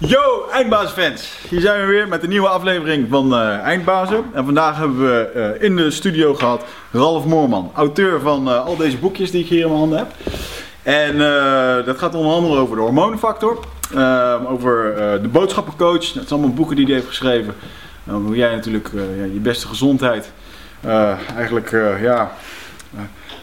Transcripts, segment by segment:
Yo, Eindbazenfans! Hier zijn we weer met een nieuwe aflevering van uh, Eindbazen. En vandaag hebben we uh, in de studio gehad Ralf Moorman, auteur van uh, al deze boekjes die ik hier in mijn handen heb. En dat gaat onder andere over de hormoonfactor, over de boodschappencoach. Dat zijn allemaal boeken die hij heeft geschreven. hoe jij natuurlijk je beste gezondheid eigenlijk ja,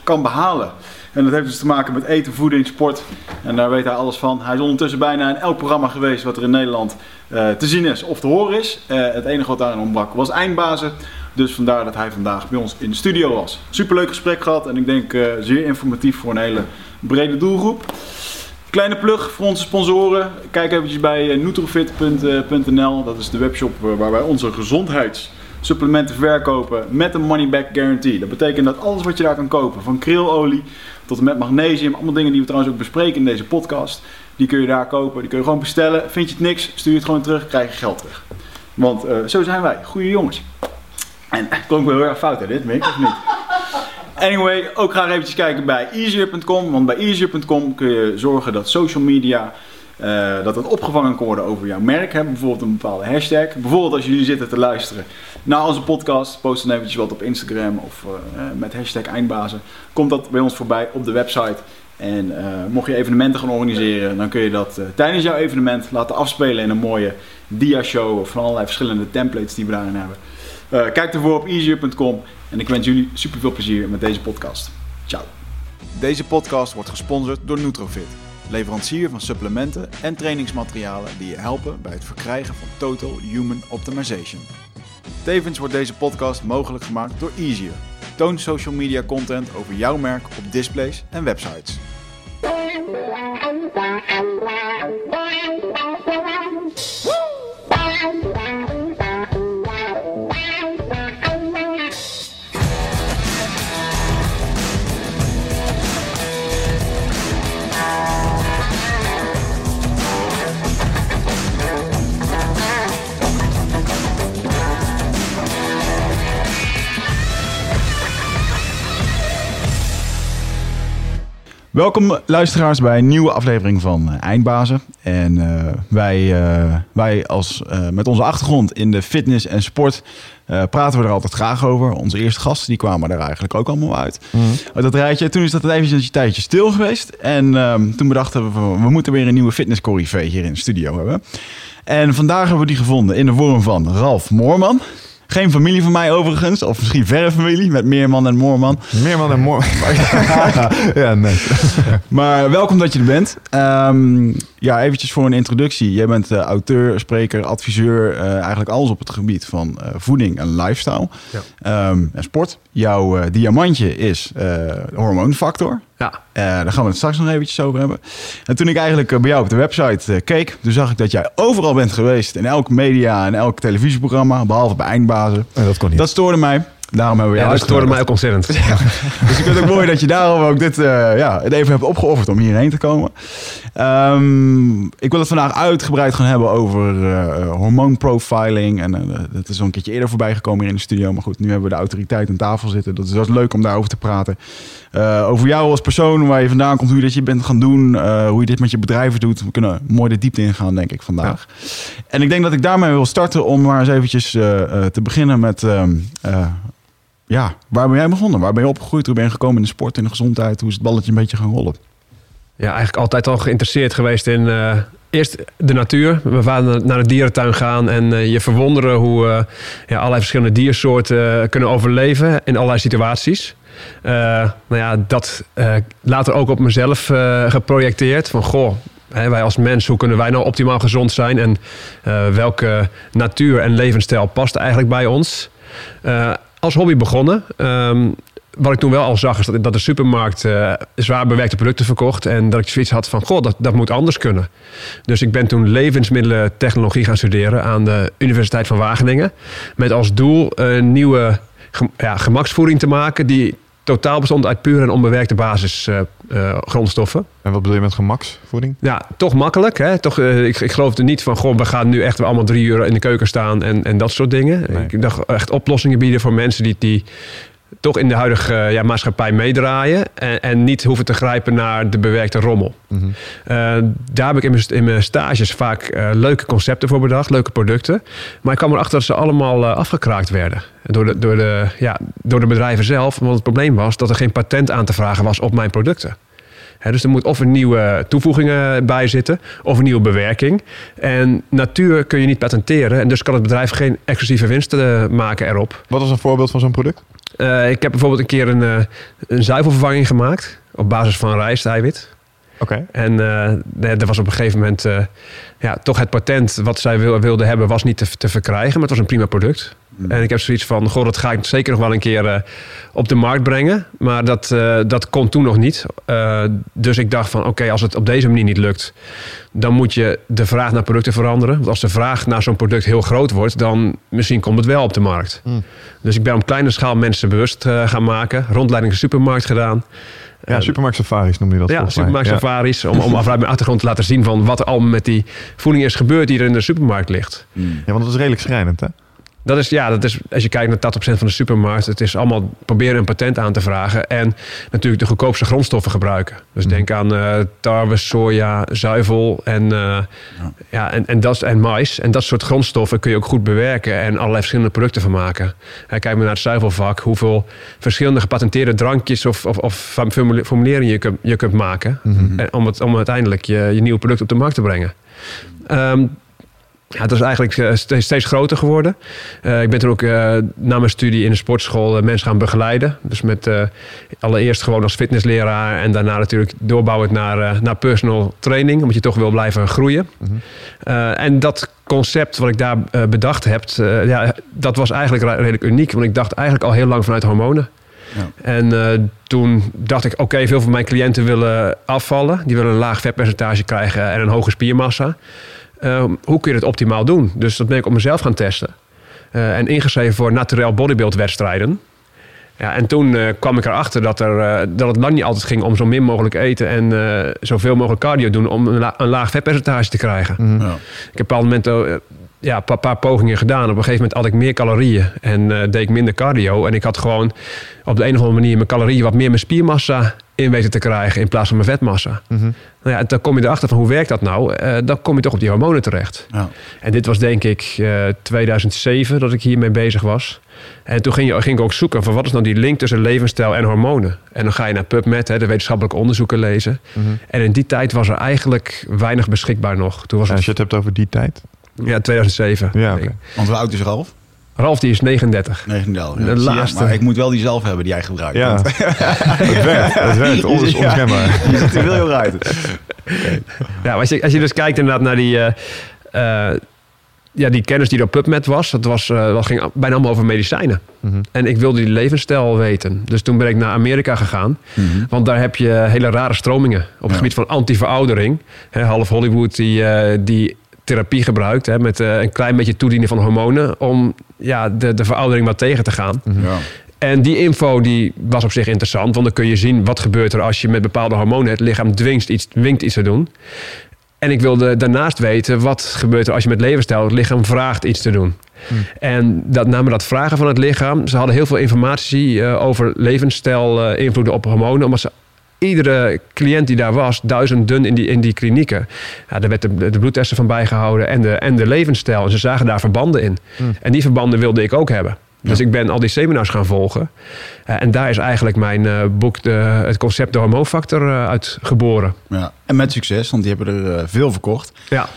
kan behalen. En dat heeft dus te maken met eten, voeding, sport. En daar weet hij alles van. Hij is ondertussen bijna in elk programma geweest wat er in Nederland uh, te zien is of te horen is. Uh, het enige wat daarin ontbrak was eindbazen. Dus vandaar dat hij vandaag bij ons in de studio was. Superleuk gesprek gehad en ik denk uh, zeer informatief voor een hele brede doelgroep. Kleine plug voor onze sponsoren. Kijk eventjes bij nutrofit.nl. Dat is de webshop waar wij onze gezondheids supplementen verkopen met een money back guarantee. Dat betekent dat alles wat je daar kan kopen, van krilolie tot en met magnesium, allemaal dingen die we trouwens ook bespreken in deze podcast, die kun je daar kopen, die kun je gewoon bestellen. Vind je het niks, stuur het gewoon terug, krijg je geld terug. Want uh, zo zijn wij, goede jongens. En klonk wel heel erg fout hè, dit, Mick, of niet? Anyway, ook graag eventjes kijken bij easier.com, want bij easier.com kun je zorgen dat social media uh, dat het opgevangen kan worden over jouw merk. Hè? Bijvoorbeeld een bepaalde hashtag. Bijvoorbeeld als jullie zitten te luisteren naar onze podcast. Post dan eventjes wat op Instagram of uh, met hashtag eindbazen. Komt dat bij ons voorbij op de website. En uh, mocht je evenementen gaan organiseren, dan kun je dat tijdens jouw evenement laten afspelen in een mooie dia-show van allerlei verschillende templates die we daarin hebben. kijk ervoor op easier.com en ik wens jullie super veel plezier met deze podcast. Ciao. Deze podcast wordt gesponsord door Nutrofit leverancier van supplementen en trainingsmaterialen die je helpen bij het verkrijgen van Total Human Optimization. Tevens wordt deze podcast mogelijk gemaakt door Easier. Toon social media content over jouw merk op displays en websites. Welkom luisteraars bij een nieuwe aflevering van uh, Eindbazen. En uh, wij, uh, wij als, met onze achtergrond in de fitness en sport praten we er altijd graag over. Onze eerste gasten die kwamen er eigenlijk ook allemaal uit. Mm. Dat rijtje. Toen is dat even een tijdje stil geweest. En ehm, toen bedachten we, we moeten weer een nieuwe fitness hier in de studio hebben. En vandaag hebben we die gevonden in de vorm van Ralf Moorman. Geen familie van mij overigens, of misschien verre familie met Meerman en Moorman. Meerman en Moorman. ja, nee. maar welkom dat je er bent. Um, ja, eventjes voor een introductie. Jij bent uh, auteur, spreker, adviseur, uh, eigenlijk alles op het gebied van uh, voeding en lifestyle ja. um, en sport. Jouw diamantje is hormoonfactor. Ja. daar gaan we het straks nog eventjes over hebben. En toen ik eigenlijk bij jou op de website keek, toen zag ik dat jij overal bent geweest. In elk media en elk televisieprogramma, behalve bij Eindbazen. En dat kon niet. Dat stoorde mij. Daarom hebben we ja, dat stoorde mij ook ontzettend. dus ik vind het ook mooi dat je daarom ook dit uh, ja, het even hebt opgeofferd om hierheen te komen. Um, ik wil het vandaag uitgebreid gaan hebben over uh, hormoonprofiling. En uh, dat is al een keertje eerder voorbij gekomen hier in de studio. Maar goed, nu hebben we de autoriteit aan tafel zitten. Dat is, dat is leuk om daarover te praten. Over jou als persoon, waar je vandaan komt, hoe je dat je bent gaan doen. hoe je dit met je bedrijven doet. We kunnen mooi de diepte ingaan, denk ik, vandaag. Ja. En ik denk dat ik daarmee wil starten om maar eens eventjes te beginnen met... Um, ja, waar ben jij begonnen? Waar ben je opgegroeid? Hoe ben je gekomen in de sport, in de gezondheid? Hoe is het balletje een beetje gaan rollen? Ja, eigenlijk altijd al geïnteresseerd geweest in eerst de natuur. We waren naar de dierentuin gaan en uh, je verwonderen hoe uh, ja, allerlei verschillende diersoorten kunnen overleven in allerlei situaties. Nou ja, dat later ook op mezelf geprojecteerd. Van goh, wij als mens, hoe kunnen wij nou optimaal gezond zijn? En welke natuur en levensstijl past eigenlijk bij ons? als hobby begonnen. Ehm, wat ik toen wel al zag, is dat, dat de supermarkt zwaar bewerkte producten verkocht. En dat ik zoiets had van, goh, dat, dat moet anders kunnen. Dus ik ben toen levensmiddelentechnologie gaan studeren aan de Universiteit van Wageningen. Met als doel een nieuwe ja, gemaksvoeding te maken die totaal bestond uit puur en onbewerkte basisgrondstoffen. Uh, en wat bedoel je met gemaksvoeding? Ja, toch makkelijk. Hè? Toch, uh, ik, ik geloofde niet van, goh, we gaan nu echt allemaal drie uur in de keuken staan en, en dat soort dingen. Ik dacht echt oplossingen bieden voor mensen die, die toch in de huidige eh, ja, maatschappij meedraaien. En, en niet hoeven te grijpen naar de bewerkte rommel. Mhm. Eh, daar heb ik in mijn, in mijn stages vaak eh, leuke concepten voor bedacht, leuke producten. Maar ik kwam erachter dat ze allemaal afgekraakt werden. Door de, door, de, ja, door de bedrijven zelf. Want het probleem was dat er geen patent aan te vragen was op mijn producten. Dus er moet of een nieuwe toevoegingen bij zitten, of een nieuwe bewerking. En natuur kun je niet patenteren. En dus kan het bedrijf geen exclusieve winsten eh, maken erop. Wat is een voorbeeld van zo'n product? Eh, ik heb bijvoorbeeld een keer een, eh, een zuivelvervanging gemaakt. Op basis van rijsteiwit. Oké. En eh, nee, er was op een gegeven moment eh, ja, toch het patent wat zij wil, wilde hebben, was niet te, te verkrijgen. Maar het was een prima product. En ik heb zoiets van, goh, dat ga ik zeker nog wel een keer eh, op de markt brengen. Maar dat, eh, dat kon toen nog niet. Eh, dus ik dacht van, oké, als het op deze manier niet lukt, dan moet je de vraag naar producten veranderen. Want als de vraag naar zo'n product heel groot wordt, dan misschien komt het wel op de markt. Mm. Dus ik ben op kleine schaal mensen bewust gaan maken. Rondleiding de supermarkt gedaan. Ja, supermarkt safaris noem je dat ja, supermarkt Ja. safaris. Om, om vanuit mijn achtergrond te laten zien van wat er allemaal met die voeding is gebeurd die er in de supermarkt ligt. Mm. Ja, want dat is redelijk schrijnend, hè? Dat is, ja, dat is, als je kijkt naar 80% van de supermarkt, het is allemaal proberen een patent aan te vragen. En natuurlijk de goedkoopste grondstoffen gebruiken. Dus denk aan eh, tarwe, soja, zuivel en, eh, ja. en, en, dat, en mais. En dat soort grondstoffen kun je ook goed bewerken en allerlei verschillende producten van maken. En kijk maar naar het zuivelvak, hoeveel verschillende gepatenteerde drankjes of, of, of formule- formuleringen je kunt, je kunt maken. En om, het, om uiteindelijk je, je nieuwe product op de markt te brengen. Ehm, ja, het is eigenlijk eh, steeds, groter geworden. Eh, ik ben toen ook eh, na mijn studie in de sportschool mensen gaan begeleiden. Dus met allereerst gewoon als fitnessleraar en daarna natuurlijk doorbouwend naar, naar personal training, omdat je toch wil blijven groeien. Eh, en dat concept wat ik daar bedacht heb, ja, dat was eigenlijk redelijk uniek. Want ik dacht eigenlijk al heel lang vanuit hormonen. Ja. En toen dacht ik, oké, veel van mijn cliënten willen afvallen. Die willen een laag vetpercentage krijgen en een hoge spiermassa. Eh, hoe kun je het optimaal doen? Dus dat ben ik op mezelf gaan testen. Eh, en ingeschreven voor naturel bodybuild wedstrijden. Ja, en toen eh, kwam ik erachter dat, er, eh, dat het lang niet altijd ging om zo min mogelijk eten en eh, zoveel mogelijk cardio doen om een, la- een laag vetpercentage te krijgen. Mhm. Ja. Ik heb op een bepaald moment ja, een paar, pogingen gedaan. Op een gegeven moment had ik meer calorieën en eh, deed ik minder cardio. En ik had gewoon op de een of andere manier mijn calorieën wat meer mijn spiermassa in weten te krijgen in plaats van mijn vetmassa. Mhm. Nou ja, dan kom je erachter van hoe werkt dat nou? Eh, dan kom je toch op die hormonen terecht. Ja. En dit was denk ik eh, 2007 dat ik hiermee bezig was. En toen ging, je, ging ik ook zoeken van wat is nou die link tussen levensstijl en hormonen. En dan ga je naar PubMed, hè, de wetenschappelijke onderzoeken lezen. Mhm. En in die tijd was er eigenlijk weinig beschikbaar nog. Toen was Als het je het hebt over die tijd. Ja, 2007. Ja, oké. Want hoe oud is Ralf? Ralf die is 39. 39. De Ja, je? laatste. Maar ik moet wel die zelf hebben die jij gebruikt. Ja, want het werkt. Het werkt. On- is Ja. onschendbaar. Je ziet er heel heel uit. Ja, als je, als je dus kijkt inderdaad naar die, eh, eh, ja, die kennis die er op PubMed was, dat, was, eh, dat ging bijna allemaal over medicijnen. Mhm. En ik wilde die levensstijl weten. Dus toen ben ik naar Amerika gegaan. Want daar heb je hele rare stromingen op het Ja. gebied van antiveroudering. Hè, half Hollywood die, die therapie gebruikt hè, met eh, een klein beetje toedienen van hormonen om ja, de, de veroudering wat tegen te gaan. Ja. En die info die was op zich interessant, want dan kun je zien wat gebeurt er als je met bepaalde hormonen het lichaam dwingt iets, dwingt iets te doen. En ik wilde daarnaast weten wat gebeurt er als je met levensstijl het lichaam vraagt iets te doen. En dat, namen dat vragen van het lichaam. Ze hadden heel veel informatie eh, over levensstijl, eh, invloeden op hormonen, omdat ze iedere cliënt die daar was, duizend dun in die, in die klinieken. Ja, daar werd de, de bloedtesten van bijgehouden en de, en de levensstijl. En ze zagen daar verbanden in. En die verbanden wilde ik ook hebben. Dus ik ben al die seminars gaan volgen. Eh, en daar is eigenlijk mijn eh, boek, de, het concept de hormoonfactor, eh, uit geboren. Ja. En met succes, want die hebben er veel verkocht. Ja.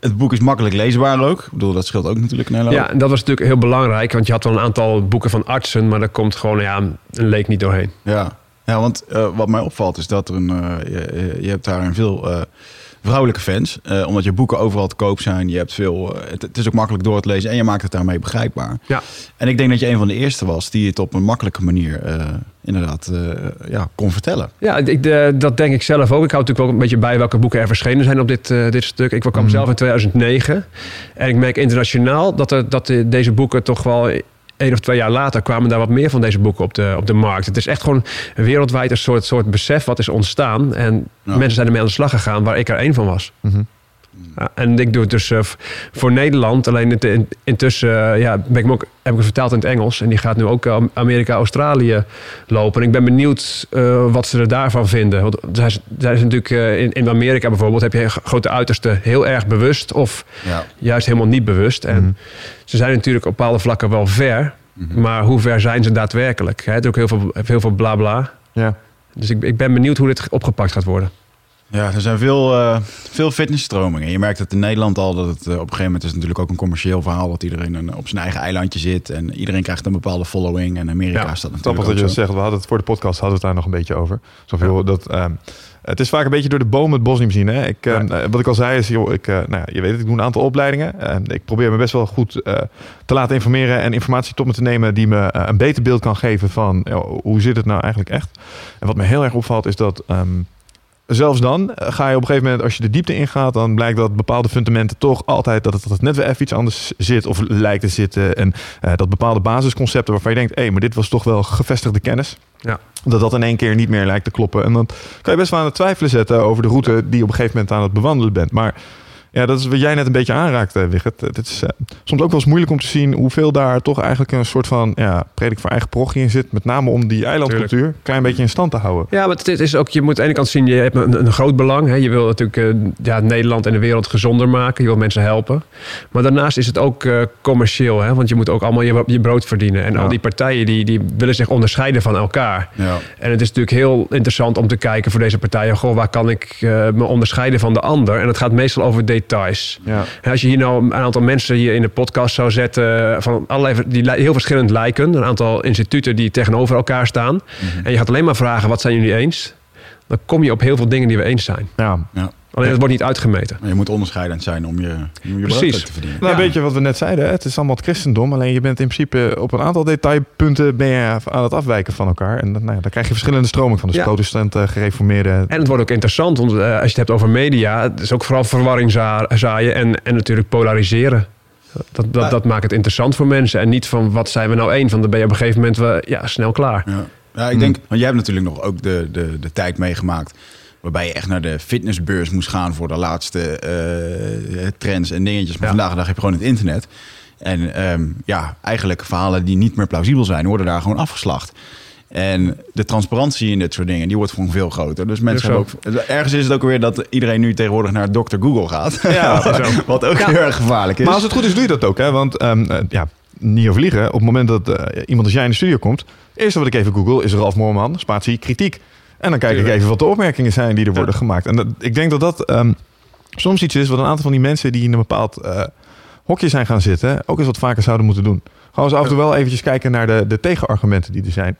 Het boek is makkelijk leesbaar ook. Ik bedoel, dat scheelt ook natuurlijk een hele hoop. ja, en dat was natuurlijk heel belangrijk. Want je had wel een aantal boeken van artsen, maar daar komt gewoon ja, een leek niet doorheen. Ja, ja want eh, wat mij opvalt is dat er een, eh, je, je hebt daar een veel eh, vrouwelijke fans. omdat je boeken overal te koop zijn. Je hebt veel, het, het is ook makkelijk door te lezen en je maakt het daarmee begrijpbaar. Ja. En ik denk dat je een van de eerste was die het op een makkelijke manier inderdaad ja, kon vertellen. Ja, ik, dat denk ik zelf ook. Ik hou natuurlijk ook een beetje bij welke boeken er verschenen zijn op dit, dit stuk. Ik kwam zelf in 2009. En ik merk internationaal dat, er, dat de- deze boeken toch wel... één of twee jaar later kwamen daar wat meer van deze boeken op de, op de markt. Het is echt gewoon wereldwijd een soort, soort besef wat is ontstaan. En Ja. mensen zijn ermee aan de slag gegaan waar ik er één van was. Mhm. Ja, en ik doe het dus eh, voor Nederland. Alleen het, in- intussen eh, ja, ben ik hem ook, heb ik hem vertaald in het Engels. En die gaat nu ook eh, Amerika, Australië lopen. En ik ben benieuwd eh, wat ze er daarvan vinden. Want zij is, natuurlijk in, in Amerika bijvoorbeeld... heb je grote uitersten heel erg bewust... of Ja. juist helemaal niet bewust. En Mhm. ze zijn natuurlijk op bepaalde vlakken wel ver... Mhm. maar hoe ver zijn ze daadwerkelijk? Hè? Het is ook heel veel, heel veel bla bla. Ja. Dus ik, ik ben benieuwd hoe dit opgepakt gaat worden. Ja, er zijn veel, eh, veel fitnessstromingen. Je merkt het in Nederland al dat het eh, op een gegeven moment is natuurlijk ook een commercieel verhaal dat iedereen een- op zijn eigen eilandje zit en iedereen krijgt een bepaalde following. En Amerika Ja, staat natuurlijk Grappig dat je dat zegt. We hadden het voor de podcast hadden we het daar nog een beetje over. Zoveel dat. ehm, het is vaak een beetje door de bomen het bos niet zien. Hè? Ik, ehm, eh, wat ik al zei is, joh, ik, nou, ja, je weet het, ik doe een aantal opleidingen. En ik probeer me best wel goed te laten informeren en informatie tot me te nemen die me een beter beeld kan geven van ja, hoe zit het nou eigenlijk echt. En wat me heel erg opvalt is dat ehm, zelfs dan eh, ga je op een gegeven moment, als je de diepte ingaat, dan blijkt dat bepaalde fundamenten toch altijd dat het, dat het net weer even iets anders zit of lijkt te zitten. En eh, dat bepaalde basisconcepten waarvan je denkt, hé, maar dit was toch wel gevestigde kennis. Ja. Dat dat in één keer niet meer lijkt te kloppen. En dan kan je best wel aan het twijfelen zetten over de route die je op een gegeven moment aan het bewandelen bent. Maar ja, dat is wat jij net een beetje aanraakt, eh, Wigert. Het is eh, soms ook wel eens moeilijk om te zien hoeveel daar toch eigenlijk een soort van ja, predik voor eigen parochie in zit. Met name om die eilandcultuur een klein beetje in stand te houden. Ja, maar het is ook, je moet aan de ene kant zien, je hebt een, een groot belang. Hè. Je wil natuurlijk eh, ja, Nederland en de wereld gezonder maken. Je wil mensen helpen. Maar daarnaast is het ook eh, commercieel. Hè. Want je moet ook allemaal je, je brood verdienen. En Ja. al die partijen die, die willen zich onderscheiden van elkaar. Ja. En het is natuurlijk heel interessant om te kijken voor deze partijen. Goh, waar kan ik eh, me onderscheiden van de ander? En het gaat meestal over details. Ja. En Als je hier nou een aantal mensen hier in de podcast zou zetten... van allerlei, die heel verschillend lijken. Een aantal instituten die tegenover elkaar staan. Mhm. En je gaat alleen maar vragen, wat zijn jullie eens? Dan kom je op heel veel dingen die we eens zijn. Ja. Alleen het wordt niet uitgemeten. Maar je moet onderscheidend zijn om je, om je Precies. te verdienen. Nou, Ja. weet je wat we net zeiden? hè? Het is allemaal het christendom. Alleen je bent in principe op een aantal detailpunten ben je aan het afwijken van elkaar. En dan, nou ja, dan krijg je verschillende stromingen van. Dus Ja. protestanten, gereformeerden. En het wordt ook interessant, want eh, als je het hebt over media... het is ook vooral verwarring za- zaaien en, en natuurlijk polariseren. Dat, dat, Ja. dat maakt het interessant voor mensen. En niet van, wat zijn we nou één? Van, dan ben je op een gegeven moment wel, ja, snel klaar. Ja, ja ik denk, want jij hebt natuurlijk nog ook de, de, de tijd meegemaakt. Waarbij je echt naar de fitnessbeurs moest gaan voor de laatste eh, trends en dingetjes. Maar Ja. vandaag de dag heb je gewoon het internet. En ehm, ja, eigenlijk verhalen die niet meer plausibel zijn, worden daar gewoon afgeslacht. En de transparantie in dit soort dingen, die wordt gewoon veel groter. Dus mensen hebben ook, ergens is het ook weer dat iedereen nu tegenwoordig naar Dr. Google gaat. Ja, wat, zo. wat ook Ja. heel erg gevaarlijk is. Maar als het goed is, doe je dat ook. Hè? Want ehm, eh, ja, niet over liegen. Op het moment dat eh, iemand als jij in de studio komt... eerste wat ik even google is Ralf Moorman, spatie kritiek. En dan kijk ik even wat de opmerkingen zijn die er worden gemaakt. En dat, ik denk dat dat ehm, soms iets is wat een aantal van die mensen... die in een bepaald eh, hokje zijn gaan zitten... ook eens wat vaker zouden moeten doen. Gewoon eens af en toe wel eventjes kijken naar de, de tegenargumenten die er zijn...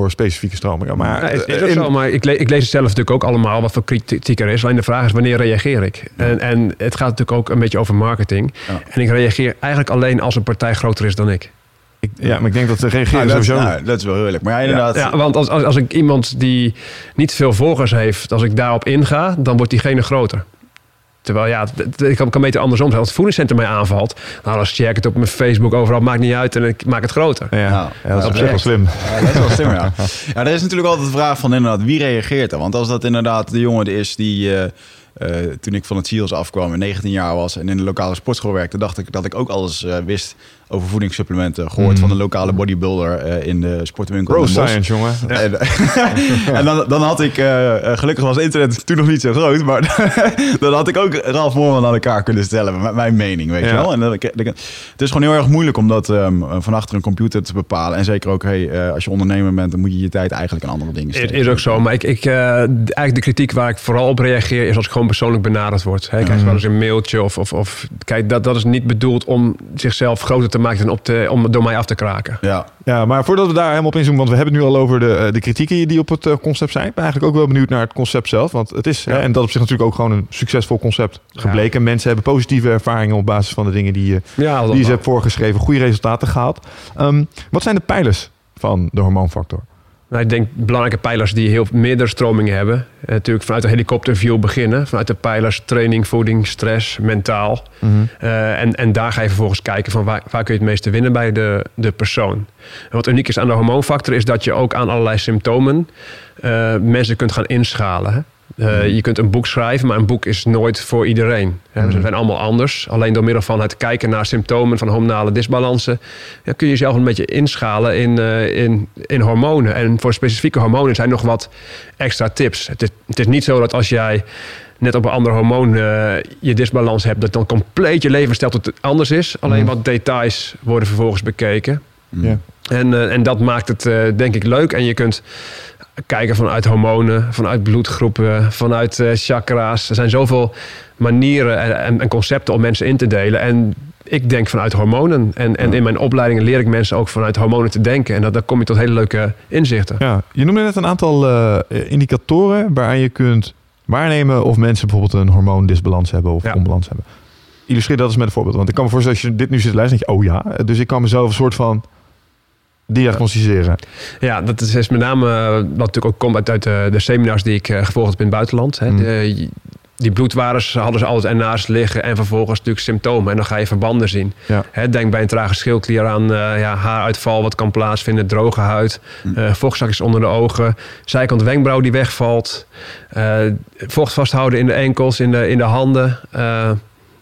voor specifieke stromingen. Maar, Ja, is, is eh, ook in- zo, maar ik, le- ik lees het zelf natuurlijk ook allemaal wat voor kritiek er is. Alleen de vraag is wanneer reageer ik? En, en het gaat natuurlijk ook een beetje over marketing. Ja. En ik reageer eigenlijk alleen als een partij groter is dan ik. ik, ja, maar ik denk dat Nou, reageren dat, is- sowieso... nou, dat is wel heerlijk. Maar ja, inderdaad. Ja, want als, als, als ik iemand die niet veel volgers heeft, als ik daarop inga, dan wordt diegene groter. Terwijl ja, ik kan, kan beter andersom zijn. Als het voedingscentrum mij aanvalt, nou dan share ik het op mijn Facebook overal, maakt niet uit en ik maak het groter. Ja, Ja. ja, dat is op zich wel slim. Ja, dat is wel slim, ja. Ja, er is natuurlijk altijd de vraag van inderdaad, wie reageert er? Want als dat inderdaad de jongen is die... eh, eh, toen ik van het SEALS afkwam en 19 jaar was en in de lokale sportschool werkte, dacht ik dat ik ook alles eh, wist over voedingssupplementen. Gehoord Mm. van de lokale bodybuilder eh, in de sportwinkel. Bosch. science, jongen. En, en dan, dan had ik, eh, eh, gelukkig was internet toen nog niet zo groot, maar dan had ik ook Ralf Moorman aan elkaar kunnen stellen met mijn mening, weet je wel. En dan, ik- ik- het is gewoon heel erg moeilijk om dat ehm, van achter een computer te bepalen. En zeker ook, hey, eh, als je ondernemer bent, dan moet je je tijd eigenlijk aan andere dingen Het steken. is ook zo, maar ik, ik, eh, eigenlijk de kritiek waar ik vooral op reageer is als ik gewoon persoonlijk benaderd word. Hè, ik krijg wel eens een mailtje of, of, of kijk, dat, dat is niet bedoeld om zichzelf groter te maken op te, om door mij af te kraken. Ja, Ja, maar voordat we daar helemaal op inzoomen, want we hebben het nu al over de, eh, de kritieken die op het eh, concept zijn. Ik ben eigenlijk ook wel benieuwd naar het concept zelf. Want het is, Ja. hè, en dat op zich natuurlijk ook gewoon een succesvol concept gebleken. Mensen hebben positieve ervaringen op basis van de dingen die, je Ja, dat die ze hebben voorgeschreven, goede resultaten gehaald. Ehm, wat zijn de pijlers van de hormoonfactor? Nou, ik denk belangrijke pijlers die heel meerdere stromingen hebben. Eh, natuurlijk vanuit de helikopterview beginnen. Vanuit de pijlers training, voeding, stress, mentaal. Eh, en, en daar ga je vervolgens kijken van waar, waar kun je het meeste winnen bij de, de persoon. En wat uniek is aan de hormoonfactor is dat je ook aan allerlei symptomen eh, mensen kunt gaan inschalen. Hè? Uh, Je kunt een boek schrijven, maar een boek is nooit voor iedereen. Ja, We zijn allemaal anders. Alleen door middel van het kijken naar symptomen van hormonale disbalansen... Ja, kun je jezelf een beetje inschalen in, uh, in, in hormonen. En voor specifieke hormonen zijn nog wat extra tips. Het is, het is niet zo dat als jij net op een ander hormoon uh, je disbalans hebt... dat dan compleet je levensstijl tot anders is. Alleen mm. wat details worden vervolgens bekeken. Ja. En, en dat maakt het denk ik leuk. En je kunt kijken vanuit hormonen, vanuit bloedgroepen, vanuit uh, chakra's. Er zijn zoveel manieren en, en, concepten om mensen in te delen. En ik denk vanuit hormonen. En, en in mijn opleidingen leer ik mensen ook vanuit hormonen te denken. En dat, dan kom je tot hele leuke inzichten. Ja, je noemde net een aantal uh, indicatoren waaraan je kunt waarnemen of mensen bijvoorbeeld een hormoondisbalans hebben of ja. onbalans hebben. Illustreer dat eens met een voorbeeld. Want ik kan me voorstellen, als je dit nu zit te luisteren, denk je, oh ja. Dus ik kan mezelf een soort van diagnosticeren. Ja, dat is met name eh, wat natuurlijk ook komt uit, de, de, seminars die ik uh, gevolgd heb in het buitenland. Hè. Mm. De, die bloedwaardes hadden ze altijd ernaast liggen en vervolgens natuurlijk symptomen. En dan ga je verbanden zien. Ja. denk bij een trage schildklier aan uh, ja, haaruitval wat kan plaatsvinden, droge huid, mm. vochtzakjes onder de ogen, zijkant wenkbrauw die wegvalt, vocht vasthouden in de enkels, in de, in de handen.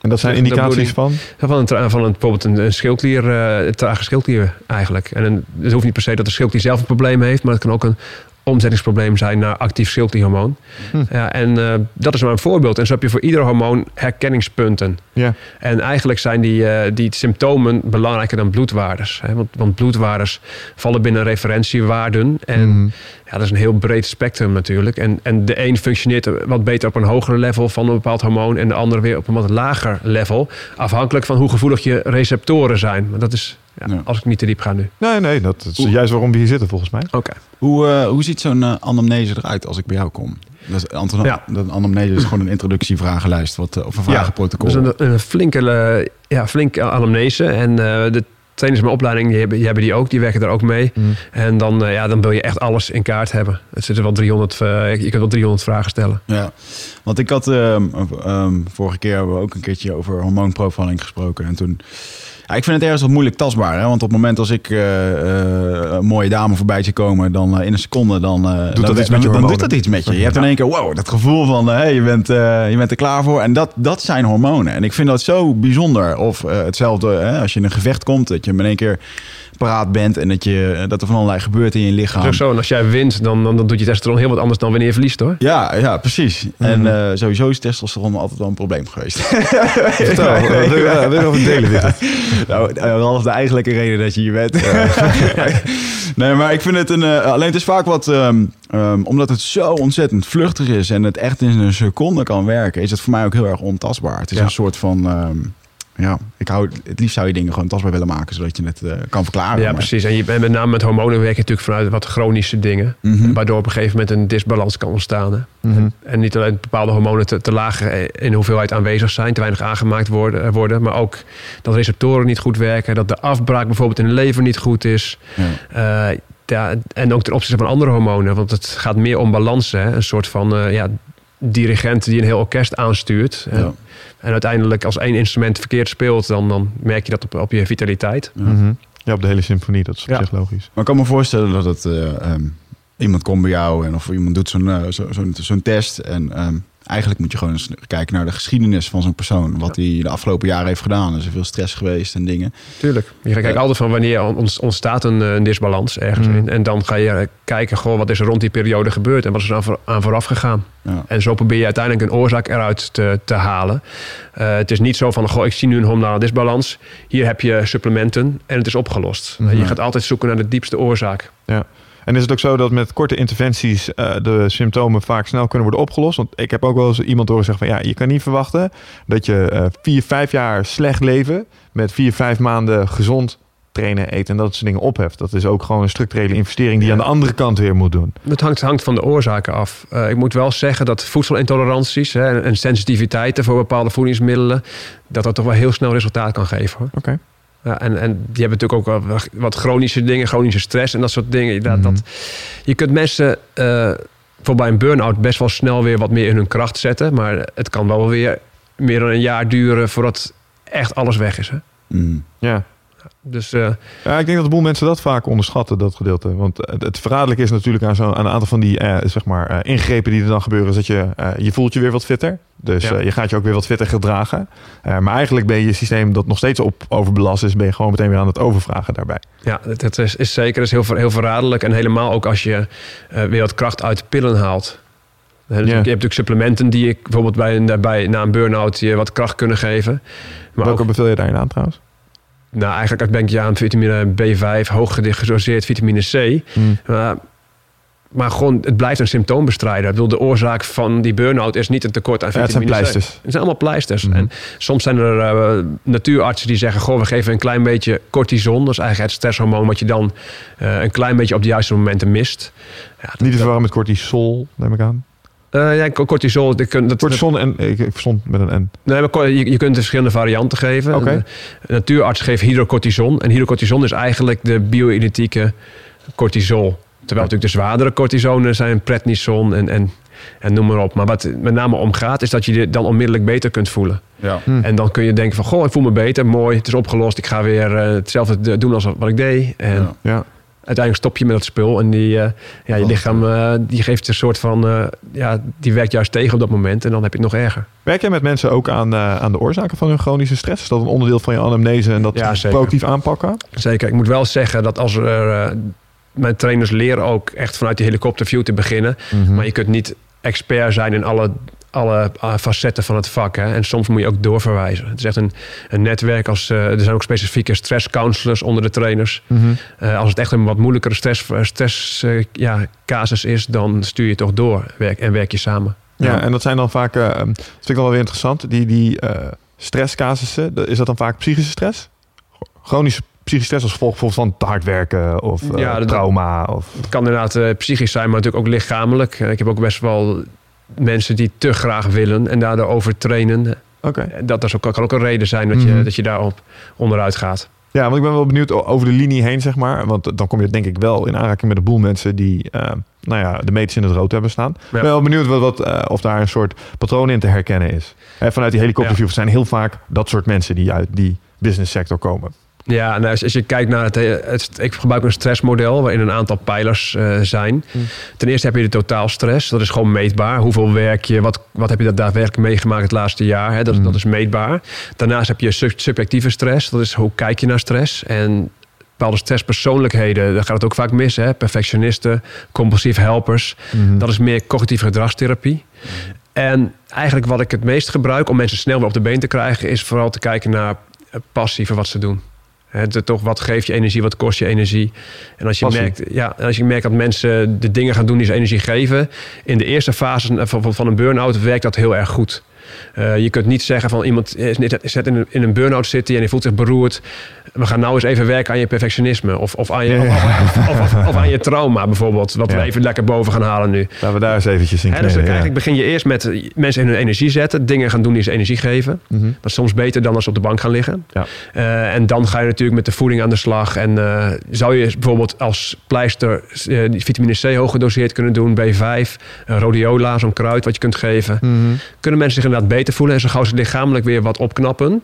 En dat zijn indicaties van? Van, een, van een, bijvoorbeeld een, een schildklier, uh, trage schildklier eigenlijk. En een, het hoeft niet per se dat de schildklier zelf een probleem heeft, maar het kan ook een omzettingsprobleem zijn naar actief schildklierhormoon. Hm. Ja, en uh, dat is maar een voorbeeld. En zo heb je voor ieder hormoon herkenningspunten. Ja. En eigenlijk zijn die, uh, die symptomen belangrijker dan bloedwaardes. Hè? Want, want bloedwaardes vallen binnen referentiewaarden. En hm. ja, dat is een heel breed spectrum natuurlijk. En, en de een functioneert wat beter op een hoger level van een bepaald hormoon... en de ander weer op een wat lager level. Afhankelijk van hoe gevoelig je receptoren zijn. Maar dat is ja, Als ik niet te diep ga nu. Nee, nee, dat is juist waarom we hier zitten volgens mij. Oké. Hoe, uh, hoe ziet zo'n uh, anamnese eruit als ik bij jou kom? Dat is, Anton, ja. de anamnese is gewoon een introductievragenlijst wat, uh, of een vragenprotocol. Ja, dat is een, een flinke, ja, flinke anamnese. En de trainers mijn opleiding, die hebben, die hebben die ook. Die werken daar ook mee. Mm. En dan, ja, dan wil je echt alles in kaart hebben. Het zitten wel 300, je kunt wel 300 vragen stellen. Ja, want ik had um, um, vorige keer hebben we ook een keertje over hormoonprofiling gesproken. En toen ik vind het ergens wat moeilijk tastbaar. Hè? Want op het moment als ik uh, een mooie dame voorbij zie komen, dan uh, in een seconde, dan, doet, dan, dat iets met je dan doet dat iets met je. Je hebt in één keer, wow, dat gevoel van, hey, je, bent, je bent er klaar voor. En dat, dat zijn hormonen. En ik vind dat zo bijzonder. Of hetzelfde, als je in een gevecht komt, dat je in één keer paraat bent en dat, je, dat er van allerlei gebeurt in je lichaam. Zo, zo. En als jij wint, dan, dan, dan doet je testosteron heel wat anders dan wanneer je verliest hoor. Ja, ja precies. En uh, sowieso is testosteron altijd wel een probleem geweest. Vertel, wil over delen dit? Nou, dat is de eigenlijke reden dat je hier bent. nee, maar ik vind het een... Uh, alleen het is vaak wat... Um, um, omdat het zo ontzettend vluchtig is en het echt in een seconde kan werken... is het voor mij ook heel erg ontastbaar. Het is een soort van... Um, ja, ik hou, het liefst zou je dingen gewoon tastbaar willen maken, zodat je het uh, kan verklaren. Ja, precies. En je, met name met hormonen werk je natuurlijk vanuit wat chronische dingen, mm -hmm. waardoor op een gegeven moment een disbalans kan ontstaan. Mm -hmm. En niet alleen bepaalde hormonen te, te laag in hoeveelheid aanwezig zijn, te weinig aangemaakt worden, eh, worden, maar ook dat receptoren niet goed werken, dat de afbraak bijvoorbeeld in de lever niet goed is. Ja. Uh, ja, en ook ten opzichte van andere hormonen, want het gaat meer om balans. Hè? Een soort van uh, ja, dirigent die een heel orkest aanstuurt. Ja. En uiteindelijk als één instrument verkeerd speelt, dan, dan merk je dat op, op je vitaliteit. Ja. Mm -hmm. ja, op de hele symfonie, dat is op ja. zich logisch. Maar ik kan me voorstellen dat het, uh, um, iemand komt bij jou en of iemand doet zo'n uh, zo'n zo, zo test en um, eigenlijk moet je gewoon eens kijken naar de geschiedenis van zo'n persoon. Wat hij de afgelopen jaren heeft gedaan. Er is veel stress geweest en dingen. Tuurlijk. Je kijkt altijd van wanneer ontstaat een, een disbalans ergens Mm. in. En dan ga je kijken, goh, wat is er rond die periode gebeurd en wat is er aan, voor, aan vooraf gegaan. Ja. En zo probeer je uiteindelijk een oorzaak eruit te, te halen. Uh, het is niet zo van, goh, ik zie nu een hormonale disbalans. Hier heb je supplementen en het is opgelost. Mhm. Je gaat altijd zoeken naar de diepste oorzaak. Ja. En is het ook zo dat met korte interventies uh, de symptomen vaak snel kunnen worden opgelost? Want ik heb ook wel eens iemand horen zeggen van ja, je kan niet verwachten dat je uh, vier, vijf jaar slecht leven met vier, vijf maanden gezond trainen, eten en dat soort dingen opheft. Dat is ook gewoon een structurele investering die je aan de andere kant weer moet doen. Het hangt, hangt van de oorzaken af. Uh, ik moet wel zeggen dat voedselintoleranties hè, en sensitiviteiten voor bepaalde voedingsmiddelen, dat dat toch wel heel snel resultaat kan geven. Oké. Okay. Ja, en, en die hebben natuurlijk ook wel wat chronische dingen, chronische stress en dat soort dingen. Dat, Mhm. dat, je kunt mensen uh, voor bij een burn-out best wel snel weer wat meer in hun kracht zetten. Maar het kan wel weer meer dan een jaar duren voordat echt alles weg is. Hè? Mm. Ja. Dus uh, ja, ik denk dat een boel mensen dat vaak onderschatten, dat gedeelte. Want het, het verraderlijk is natuurlijk aan, zo, aan een aantal van die uh, zeg maar, uh, ingrepen die er dan gebeuren, is dat je, je voelt je weer wat fitter. Dus ja. je gaat je ook weer wat fitter gedragen. maar eigenlijk ben je systeem dat nog steeds op overbelast is, ben je gewoon meteen weer aan het overvragen daarbij. Ja, dat is, is zeker dat is heel, heel verraderlijk. En helemaal ook als je weer wat kracht uit pillen haalt. Dus Je hebt natuurlijk supplementen die ik bijvoorbeeld bij na een burn-out je wat kracht kunnen geven. Maar Welke ook, beveel je daarin aan trouwens? Nou, eigenlijk je aan vitamine B5, hoog gedoseerd vitamine C. Hmm. Maar, maar gewoon, het blijft een symptoombestrijder. Ik bedoel, de oorzaak van die burn-out is niet een tekort aan vitamine ja, het zijn pleisters. C. Het zijn allemaal pleisters. Hmm. En soms zijn er uh, natuurartsen die zeggen... goh, we geven een klein beetje cortison. Dat is eigenlijk het stresshormoon... wat je dan uh, een klein beetje op de juiste momenten mist. Ja, niet te verwarren met cortisol, neem ik aan. Uh, ja, cortisol. Dat, dat, cortisol en ik, ik verstond met een N. Nee, maar je, je kunt verschillende varianten geven. Okay. Een, een natuurarts geeft hydrocortison. En hydrocortison is eigenlijk de bio-identieke cortisol. Terwijl natuurlijk de zwaardere cortisonen zijn prednison en, en, en noem maar op. Maar wat met name om gaat, is dat je je dan onmiddellijk beter kunt voelen. Ja. Hm. En dan kun je denken van, goh, ik voel me beter, mooi, het is opgelost. Ik ga weer uh, hetzelfde doen als wat ik deed. En ja. ja uiteindelijk stop je met dat spul en die, uh, ja, je lichaam uh, die geeft een soort van, uh, ja, die werkt juist tegen op dat moment en dan heb je het nog erger. Werk jij met mensen ook aan, aan de oorzaken van hun chronische stress? Is dat een onderdeel van je anamnese en dat ja, proactief aanpakken? Zeker. Ik moet wel zeggen dat als er, mijn trainers leren ook echt vanuit die helikopterview te beginnen, mm -hmm. maar je kunt niet expert zijn in alle alle facetten van het vak. Hè. En soms moet je ook doorverwijzen. Het is echt een, een netwerk. Als, uh, er zijn ook specifieke stresscounselors onder de trainers. Mm -hmm. uh, als het echt een wat moeilijkere stress, stress ja, casus is, dan stuur je toch door werk, en werk je samen. Ja, ja. en dat zijn dan vaak, dat vind ik dan wel weer interessant, die, die stresscasussen, is dat dan vaak psychische stress? Chronische psychische stress als gevolg van te hard werken of ja, dat, trauma? Of... Het kan inderdaad psychisch zijn, maar natuurlijk ook lichamelijk. Ik heb ook best wel mensen die te graag willen en daardoor overtrainen. Okay. Dat, dat ook, kan ook een reden zijn dat je, Mhm. dat je daarop onderuit gaat. Ja, want ik ben wel benieuwd over de linie heen, zeg maar. Want dan kom je denk ik wel in aanraking met een boel mensen die, eh, nou ja, de meters in het rood hebben staan. Ik ben wel benieuwd wat, wat, eh, of daar een soort patroon in te herkennen is. Hè, vanuit die helikopterview zijn heel vaak dat soort mensen die uit die business sector komen. Ja, nou, als, als je kijkt naar het, het, Ik gebruik een stressmodel waarin een aantal pijlers uh, zijn. Hmm. Ten eerste heb je de totaalstress. Dat is gewoon meetbaar. Hoeveel werk je, wat, wat heb je dat daadwerkelijk meegemaakt het laatste jaar? Hè? Dat, Hmm. dat is meetbaar. Daarnaast heb je sub subjectieve stress. Dat is hoe kijk je naar stress. En bepaalde stresspersoonlijkheden, daar gaat het ook vaak mis. Hè? Perfectionisten, compulsief helpers. Mhm. Dat is meer cognitieve gedragstherapie. En eigenlijk wat ik het meest gebruik om mensen snel weer op de been te krijgen, is vooral te kijken naar passie voor wat ze doen. Het, toch, wat geeft je energie, wat kost je energie? En als je, Passie. merkt, ja, als je merkt dat mensen de dingen gaan doen die ze energie geven, in de eerste fase van, van een burn-out werkt dat heel erg goed. Uh, je kunt niet zeggen van iemand is net in een, burn-out zit en die voelt zich beroerd. We gaan nou eens even werken aan je perfectionisme. Of, of, aan, je, Ja, ja. Of, of, aan je trauma bijvoorbeeld. Wat Ja. we even lekker boven gaan halen nu. Laten we daar eens eventjes in Hè, dus eigenlijk begin je eerst met mensen in hun energie zetten. Dingen gaan doen die ze energie geven. Mhm. Dat is soms beter dan als ze op de bank gaan liggen. Ja. Eh, en dan ga je natuurlijk met de voeding aan de slag. En eh, zou je bijvoorbeeld als pleister eh, vitamine C hoog gedoseerd kunnen doen. B5, eh, rhodiola, zo'n kruid wat je kunt geven. Mhm. Kunnen mensen zich inderdaad beter voelen. En zo gauw ze lichamelijk weer wat opknappen.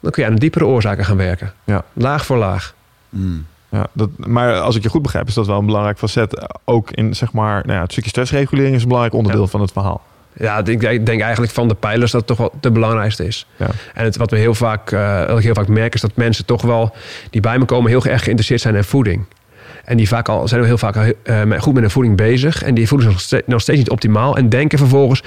Dan kun je aan de diepere oorzaken gaan werken. Ja. Laag voor laag. Mm. Ja, dat, maar als ik je goed begrijp, is dat wel een belangrijk facet. Ook in zeg maar, nou ja, het stukje stressregulering is een belangrijk onderdeel Ja. van het verhaal. Ja, ik denk, ik denk eigenlijk van de pijlers dat het toch wel de belangrijkste is. Ja. En het, wat we heel vaak, eh, wat ik heel vaak merk, is dat mensen toch wel die bij me komen heel erg geïnteresseerd zijn in voeding. En die vaak al, zijn heel vaak eh, goed met hun voeding bezig. En die voelen zich nog ste- nog steeds niet optimaal. En denken vervolgens,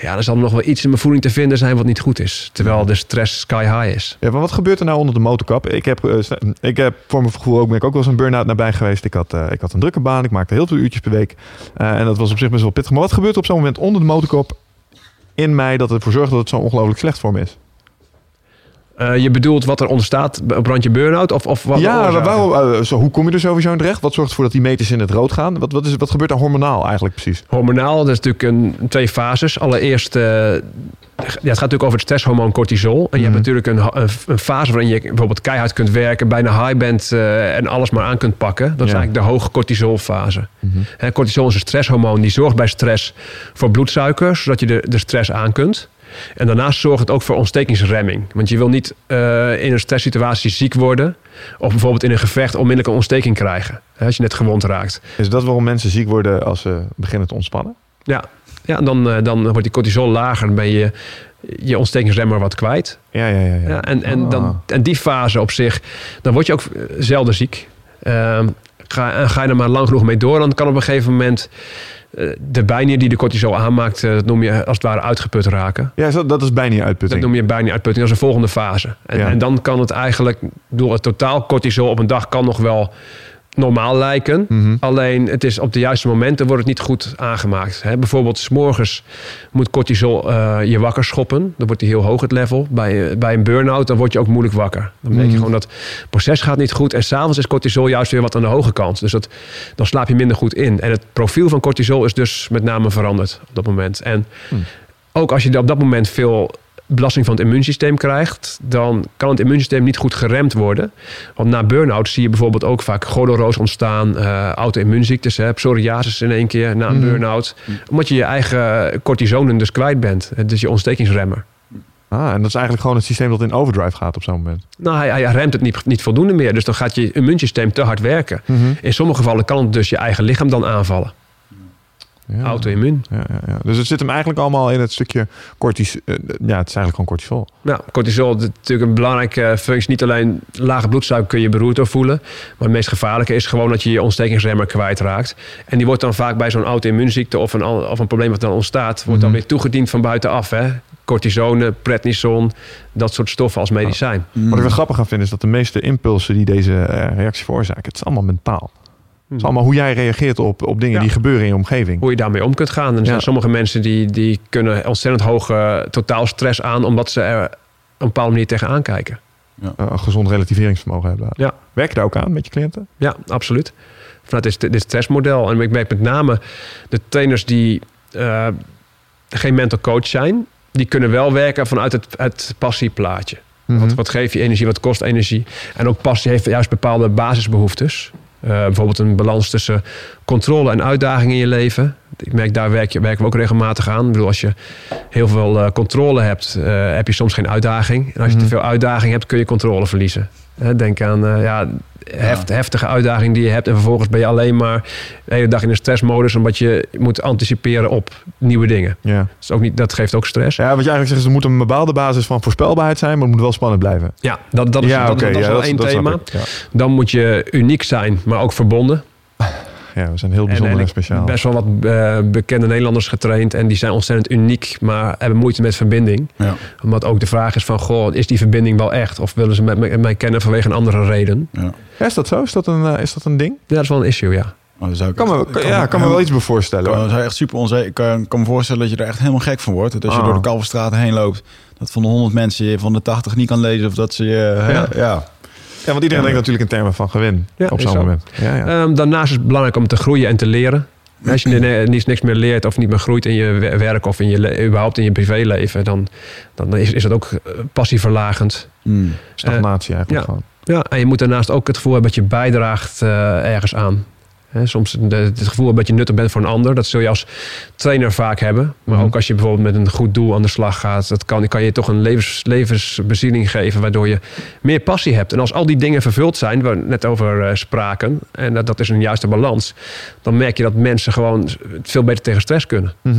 ja, er zal nog wel iets in mijn voeding te vinden zijn wat niet goed is. Terwijl de stress sky high is. Ja, maar wat gebeurt er nou onder de motorkap? Ik heb, eh, ik heb voor mijn gevoel ook, ben ik ook wel eens een burn-out nabij geweest. Ik had, eh, ik had een drukke baan, ik maakte heel veel uurtjes per week. En dat was op zich best wel pittig. Maar wat gebeurt er op zo'n moment onder de motorkap in mij dat ervoor zorgt dat het zo ongelooflijk slecht voor me is? Eh, je bedoelt wat er ontstaat op randje burn-out? Of, of wat ja, waarom, eh, zo, hoe kom je er sowieso in terecht? Wat zorgt ervoor dat die meters in het rood gaan? Wat, wat, is, wat gebeurt er hormonaal eigenlijk precies? Hormonaal, dat is natuurlijk een, twee fases. Allereerst, eh, ja, het gaat natuurlijk over het stresshormoon cortisol. En je hebt Mhm. natuurlijk een, een, een fase waarin je bijvoorbeeld keihard kunt werken, bijna high bent en alles maar aan kunt pakken. Dat is eigenlijk de hoge cortisolfase. Mhm. Cortisol is een stresshormoon die zorgt bij stress voor bloedsuiker, zodat je de, de stress aan kunt. En daarnaast zorgt het ook voor ontstekingsremming. Want je wil niet uh, in een stresssituatie ziek worden. Of bijvoorbeeld in een gevecht onmiddellijk een ontsteking krijgen. Hè, als je net gewond raakt. Is dat waarom mensen ziek worden als ze beginnen te ontspannen? Ja, ja dan, uh, dan wordt die cortisol lager. Dan ben je je ontstekingsremmer wat kwijt. Ja, ja, ja. ja. ja en, en, dan, Ah. en die fase op zich, dan word je ook zelden ziek. Ehm, ga, ga je er maar lang genoeg mee door, dan kan op een gegeven moment eh, de bijnier die de cortisol aanmaakt, eh, dat noem je als het ware uitgeput raken. Ja, dat is bijna Dat noem je bijnieruitputting, dat is een volgende fase. En, Ja. en dan kan het eigenlijk, door het totaal cortisol op een dag kan nog wel normaal lijken. Mhm. Alleen het is op de juiste momenten wordt het niet goed aangemaakt. Hè? Bijvoorbeeld s'morgens moet cortisol eh, je wakker schoppen. Dan wordt die heel hoog het level. Bij, eh, bij een burn-out dan word je ook moeilijk wakker. Dan merk je Mhm. gewoon dat het proces gaat niet goed. En s'avonds is cortisol juist weer wat aan de hoge kant. Dus dat, dan slaap je minder goed in. En het profiel van cortisol is dus met name veranderd op dat moment. En Hmm. ook als je op dat moment veel belasting van het immuunsysteem krijgt, dan kan het immuunsysteem niet goed geremd worden. Want na burn-out zie je bijvoorbeeld ook vaak gordelroos ontstaan, eh auto-immuunziektes, psoriasis in één keer na een Mhm. burn-out. Omdat je je eigen cortisonen dus kwijt bent. Is je ontstekingsremmer. Ah, en dat is eigenlijk gewoon het systeem dat in overdrive gaat op zo'n moment. Nou, hij, hij remt het niet, niet voldoende meer. Dus dan gaat je immuunsysteem te hard werken. In sommige gevallen kan het dus je eigen lichaam dan aanvallen. Ja. Auto-immuun. Ja, ja, ja. Dus het zit hem eigenlijk allemaal in het stukje cortisol. ja, het is eigenlijk gewoon cortisol. Nou, cortisol is natuurlijk een belangrijke functie. Niet alleen lage bloedsuiker kun je beroerd door voelen. Maar het meest gevaarlijke is gewoon dat je je ontstekingsremmer kwijtraakt. En die wordt dan vaak bij zo'n auto-immuunziekte of een, of een probleem wat dan ontstaat... wordt dan Mhm. weer toegediend van buitenaf. Hè? Cortisone, prednison, dat soort stoffen als medicijn. Wat ik wel grappig aan vind is dat de meeste impulsen die deze eh, reactie veroorzaken, het is allemaal mentaal. Het is allemaal hoe jij reageert op, op dingen Ja. die gebeuren in je omgeving. Hoe je daarmee om kunt gaan. En er zijn Ja. sommige mensen die, die kunnen ontzettend hoge totaalstress aan... omdat ze er op een bepaalde manier tegenaan kijken. Eh, een gezond relativeringsvermogen hebben. Ja. Werk je daar ook aan met je cliënten? Ja, absoluut. Vanuit dit, dit stressmodel. En ik merk met name de trainers die eh, geen mental coach zijn, die kunnen wel werken vanuit het, het passieplaatje. Mhm. Wat, wat geeft je energie, wat kost energie? En ook passie heeft juist bepaalde basisbehoeftes. Eh, bijvoorbeeld een balans tussen controle en uitdaging in je leven. Ik merk, daar werk je, werken we ook regelmatig aan. Ik bedoel, als je heel veel eh, controle hebt, eh, heb je soms geen uitdaging. En als je Mhm. te veel uitdaging hebt, kun je controle verliezen. Hè, denk aan ja, heft, heftige uitdaging die je hebt. En vervolgens ben je alleen maar de hele dag in een stressmodus... omdat je moet anticiperen op nieuwe dingen. Ja. Dat, is ook niet, dat geeft ook stress. ja, wat je eigenlijk zegt is er moet een bepaalde basis van voorspelbaarheid zijn, maar het moet wel spannend blijven. Ja, dat, dat is, ja, dat, is wel één thema. Dan moet je uniek zijn, maar ook verbonden. Ja, we zijn heel bijzonder en speciaal. best wel wat eh, bekende Nederlanders getraind. En die zijn ontzettend uniek, maar hebben moeite met verbinding. Ja. Omdat ook de vraag is van, goh, is die verbinding wel echt? Of willen ze met me- mij kennen vanwege een andere reden? Ja. Ja, is dat zo? Is dat een, eh, is dat een ding? Ja, dat is wel een issue, ja. Zou ik Kan me, kan, ja, kan me wel iets bij voorstellen. Kan, echt super onzeker. Ik kan, kan me voorstellen dat je er echt helemaal gek van wordt. Dat als je Ah. door de Kalverstraat heen loopt, dat van de 100 mensen je van de 80 niet kan lezen of dat ze je. ja. Ja, want iedereen denkt natuurlijk in termen van gewin Ja, op zo'n zo. moment. Ja, ja. Ehm, daarnaast is het belangrijk om te groeien en te leren. Als je niks meer leert of niet meer groeit in je wer- werk of in je überhaupt in je privéleven, dan, dan is, is het ook eh, passieverlagend. Mm. Stagnatie eigenlijk ja. gewoon. Ja, en je moet daarnaast ook het gevoel hebben dat je bijdraagt eh, ergens aan. Soms het gevoel dat je nuttig bent voor een ander. Dat zul je als trainer vaak hebben. Maar Mhm. ook als je bijvoorbeeld met een goed doel aan de slag gaat. Dat kan, kan je toch een levens, levensbezieling geven. Waardoor je meer passie hebt. En als al die dingen vervuld zijn. Waar we net over eh, spraken. En dat, dat is een juiste balans. Dan merk je dat mensen gewoon veel beter tegen stress kunnen. Ja.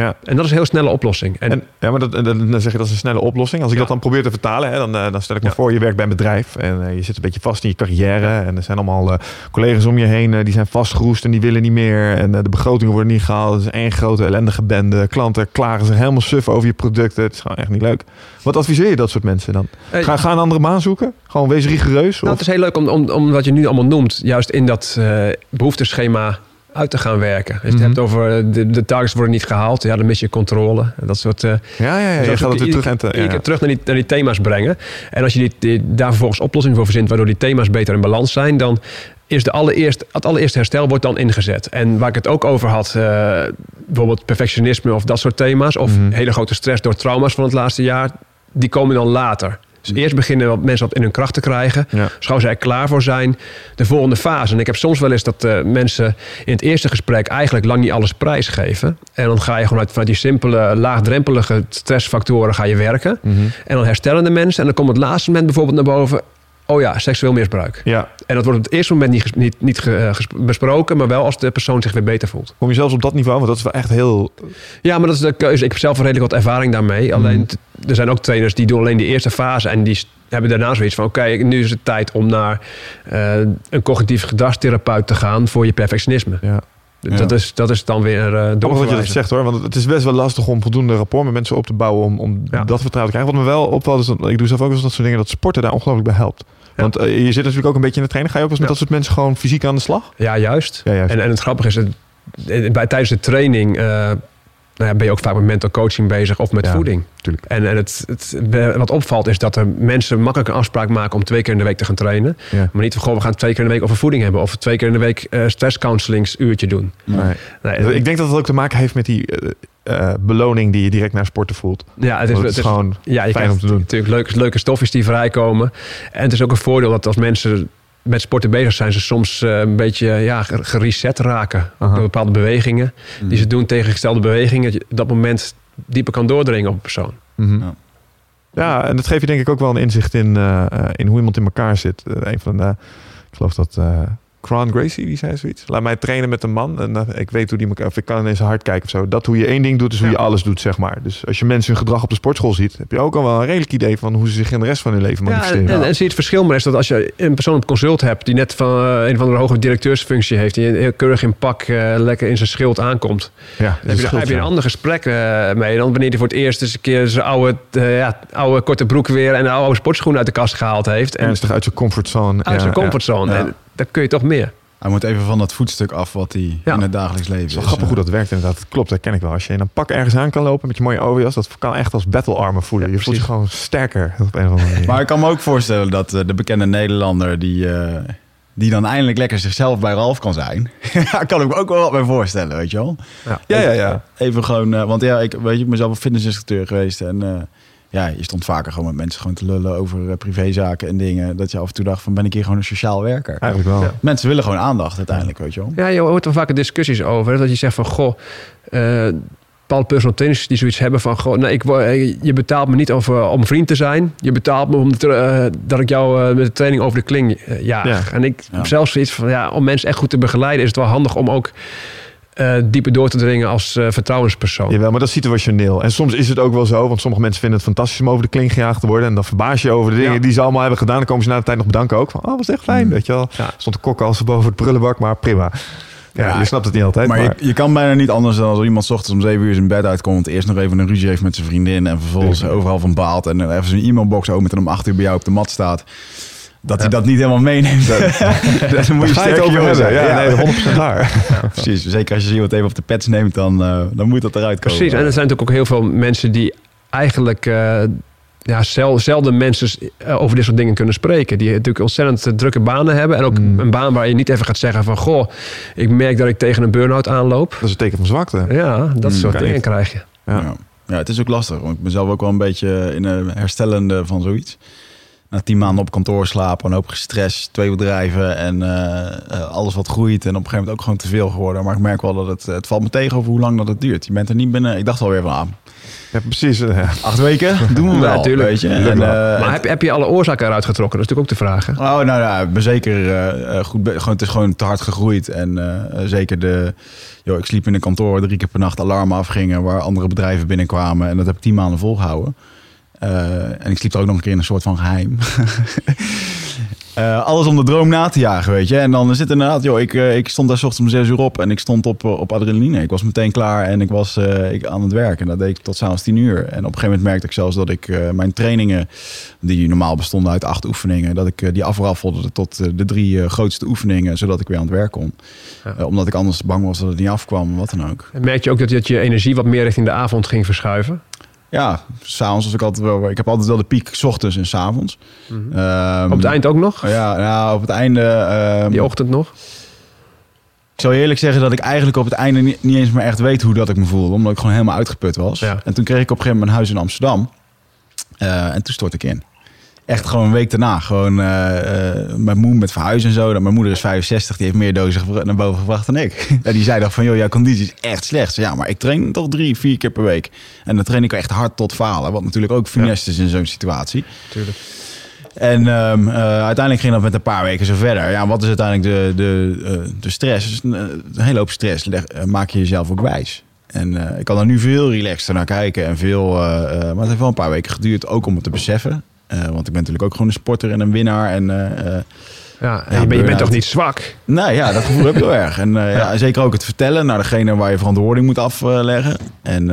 Ja. En dat is een heel snelle oplossing. En, En, ja, maar dat, dan zeg je dat is een snelle oplossing. Als ik Ja. dat dan probeer te vertalen, hè, dan, eh, dan stel ik me Ja. voor, je werkt bij een bedrijf en eh, je zit een beetje vast in je carrière. En er zijn allemaal eh, collega's om je heen die zijn vastgeroest en die willen niet meer. En de begrotingen worden niet gehaald. Het is één grote ellendige bende. Klanten klagen zich helemaal suf over je producten. Het is gewoon echt niet leuk. Wat adviseer je dat soort mensen dan? Ga, ga een andere baan zoeken? Gewoon wees rigoureus? Nou, Of? het is heel leuk om, om, om wat je nu allemaal noemt, juist in dat eh behoefteschema uit te gaan werken. Als je het Mhm. hebt over eh, de, de targets worden niet gehaald, ja, dan mis je controle. Dat soort. eh, Ja, ja, ja. zo Je gaat het weer terug en te, ja, terug naar die, naar die thema's brengen. En als je die, die- daar vervolgens oplossingen voor verzint, waardoor die thema's beter in balans zijn, dan is de allereerst, het allereerste herstel wordt dan ingezet. En waar ik het ook over had, eh, bijvoorbeeld perfectionisme of dat soort thema's, of Mhm. hele grote stress door trauma's van het laatste jaar, die komen dan later. Dus eerst beginnen wat mensen wat in hun kracht te krijgen. Ja. Dus gauw zij er klaar voor zijn, de volgende fase. En ik heb soms wel eens dat eh, mensen in het eerste gesprek eigenlijk lang niet alles prijsgeven. En dan ga je gewoon uit, vanuit die simpele, laagdrempelige stressfactoren ga je werken. Mhm. En dan herstellen de mensen. En dan komt het laatste moment bijvoorbeeld naar boven. Oh ja, seksueel misbruik. Ja. En dat wordt op het eerste moment niet, niet, niet eh, besproken, maar wel als de persoon zich weer beter voelt. Kom je zelfs op dat niveau? Want dat is wel echt heel... Ja, maar dat is de keuze. Ik heb zelf redelijk wat ervaring daarmee. Alleen, Mhm. t- er zijn ook trainers die doen alleen de eerste fase. En die hebben daarna zoiets van... Oké, nu is het tijd om naar eh, een cognitief gedragstherapeut te gaan voor je perfectionisme. Ja. Dat, is, dat is dan weer uh, Grappig wat je dat zegt hoor, want het is best wel lastig om voldoende rapport met mensen op te bouwen om, om Ja. dat vertrouwen te krijgen. Wat me wel opvalt is, dat, ik doe zelf ook wel eens dat soort dingen, dat sporten daar ongelooflijk bij helpt. Want eh, je zit natuurlijk ook een beetje in de training. Ga je ook eens met dat soort mensen gewoon fysiek aan de slag? Ja, juist. Ja, juist. En, en het grappige is, het, eh, bij, tijdens de training... eh, nou ja, ben je ook vaak met mental coaching bezig of met Ja, voeding. tuurlijk. En, en het, het, wat opvalt is dat er mensen makkelijk een afspraak maken om twee keer in de week te gaan trainen. Ja. Maar niet van, we gaan twee keer in de week over voeding hebben. Of twee keer in de week eh stresscounselingsuurtje doen. Nee. Nee, Ik denk dat het ook te maken heeft met die eh, eh, beloning die je direct na sporten voelt. ja, het is, het is gewoon ja, je fijn krijgt om te doen. Natuurlijk leuke, leuke stofjes die vrijkomen. En het is ook een voordeel dat als mensen met sporten bezig zijn, ze soms eh, een beetje ja, ge- gereset raken. Aha. Door bepaalde bewegingen die ze doen, tegengestelde bewegingen. Dat je op dat moment dieper kan doordringen op een persoon. Mhm. Ja. Ja, en dat geeft je denk ik ook wel een inzicht in, eh, eh, in hoe iemand in elkaar zit. Een van de, ik geloof dat eh Cron Gracie, die zei zoiets. Laat mij trainen met een man en eh, ik weet hoe die elkaar, of ik kan in zijn hart kijken of zo. Dat hoe je één ding doet, is hoe Ja. je alles doet, zeg maar. Dus als je mensen hun gedrag op de sportschool ziet, heb je ook al wel een redelijk idee van hoe ze zich in de rest van hun leven Ja, manifesteren. en, en zie je het verschil maar is dat als je een persoon op consult hebt die net van eh, een van de hoge directeursfunctie heeft, die heel keurig in pak eh, lekker in zijn schild aankomt, ja, dan heb je, heb je een ander gesprek mee dan wanneer hij voor het eerst eens een keer zijn oude, ja, oude korte broek weer en een oude sportschoen uit de kast gehaald heeft. En Ernstig uit zijn comfortzone. uit zijn Ja, comfortzone. Ja. En dan kun je toch meer. Hij moet even van dat voetstuk af wat hij Ja. in het dagelijks leven is wel grappig hoe dat werkt inderdaad. Dat klopt, dat ken ik wel. Als je in een pak ergens aan kan lopen met je mooie overjas, dat kan echt als battle armor voelen. Ja, je voelt je gewoon sterker op een of andere manier. Maar ik kan me ook voorstellen dat eh, de bekende Nederlander die, eh, die dan eindelijk lekker zichzelf bij Ralf kan zijn. Ja, kan ik me ook wel wat bij voorstellen, weet je wel. Ja. ja, ja, ja. Even gewoon, eh, want ja, ik weet je, ik ben zelf een fitnessinstructeur geweest en eh, ja, je stond vaker gewoon met mensen gewoon te lullen over eh, privézaken en dingen. Dat je af en toe dacht van ben ik hier gewoon een sociaal werker. Eigenlijk wel. Ja. Mensen willen gewoon aandacht uiteindelijk, weet je wel. Ja, je hoort er vaak discussies over. Dat je zegt van, goh, eh bepaalde personal trainers die zoiets hebben van, goh, nee, ik, eh, je betaalt me niet over, om vriend te zijn. Je betaalt me om dat ik jou met de training over de kling jaag. Ja. En ik Ja. heb zelfs zoiets van, ja, om mensen echt goed te begeleiden is het wel handig om ook eh, dieper door te dringen als eh, vertrouwenspersoon. Jawel, maar dat is situationeel. En soms is het ook wel zo, want sommige mensen vinden het fantastisch om over de kling gejaagd te worden. En dan verbaas je je over de dingen Ja. die ze allemaal hebben gedaan. Dan komen ze na de tijd nog bedanken ook. Van, oh, was echt fijn, Mm. weet je wel. Ja. Stond de kok als boven het prullenbak, maar prima. Ja, Ja, je snapt het niet altijd. Maar Maar, je, je kan bijna niet anders dan als iemand 's ochtends om 7 uur zijn bed uitkomt. Eerst nog even een ruzie heeft met zijn vriendin. En vervolgens overal van baalt. En even zijn e-mailbox opent en om 8 uur bij jou op de mat staat. Dat hij dat niet helemaal meeneemt. Dan moet je Daar sterk over hebben. Ja, nee, 100% waar. Precies. Zeker als je iemand even op de pets neemt, dan, eh, dan moet dat eruit komen. Precies, en er zijn natuurlijk ook heel veel mensen die eigenlijk eh, ja, zel- zelden mensen eh, over dit soort dingen kunnen spreken. Die natuurlijk ontzettend drukke banen hebben. En ook Mm. een baan waar je niet even gaat zeggen van... goh, ik merk dat ik tegen een burn-out aanloop. Dat is een teken van zwakte. Ja, dat Mm, soort dingen niet. krijg je. Ja. Ja. ja, het is ook lastig. Want ik ben zelf ook wel een beetje in een herstellende van zoiets. Na tien maanden op kantoor slapen, een hoop gestrest, twee bedrijven en eh, eh, alles wat groeit. En op een gegeven moment ook gewoon te veel geworden. Maar ik merk wel dat het, het valt me tegen over hoe lang dat het duurt. Je bent er niet binnen. Ik dacht alweer van, ah, Ja, precies. eh, acht weken, doen we Ja, wel, tuurlijk. weet je. En, eh, maar heb, heb je alle oorzaken eruit getrokken? Dat is natuurlijk ook de vraag. hè? Oh, nou ja, ik ben zeker goed. be- Gewoon, het is gewoon te hard gegroeid. En zeker de. Joh, ik sliep in een kantoor waar drie keer per nacht alarmen afgingen. Waar andere bedrijven binnenkwamen. En dat heb ik tien maanden volgehouden. Eh, en ik sliep er ook nog een keer in een soort van geheim. Eh, alles om de droom na te jagen, weet je. En dan zit inderdaad, joh, ik, eh, ik stond daar 's ochtends om zes uur op en ik stond op, op adrenaline. Ik was meteen klaar en ik was ik, aan het werk. En dat deed ik tot s'avonds tien uur. En op een gegeven moment merkte ik zelfs dat ik mijn trainingen, die normaal bestonden uit acht oefeningen, dat ik die afraffelde tot de drie grootste oefeningen, zodat ik weer aan het werk kon. Ja. Omdat ik anders bang was dat het niet afkwam, wat dan ook. En merk je ook dat, dat je energie wat meer richting de avond ging verschuiven? Ja, s'avonds was ik altijd wel, ik heb altijd wel de piek 's ochtends en 's avonds. Ehm, Op het eind ook nog? Ja, nou, op het einde. ehm, Die ochtend nog? Ik zou je eerlijk zeggen dat ik eigenlijk op het einde niet, niet eens meer echt weet hoe dat ik me voelde. Omdat ik gewoon helemaal uitgeput was. Ja. En toen kreeg ik op een gegeven moment een huis in Amsterdam. Eh, en toen stort ik in. Echt gewoon een week daarna. Gewoon eh, eh, mijn moe met verhuizen en zo. Dat Mijn moeder is 65, die heeft meer dozen naar boven gebracht dan ik. En die zei dan van, joh, jouw conditie is echt slecht. Zei, Ja, maar ik train toch drie, vier keer per week. En dan train ik echt hard tot falen. Wat natuurlijk ook funest is in zo'n situatie. Tuurlijk. En ehm, eh, uiteindelijk ging dat met een paar weken zo verder. Ja, wat is uiteindelijk de, de, eh, de stress? Dus een, eh, een hele hoop stress leg- eh, maak je jezelf ook wijs. En eh, ik kan er nu veel relaxter naar kijken. En veel, eh, eh, maar het heeft wel een paar weken geduurd ook om het te beseffen. Eh, want ik ben natuurlijk ook gewoon een sporter en een winnaar. En eh, eh, Ja, en Ja, je, bent, je bent toch niet zwak? nou ja, dat gevoel heb ik heel erg. En ja. zeker ook het vertellen naar degene waar je verantwoording moet afleggen. En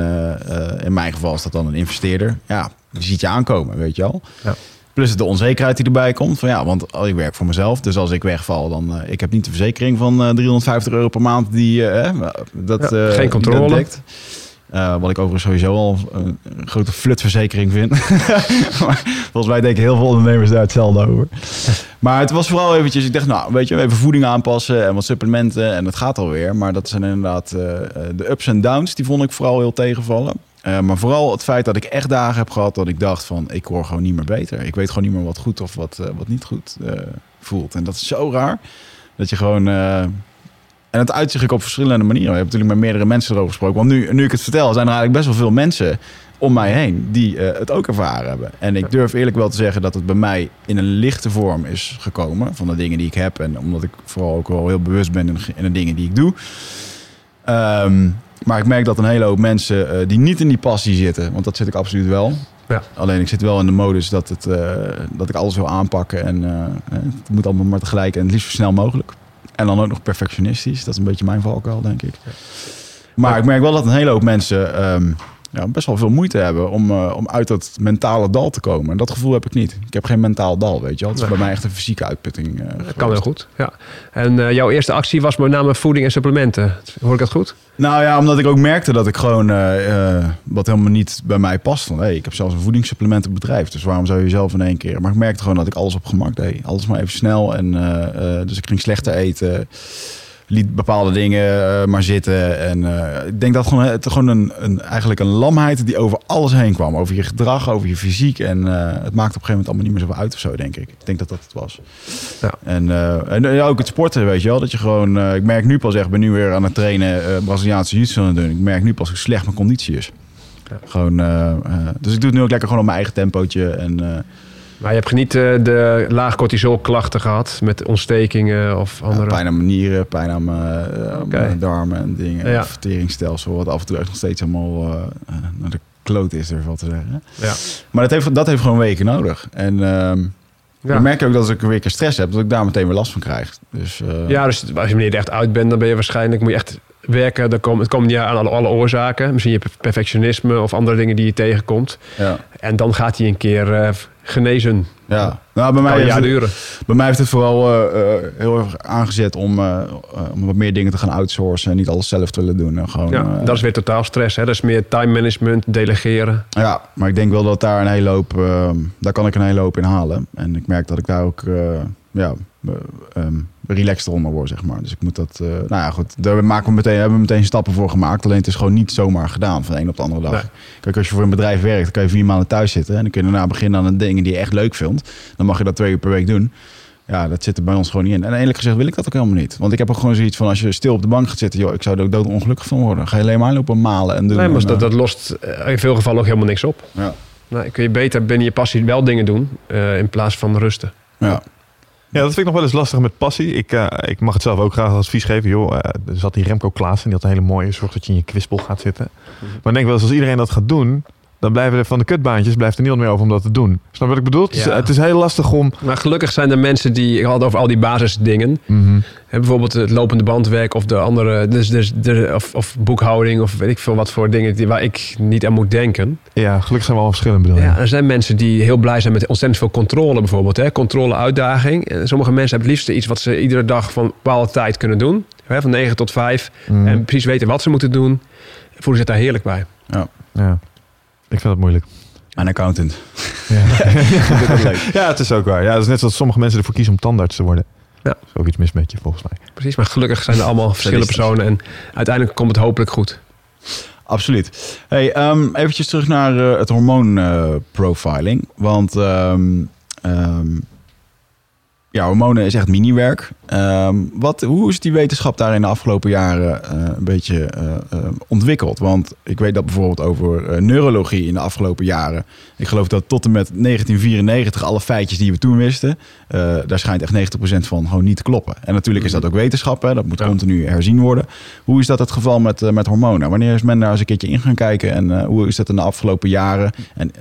in mijn geval is dat dan een investeerder. Ja, die ziet je aankomen, weet je al. Ja. Plus de onzekerheid die erbij komt. Van ja, want al ik werk voor mezelf. Dus als ik wegval, dan... ik heb niet de verzekering van eh 350 euro per maand die... dat, geen controle. dat Eh, wat ik overigens sowieso al een, een grote flutverzekering vind. volgens mij denken heel veel ondernemers daar hetzelfde over. Maar het was vooral eventjes, ik dacht, nou, weet je, even voeding aanpassen en wat supplementen en het gaat alweer. Maar dat zijn inderdaad eh, eh, de ups en downs, die vond ik vooral heel tegenvallen. Eh, maar vooral het feit dat ik echt dagen heb gehad dat ik dacht van, ik hoor gewoon niet meer beter. Ik weet gewoon niet meer wat goed of wat, eh, wat niet goed eh, voelt. En dat is zo raar, dat je gewoon... en het uit zich ook op verschillende manieren. We hebben natuurlijk met meerdere mensen erover gesproken. Want nu, nu ik het vertel, zijn er eigenlijk best wel veel mensen om mij heen die eh, het ook ervaren hebben. En ik durf eerlijk wel te zeggen dat het bij mij in een lichte vorm is gekomen. Van de dingen die ik heb. En omdat ik vooral ook wel heel bewust ben in, de dingen die ik doe. Ehm, maar ik merk dat een hele hoop mensen eh, die niet in die passie zitten. Want dat zit ik absoluut wel. Ja. Alleen ik zit wel in de modus dat, het, eh, dat ik alles wil aanpakken. En het moet allemaal maar tegelijk en het liefst zo snel mogelijk. En dan ook nog perfectionistisch. Dat is een beetje mijn valkuil, denk ik. Maar ik merk wel dat een hele hoop mensen ehm, ja, best wel veel moeite hebben om, eh, om uit dat mentale dal te komen. En dat gevoel heb ik niet. Ik heb geen mentaal dal, weet je wel. Het is bij mij echt een fysieke uitputting. eh, Dat kan heel goed. Ja. En eh, jouw eerste actie was met name voeding en supplementen. Hoor ik dat goed? Nou ja, omdat ik ook merkte dat ik gewoon wat helemaal niet bij mij past. Van, hey, ik heb zelfs een voedingssupplementenbedrijf, dus waarom zou je zelf in één keer? Maar ik merkte gewoon dat ik alles op gemak deed. Alles maar even snel. En, dus ik ging slechter eten. Liet bepaalde dingen eh, maar zitten. En eh, ik denk dat gewoon, het gewoon een, een, eigenlijk een lamheid die over alles heen kwam. Over je gedrag, over je fysiek. En eh, het maakte op een gegeven moment allemaal niet meer zoveel uit of zo, denk ik. Ik denk dat dat het was. Ja. En, en ook het sporten, weet je wel. Dat je gewoon, ik merk nu pas echt, ben nu weer aan het trainen, Braziliaanse jiu-jitsu aan het doen. Ik merk nu pas hoe slecht mijn conditie is. Ja. Gewoon, dus ik doe het nu ook lekker gewoon op mijn eigen tempootje. En, Maar je hebt niet eh, de laag cortisol klachten gehad met ontstekingen of andere... pijn aan mijn nieren, pijn aan mijn, eh, mijn darmen en dingen. Ja. Verteringsstelsel, wat af en toe echt nog steeds helemaal eh, naar de kloot is, ik wel te zeggen. Ja. Maar dat heeft, dat heeft gewoon weken nodig. En ehm Ja. ik merk ook dat als ik weer een keer stress heb, dat ik daar meteen weer last van krijg. Dus, ja, dus als je er echt uit bent, dan ben je waarschijnlijk... moet je echt werken. Dan kom, het komt niet aan alle, alle oorzaken. Misschien je perfectionisme of andere dingen die je tegenkomt. ja. En dan gaat hij een keer genezen. Ja, nou, bij mij, heeft het, duren. bij mij heeft het vooral eh, eh, heel erg aangezet om, eh, om wat meer dingen te gaan outsourcen en niet alles zelf te willen doen. En gewoon, Ja, dat is weer totaal stress. Hè? Dat is meer time management, delegeren. ja, maar ik denk wel dat daar een hele hoop, daar kan ik een hele hoop in halen. En ik merk dat ik daar ook, ja, ehm, relaxed onder word, zeg maar. Dus ik moet dat, eh, nou ja, goed, daar maken we meteen, hebben we meteen stappen voor gemaakt. Alleen het is gewoon niet zomaar gedaan van de een op de andere dag. Nee. Kijk, als je voor een bedrijf werkt, dan kan je vier maanden thuis zitten. En dan kun je daarna beginnen aan de dingen die je echt leuk vindt. Dan mag je dat twee uur per week doen. Ja, dat zit er bij ons gewoon niet in. En eerlijk gezegd wil ik dat ook helemaal niet. Want ik heb ook gewoon zoiets van, als je stil op de bank gaat zitten... joh, ik zou er ook dood ongelukkig van worden. Ga je alleen maar lopen malen en doen. Nee, maar En, dat, eh, dat lost in veel gevallen ook helemaal niks op. ja, Nee, kun je beter binnen je passie wel dingen doen in plaats van rusten. ja. Ja, dat vind ik nog wel eens lastig met passie. Ik, eh, ik mag het zelf ook graag als advies geven. Joh, eh, er zat die Remco Klaassen, die had een hele mooie. Zorg dat je in je kwispel gaat zitten. Maar ik denk wel eens, als iedereen dat gaat doen... dan blijven er van de kutbaantjes blijft er niemand meer over om dat te doen. Snap wat ik bedoel? Het is, Ja. het is heel lastig om... Maar gelukkig zijn er mensen die, ik had over al die basisdingen. Mhm. Hè, bijvoorbeeld het lopende bandwerk of de andere, dus, dus, de, of, of boekhouding of weet ik veel wat voor dingen die, waar ik niet aan moet denken. Ja, gelukkig zijn we al verschillend bedoel je. Ja, er zijn mensen die heel blij zijn met ontzettend veel controle bijvoorbeeld. Hè? Controle, uitdaging. En sommige mensen hebben het liefst iets wat ze iedere dag van bepaalde tijd kunnen doen. Hè? Van 9 tot 5. Mhm. En precies weten wat ze moeten doen. Voelen zich daar heerlijk bij. ja. Ik vind dat moeilijk. Een accountant. Ja. Ik ja, het is ook waar. Ja, het is net zoals sommige mensen ervoor kiezen om tandarts te worden. Ja. Er is ook iets mis met je, volgens mij. Precies, maar gelukkig zijn er allemaal verschillende personen. En uiteindelijk komt het hopelijk goed. Absoluut. Hey, ehm eventjes terug naar eh, het hormoonprofiling. Want ehm, ehm, ja, hormonen is echt miniwerk. Ehm, wat, hoe is die wetenschap daar in de afgelopen jaren eh, een beetje eh, eh, ontwikkeld? Want ik weet dat bijvoorbeeld over neurologie in de afgelopen jaren. Ik geloof dat tot en met 1994 alle feitjes die we toen wisten, daar schijnt echt 90% van gewoon niet te kloppen. En natuurlijk is dat ook wetenschap, hè? dat moet Ja. continu herzien worden. Hoe is dat het geval met, met hormonen? Wanneer is men daar eens een keertje in gaan kijken en hoe is dat in de afgelopen jaren en,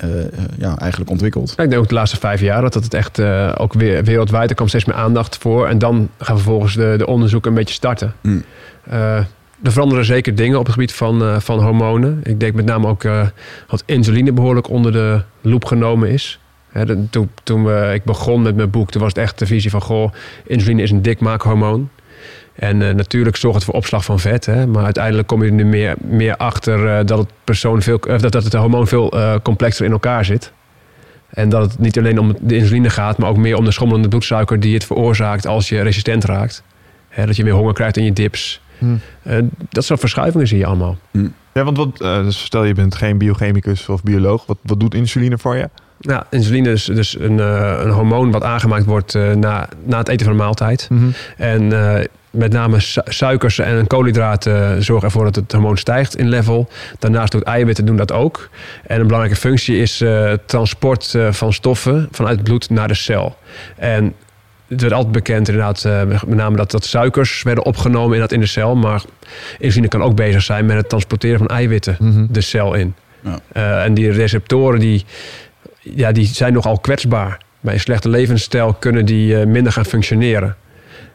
ja, eigenlijk ontwikkeld? Ik denk ook de laatste vijf jaar dat het echt ook weer wereldwijd, er komt steeds meer aandacht voor. En dan gaan vervolgens de, de onderzoeken een beetje starten. Eh, er veranderen zeker dingen op het gebied van, eh, van hormonen. Ik denk met name ook eh, dat insuline behoorlijk onder de loep genomen is. De- toen toen we, ik begon met mijn boek, toen was het echt de visie van... goh, insuline is een dikmaakhormoon. En eh, natuurlijk zorgt het voor opslag van vet. Hè, maar uiteindelijk kom je er nu meer, meer achter eh, dat, het persoon veel, eh, dat, dat het hormoon veel eh, complexer in elkaar zit. En dat het niet alleen om de insuline gaat, maar ook meer om de schommelende bloedsuiker die het veroorzaakt als je resistent raakt. Hè, dat je meer honger krijgt in je dips. Hm. Eh, dat soort verschuivingen zie je allemaal. Ja, want wat, eh, dus stel je bent geen biochemicus of bioloog. Wat, wat doet insuline voor je? Ja, insuline is dus een, eh, een hormoon wat aangemaakt wordt eh, na, na het eten van een maaltijd. En eh, met name su- suikers en koolhydraten zorgen ervoor dat het hormoon stijgt in level. Daarnaast doet eiwitten doen dat ook. En een belangrijke functie is eh, het transport eh, van stoffen vanuit het bloed naar de cel. En het werd altijd bekend inderdaad, eh, met name dat, dat suikers werden opgenomen in, dat in de cel. Maar insuline kan ook bezig zijn met het transporteren van eiwitten Mhm. de cel in. Ja. Eh, en die receptoren die, ja, die zijn nogal kwetsbaar. Bij een slechte levensstijl kunnen die eh, minder gaan functioneren.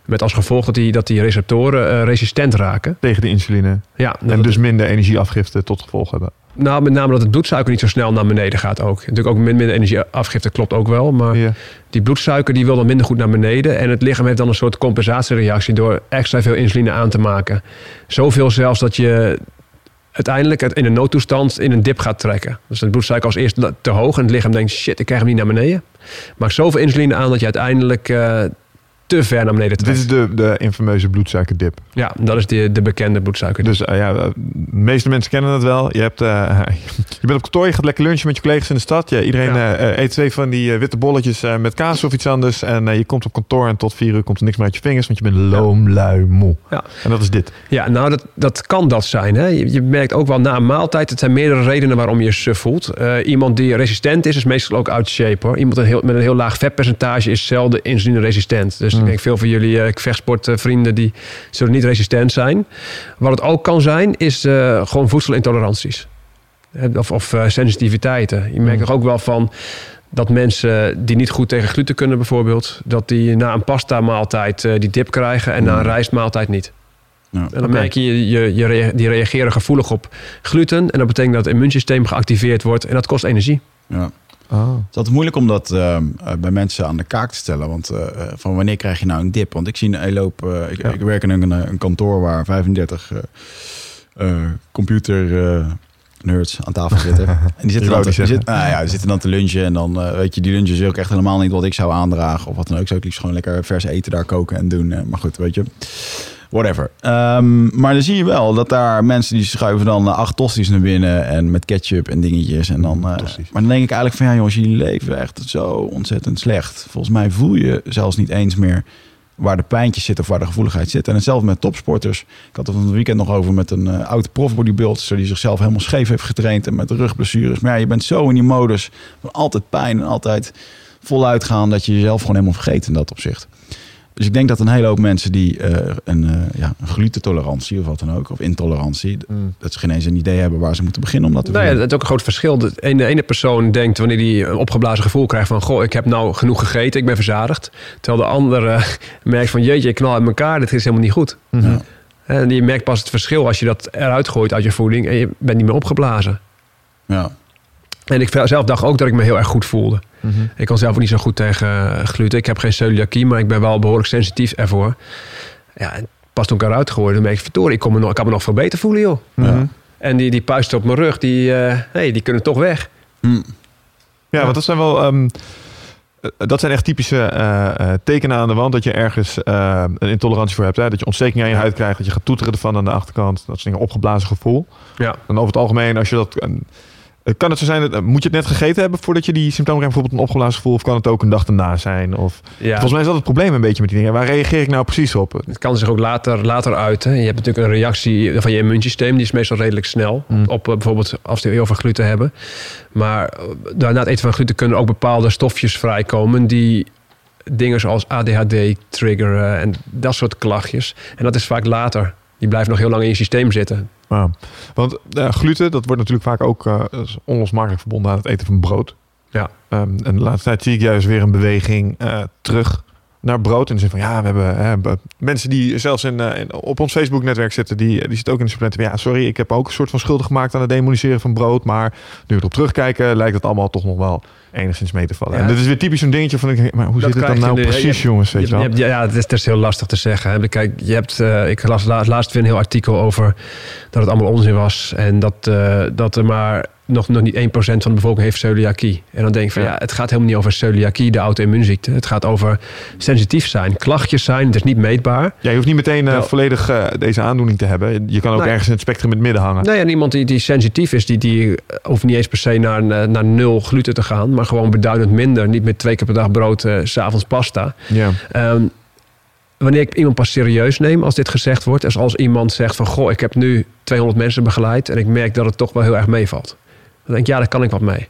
Met als gevolg dat die, dat die receptoren eh, resistent raken. Tegen de insuline. Ja, En dat- dus minder energieafgifte tot gevolg hebben. nou, met name dat het bloedsuiker niet zo snel naar beneden gaat ook. Natuurlijk ook min- minder energieafgifte klopt ook wel. Maar Ja. die bloedsuiker die wil dan minder goed naar beneden. En het lichaam heeft dan een soort compensatiereactie door extra veel insuline aan te maken. Zoveel zelfs dat je uiteindelijk het in een noodtoestand in een dip gaat trekken. Dus de bloedsuiker als eerst te hoog en het lichaam denkt shit, ik krijg hem niet naar beneden. Maak zoveel insuline aan dat je uiteindelijk eh, te ver naar beneden Dit is de, de infameuze bloedsuikerdip. Ja, dat is de, de bekende bloedsuiker. Dus eh, ja, eh, de meeste mensen kennen het wel. Je, hebt, eh, je bent op kantoor, je gaat lekker lunchen met je collega's in de stad. Ja, iedereen Ja. eet twee van die witte bolletjes met kaas of iets anders. En je komt op kantoor en tot vier uur komt er niks meer uit je vingers, want je bent loom, lui, moe. Ja. En dat is dit. Ja, nou, dat, dat kan dat zijn. Hè? Je, je merkt ook wel na een maaltijd, het zijn meerdere redenen waarom je je suf voelt. Iemand die resistent is, is meestal ook out shape hoor. Iemand een heel, met een heel laag vetpercentage is zelden insulineresistent. Dus Mm. ik denk veel van jullie uh, vechtsportvrienden die zullen niet resistent zijn. Wat het ook kan zijn, is eh, gewoon voedselintoleranties. Of, of eh, sensitiviteiten. Je merkt Mm. er ook wel van dat mensen die niet goed tegen gluten kunnen bijvoorbeeld... dat die na een pasta maaltijd die dip krijgen en na een Mm. rijstmaaltijd niet. Ja. En dan merk je, je, je rea- die reageren gevoelig op gluten. En dat betekent dat het immuunsysteem geactiveerd wordt. En dat kost energie. Ja. Oh. Het is altijd moeilijk om dat ehm, eh, bij mensen aan de kaak te stellen. Want eh, eh, van wanneer krijg je nou een dip? Want ik zie een eh, ik, Ja. ik werk in een, een kantoor waar 35 eh, eh, computer... eh, nerds aan tafel zitten. En die zitten, dan te, die nou ja, die zitten dan te lunchen. En dan eh, weet je, die lunches is ook echt helemaal niet wat ik zou aandragen. Of wat dan ook. Ik zou het liefst gewoon lekker vers eten daar koken en doen. eh, maar goed, weet je. Whatever. Ehm, maar dan zie je wel dat daar mensen die schuiven dan eh, acht tosties naar binnen. En met ketchup en dingetjes. En dan, eh, Tosties. maar dan denk ik eigenlijk van ja jongens, jullie leven echt zo ontzettend slecht. Volgens mij voel je zelfs niet eens meer waar de pijntjes zitten of waar de gevoeligheid zit. En hetzelfde met topsporters. Ik had het van het weekend nog over met een eh oude profbodybuilder die zichzelf helemaal scheef heeft getraind en met rugblessures. Maar ja, je bent zo in die modus van altijd pijn en altijd voluit gaan dat je jezelf gewoon helemaal vergeet in dat opzicht. Dus ik denk dat een hele hoop mensen die eh, een, eh, ja, een glutentolerantie of wat dan ook, of intolerantie, Mm. dat ze geen eens een idee hebben waar ze moeten beginnen om dat te Nou ja, dat is ook een groot verschil. De ene, de ene persoon denkt wanneer hij een opgeblazen gevoel krijgt van... goh, ik heb nou genoeg gegeten, ik ben verzadigd. Terwijl de andere merkt van jeetje, ik knal uit elkaar, dit is helemaal niet goed. Ja. En je merkt pas het verschil als je dat eruit gooit uit je voeding... en je bent niet meer opgeblazen. Ja. En ik zelf dacht ook dat ik me heel erg goed voelde. Mhm. Ik kan zelf ook niet zo goed tegen eh, gluten. Ik heb geen celiakie, maar ik ben wel behoorlijk sensitief ervoor. Ja, en pas toen ik eruit gooide, dan merk ik, verdorie, ik, kon me nog, ik kan me nog veel beter voelen, joh. Mhm. En die, die puisten op mijn rug, die, eh, hey, die kunnen toch weg. Hm. Ja, want dat zijn wel. ehm, eh, dat zijn echt typische eh, eh, tekenen aan de wand dat je ergens een intolerantie voor hebt. Hè? Dat je ontsteking aan je huid krijgt, dat je gaat toeteren ervan aan de achterkant. Dat is een opgeblazen gevoel. Ja. En over het algemeen, als je dat. Kan het zo zijn, dat, eh, moet je het net gegeten hebben voordat je die symptomen krijgt? Bijvoorbeeld een opgeblazen gevoel of kan het ook een dag daarna zijn? Of, Ja, Volgens mij is dat het probleem een beetje met die dingen. Waar reageer ik nou precies op? Het kan zich ook later, later uiten. Je hebt natuurlijk een reactie van je immuunsysteem. Die is meestal redelijk snel. Mm. Op eh, bijvoorbeeld als we heel veel gluten hebben. Maar eh, na het eten van gluten kunnen ook bepaalde stofjes vrijkomen. Die dingen zoals ADHD triggeren en dat soort klachtjes. En dat is vaak later. Die blijven nog heel lang in je systeem zitten. Ah, want gluten, dat wordt natuurlijk vaak ook eh, onlosmakelijk verbonden aan het eten van brood. Ja. Ehm, en de laatste tijd zie ik juist weer een beweging eh, terug naar brood. In de zin van, ja, we hebben hè, mensen die zelfs in, eh, in- op ons Facebook-netwerk zitten, die, die zitten ook in de supplementen. Ja, sorry, ik heb ook een soort van schuldig gemaakt aan het demoniseren van brood. Maar nu we erop terugkijken, lijkt het allemaal toch nog wel enigszins mee te vallen. Ja. En dit is weer typisch zo'n dingetje van, ik- maar hoe Dat zit het dan nou de- precies, je- jongens? Weet je, Je- wel? je hebt- ja, het is, het is heel lastig te zeggen. hè. Kijk, je hebt, eh, ik las la- laatst weer een heel artikel over dat het allemaal onzin was. En dat, eh, dat er maar nog, nog niet 1% van de bevolking heeft celiakie. En dan denk ik van ja. Het gaat helemaal niet over celiakie, de auto-immuunziekte. Het gaat over sensitief zijn, klachtjes zijn. Het is niet meetbaar. Ja, je hoeft niet meteen eh, volledig eh, deze aandoening te hebben. Je kan ook Nee. ergens in het spectrum in het midden hangen. Ja, en iemand die, die sensitief is, die, die hoeft niet eens per se naar, naar nul gluten te gaan. Maar gewoon beduidend minder. Niet met twee keer per dag brood, eh, s s'avonds pasta. Ja. Ehm, wanneer ik iemand pas serieus neem als dit gezegd wordt, is als iemand zegt van goh, ik heb nu 200 mensen begeleid en ik merk dat het toch wel heel erg meevalt. Dan denk ik, ja, daar kan ik wat mee.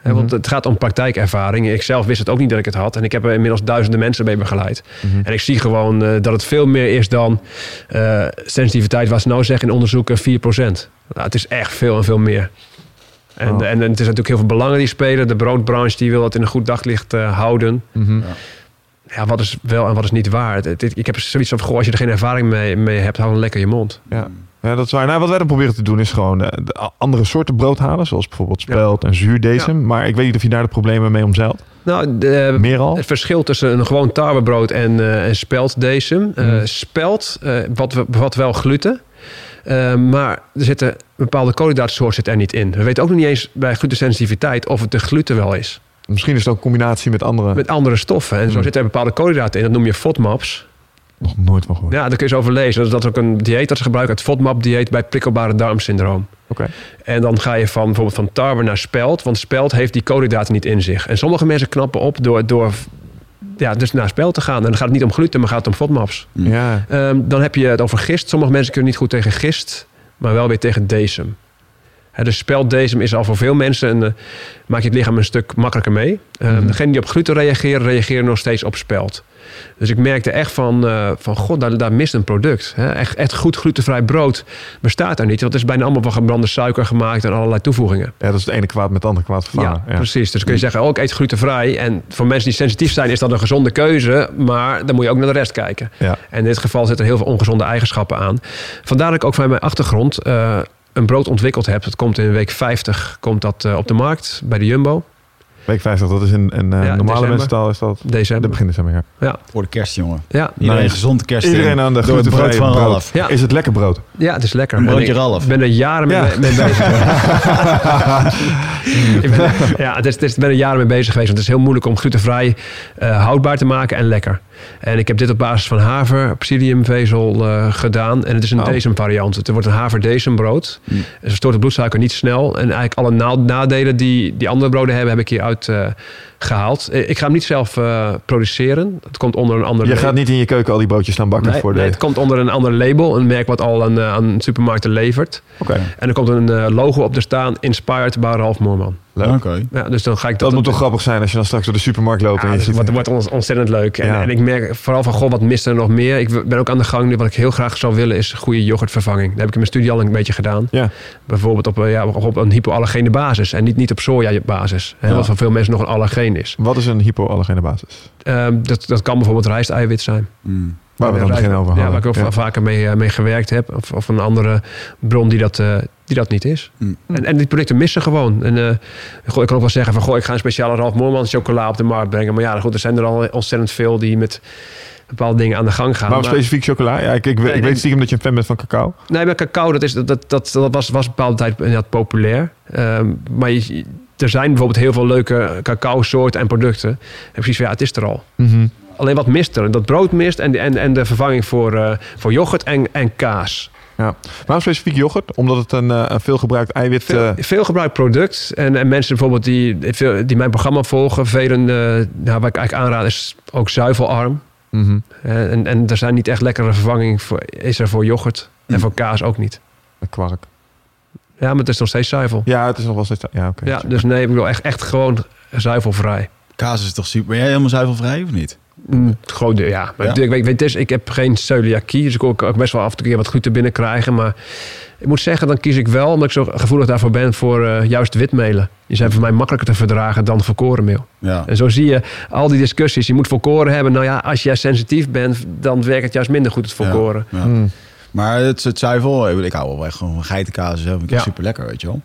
Hè, Want Mhm. het gaat om praktijkervaring. Ik zelf wist het ook niet dat ik het had. En ik heb er inmiddels duizenden mensen mee begeleid. Mhm. En ik zie gewoon eh, dat het veel meer is dan eh, sensitiviteit, wat ze nou zeggen in onderzoeken, 4%. Nou, het is echt veel en veel meer. En, Oh. en, en het is natuurlijk heel veel belangen die spelen. De broodbranche die wil het in een goed daglicht eh, houden Mhm. ja, wat is wel en wat is niet waar. Het- het- ik heb zoiets van, goh, als je er geen ervaring mee, mee hebt, hou dan lekker je mond. Ja. Ja, dat is waar. Nou, wat wij dan proberen te doen is gewoon de a- andere soorten brood halen. Zoals bijvoorbeeld spelt en zuurdesem. Maar ik weet niet of je daar de problemen mee omzeilt. Nou, de, Meer al? het verschil tussen een gewoon tarwebrood en, eh en spelddesem. Eh, Mm. spelt wat, we- bevat wel gluten. Maar er zitten bepaalde koolhydraatsoorten zit er niet in. We weten ook nog niet eens bij glutensensitiviteit of het de gluten wel is. Misschien is het ook een combinatie met andere. Met andere stoffen. En zo Mm. zitten er bepaalde koolhydraten in. Dat noem je FODMAPs. Nog nooit van gehoord. Ja, daar kun je eens over lezen. Dat is ook een dieet dat ze gebruiken. Het FODMAP-dieet bij prikkelbare darmsyndroom. Oké. En dan ga je van bijvoorbeeld van tarwe naar spelt. Want spelt heeft die koolhydraten niet in zich. En sommige mensen knappen op door, door ja, dus naar spelt te gaan. En dan gaat het niet om gluten, maar gaat het om FODMAPs. Ja. Ehm, dan heb je het over gist. Sommige mensen kunnen niet goed tegen gist, maar wel weer tegen decem. Dus speldecem is al voor veel mensen een, eh, maakt je het lichaam een stuk makkelijker mee. Mhm. Degenen die op gluten reageren, reageren nog steeds op spelt. Dus ik merkte echt van, eh, van god, daar, daar mist een product. Hè. Echt, echt goed glutenvrij brood bestaat daar niet. Want het is bijna allemaal van gebrande suiker gemaakt en allerlei toevoegingen. ja, dat is het ene kwaad met het andere kwaad vervangen. Ja, precies. Dus kun je zeggen, oh, ik eet glutenvrij. En voor mensen die sensitief zijn is dat een gezonde keuze. Maar dan moet je ook naar de rest kijken. Ja. En in dit geval zitten er heel veel ongezonde eigenschappen aan. Vandaar dat ik ook van mijn achtergrond eh, een brood ontwikkeld heb. Het komt in week 50 komt dat, eh, op de markt bij de Jumbo. Week 50, dat is in, in eh, Ja, normale mensentaal is dat... De December. begin december, ja. Voor de kerst, jongen. Ja, Iedereen gezond kerst in. Iedereen aan de Door het brood van brood. Ralf. Ja. Is het lekker brood? ja, het is lekker. Een En broodje ik Ralf. ben er jaren mee, Ja. mee bezig. ik ben, ja, het is, het is, ik ben er jaren mee bezig geweest. Want het is heel moeilijk om glutenvrij eh, houdbaar te maken en lekker. En ik heb dit op basis van haver, psylliumvezel eh, gedaan. En het is een Oh. decem variant. Het wordt een haver decembrood. Mm. Het verstoort het bloedsuiker niet snel. En eigenlijk alle na- nadelen die, die andere broden hebben, heb ik hieruit eh gehaald. Eh, Ik ga hem niet zelf produceren. Het komt onder een ander Je gaat niet in je keuken al die broodjes staan bakken Nee, voor de... nee, het komt onder een ander label. Een merk wat al aan, aan supermarkten levert. Oké, En er komt een logo op te staan. Inspired by Ralf Moorman. Leuk. Ja, dus dan ga ik dat... Dat moet toch grappig zijn als je dan straks door de supermarkt loopt. Ja, en je dus ziet- het wordt, ontzettend leuk. En, Ja. en ik merk vooral van, goh, wat mist er nog meer? Ik ben ook aan de gang nu. Wat ik heel graag zou willen is goede yoghurtvervanging. Dat heb ik in mijn studie al een beetje gedaan. Ja. Bijvoorbeeld op, eh, ja, op een hypoallergene basis. En niet, niet op soja-basis. Hè, Ja. Wat voor veel mensen nog een allergeen is. Wat is een hypoallergene basis? Ehm, dat, dat kan bijvoorbeeld rijsteiwit zijn. Mm. Waar we dan begin over Ja, waar ik ook Ja. vaker mee, eh, mee gewerkt heb. Of, of een andere bron die dat, eh, die dat niet is. Mm. En, en die producten missen gewoon. En, eh, goh, ik kan ook wel zeggen van... Goh, ik ga een speciale Ralf Moorman chocola op de markt brengen. Maar ja, goed, er zijn er al ontzettend veel die met bepaalde dingen aan de gang gaan. Waarom Maar- specifiek chocola? Ja, ik, ik, ik nee. weet stiekem dat je een fan bent van cacao. Nee, maar cacao, dat, is, dat, dat, dat, dat was, was een bepaalde tijd inderdaad populair. Ehm, maar je- er zijn bijvoorbeeld heel veel leuke cacao-soorten en producten. En precies van, ja, het is er al. Alleen wat mist er? Dat brood mist en, en, en de vervanging voor, eh, voor yoghurt en, en kaas. Ja. Waarom specifiek yoghurt? Omdat het een, uh, een veelgebruikt eiwit... Veel, uh... veel gebruikt product. En, en, mensen bijvoorbeeld die, die mijn programma volgen... velen, uh, nou, wat ik eigenlijk aanraad is ook zuivelarm. Mm -hmm. en, en er zijn niet echt lekkere vervanging voor, is er voor yoghurt. Mm. En voor kaas ook niet. Kwark. Ja, maar het is nog steeds zuivel. Ja, het is nog wel steeds... Ja, oké. ja dus nee, ik bedoel echt, echt gewoon zuivelvrij. Kaas is toch super... Ben jij helemaal zuivelvrij of niet? Mm, gewoon, ja. Maar Ja. Ik, weet, weet, ik heb geen celiakie, dus ik kan ook best wel af en toe wat gluten binnenkrijgen. Maar ik moet zeggen, dan kies ik wel, omdat ik zo gevoelig daarvoor ben, voor eh, juist witmelen. Die zijn voor mij makkelijker te verdragen dan volkorenmeel. Ja. En zo zie je al die discussies. Je moet volkoren hebben. Nou ja, als jij sensitief bent, dan werkt het juist minder goed, het volkoren. Ja. Mm. Maar het, het zuivel, ik, ik hou wel echt gewoon van geitenkaas. Zo, vind ik Ja. super lekker, weet je wel.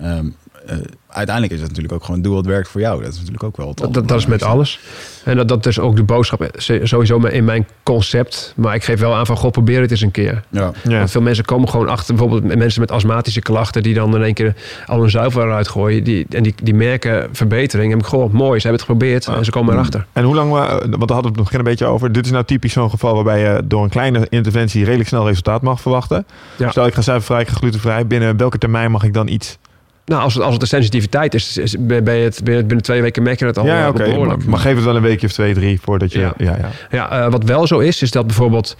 Ehm, eh, uiteindelijk is het natuurlijk ook gewoon doe wat werkt voor jou. Dat is natuurlijk ook wel het Dat, dat, dat is met alles. En dat, dat is ook de boodschap eh, sowieso in mijn concept. Maar ik geef wel aan van, god, probeer het eens een keer. Ja. Ja. Want veel mensen komen gewoon achter, bijvoorbeeld met mensen met astmatische klachten, die dan in één keer al hun zuivel eruit gooien. Die, en die, die merken verbetering. En ik gewoon mooi, ze hebben het geprobeerd en ze komen erachter. En hoe lang, we, want daar hadden we het begin een beetje over. Dit is nou typisch zo'n geval waarbij je door een kleine interventie redelijk snel resultaat mag verwachten. Ja. Stel ik ga zuivelvrij, ik ga glutenvrij. Binnen welke termijn mag ik dan iets? Nou, als het, als het een sensitiviteit is, is ben je het binnen, binnen twee weken merk je het al ja, eh, oké. Maar, maar geef het wel een weekje of twee, drie voordat je... Ja, Ja. ja, Ja, eh, wat wel zo is, is dat bijvoorbeeld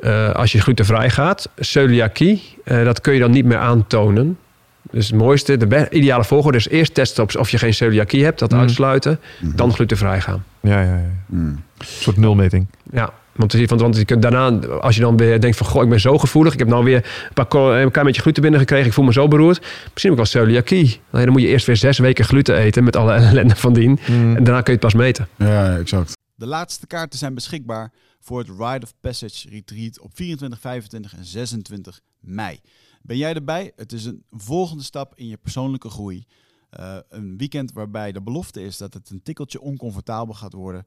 eh, als je glutenvrij gaat, celiakie, eh, dat kun je dan niet meer aantonen. Dus het mooiste, de ideale volgorde is eerst testen op of je geen celiakie hebt, dat Mhm. uitsluiten, dan glutenvrij gaan. ja, ja, ja. Mm. Een soort nulmeting. Ja, want, want, want daarna, als je dan weer denkt van... goh, ik ben zo gevoelig, ik heb nou weer een, paar, een klein beetje gluten binnengekregen... ik voel me zo beroerd, misschien heb ik wel celiakie. Nee, dan moet je eerst weer zes weken gluten eten met alle ellende van dien. Mm. En daarna kun je het pas meten. Ja, exact. De laatste kaarten zijn beschikbaar voor het Ride of Passage Retreat op 24, 25 en 26 mei. Ben jij erbij? Het is een volgende stap in je persoonlijke groei. Eh, een weekend waarbij de belofte is dat het een tikkeltje oncomfortabel gaat worden.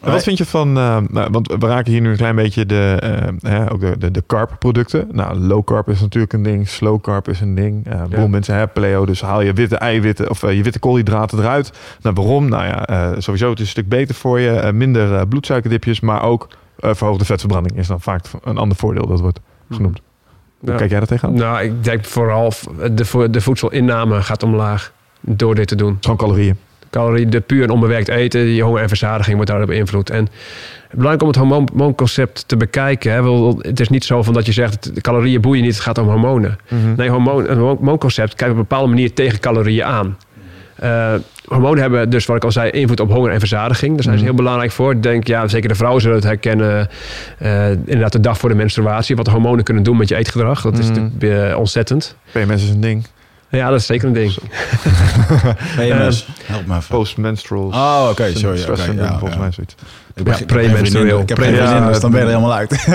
En Wat vind je van, eh, nou, want we raken hier nu een klein beetje de, eh, hè, ook de, de, de carb producten. Nou, low carb is natuurlijk een ding, slow carb is een ding. Veel mensen hebben paleo, dus haal je witte eiwitten of je witte koolhydraten eruit. Nou, waarom? Nou ja, sowieso het is een stuk beter voor je. minder bloedsuikerdipjes, maar ook verhoogde vetverbranding is dan vaak een ander voordeel dat wordt genoemd. Hoe Ja. kijk jij daar tegenaan? Nou, ik denk vooral de, de voedselinname gaat omlaag door dit te doen. Gewoon calorieën. Calorieën, de puur en onbewerkt eten, je honger en verzadiging wordt daardoor beïnvloed. En belangrijk om het hormoon- hormoonconcept te bekijken. Hè. Wel, Het is niet zo van dat je zegt, de calorieën boeien niet, het gaat om hormonen. Nee, hormoon, een hormoonconcept kijkt op een bepaalde manier tegen calorieën aan. Eh, hormonen hebben dus, wat ik al zei, invloed op honger en verzadiging. Daar zijn ze heel belangrijk voor. Ik denk, ja, zeker de vrouwen zullen het herkennen. eh, inderdaad, de dag voor de menstruatie. Wat hormonen kunnen doen met je eetgedrag. Dat is Mhm. natuurlijk eh, ontzettend. PMS is een ding. Ja, dat is zeker een ding. PMS, help me even. Postmenstrual Oh, oké, sorry. stress oké, syndrome, ja, volgens ja. mij zoiets. Ik ben, Ja, ik heb geen premenstrueel. vriendin, ik heb geen Pre- vriendin, Ja, dus dan ben je er helemaal uit.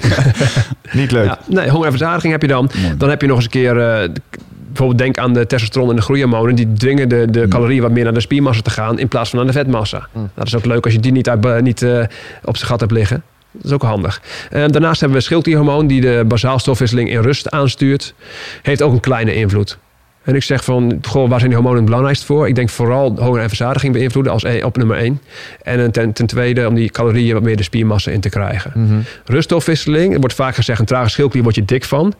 Niet leuk. Ja, nee, honger en verzadiging heb je dan. Mooi. Dan heb je nog eens een keer... eh, bijvoorbeeld denk aan de testosteron en de groeihormonen. Die dwingen de, de calorieën wat meer naar de spiermassa te gaan... in plaats van naar de vetmassa. Nou, dat is ook leuk als je die niet, uit, niet eh, op zijn gat hebt liggen. Dat is ook handig. Eh, daarnaast hebben we schildklierhormoon... die de basaalstofwisseling in rust aanstuurt. Heeft ook een kleine invloed. En ik zeg van, goh, waar zijn die hormonen het belangrijkst voor? Ik denk vooral honger en verzadiging beïnvloeden als e- op nummer één. En een ten, ten tweede om die calorieën wat meer de spiermassa in te krijgen. Ruststofwisseling, er wordt vaak gezegd, een trage schildklier word je dik van.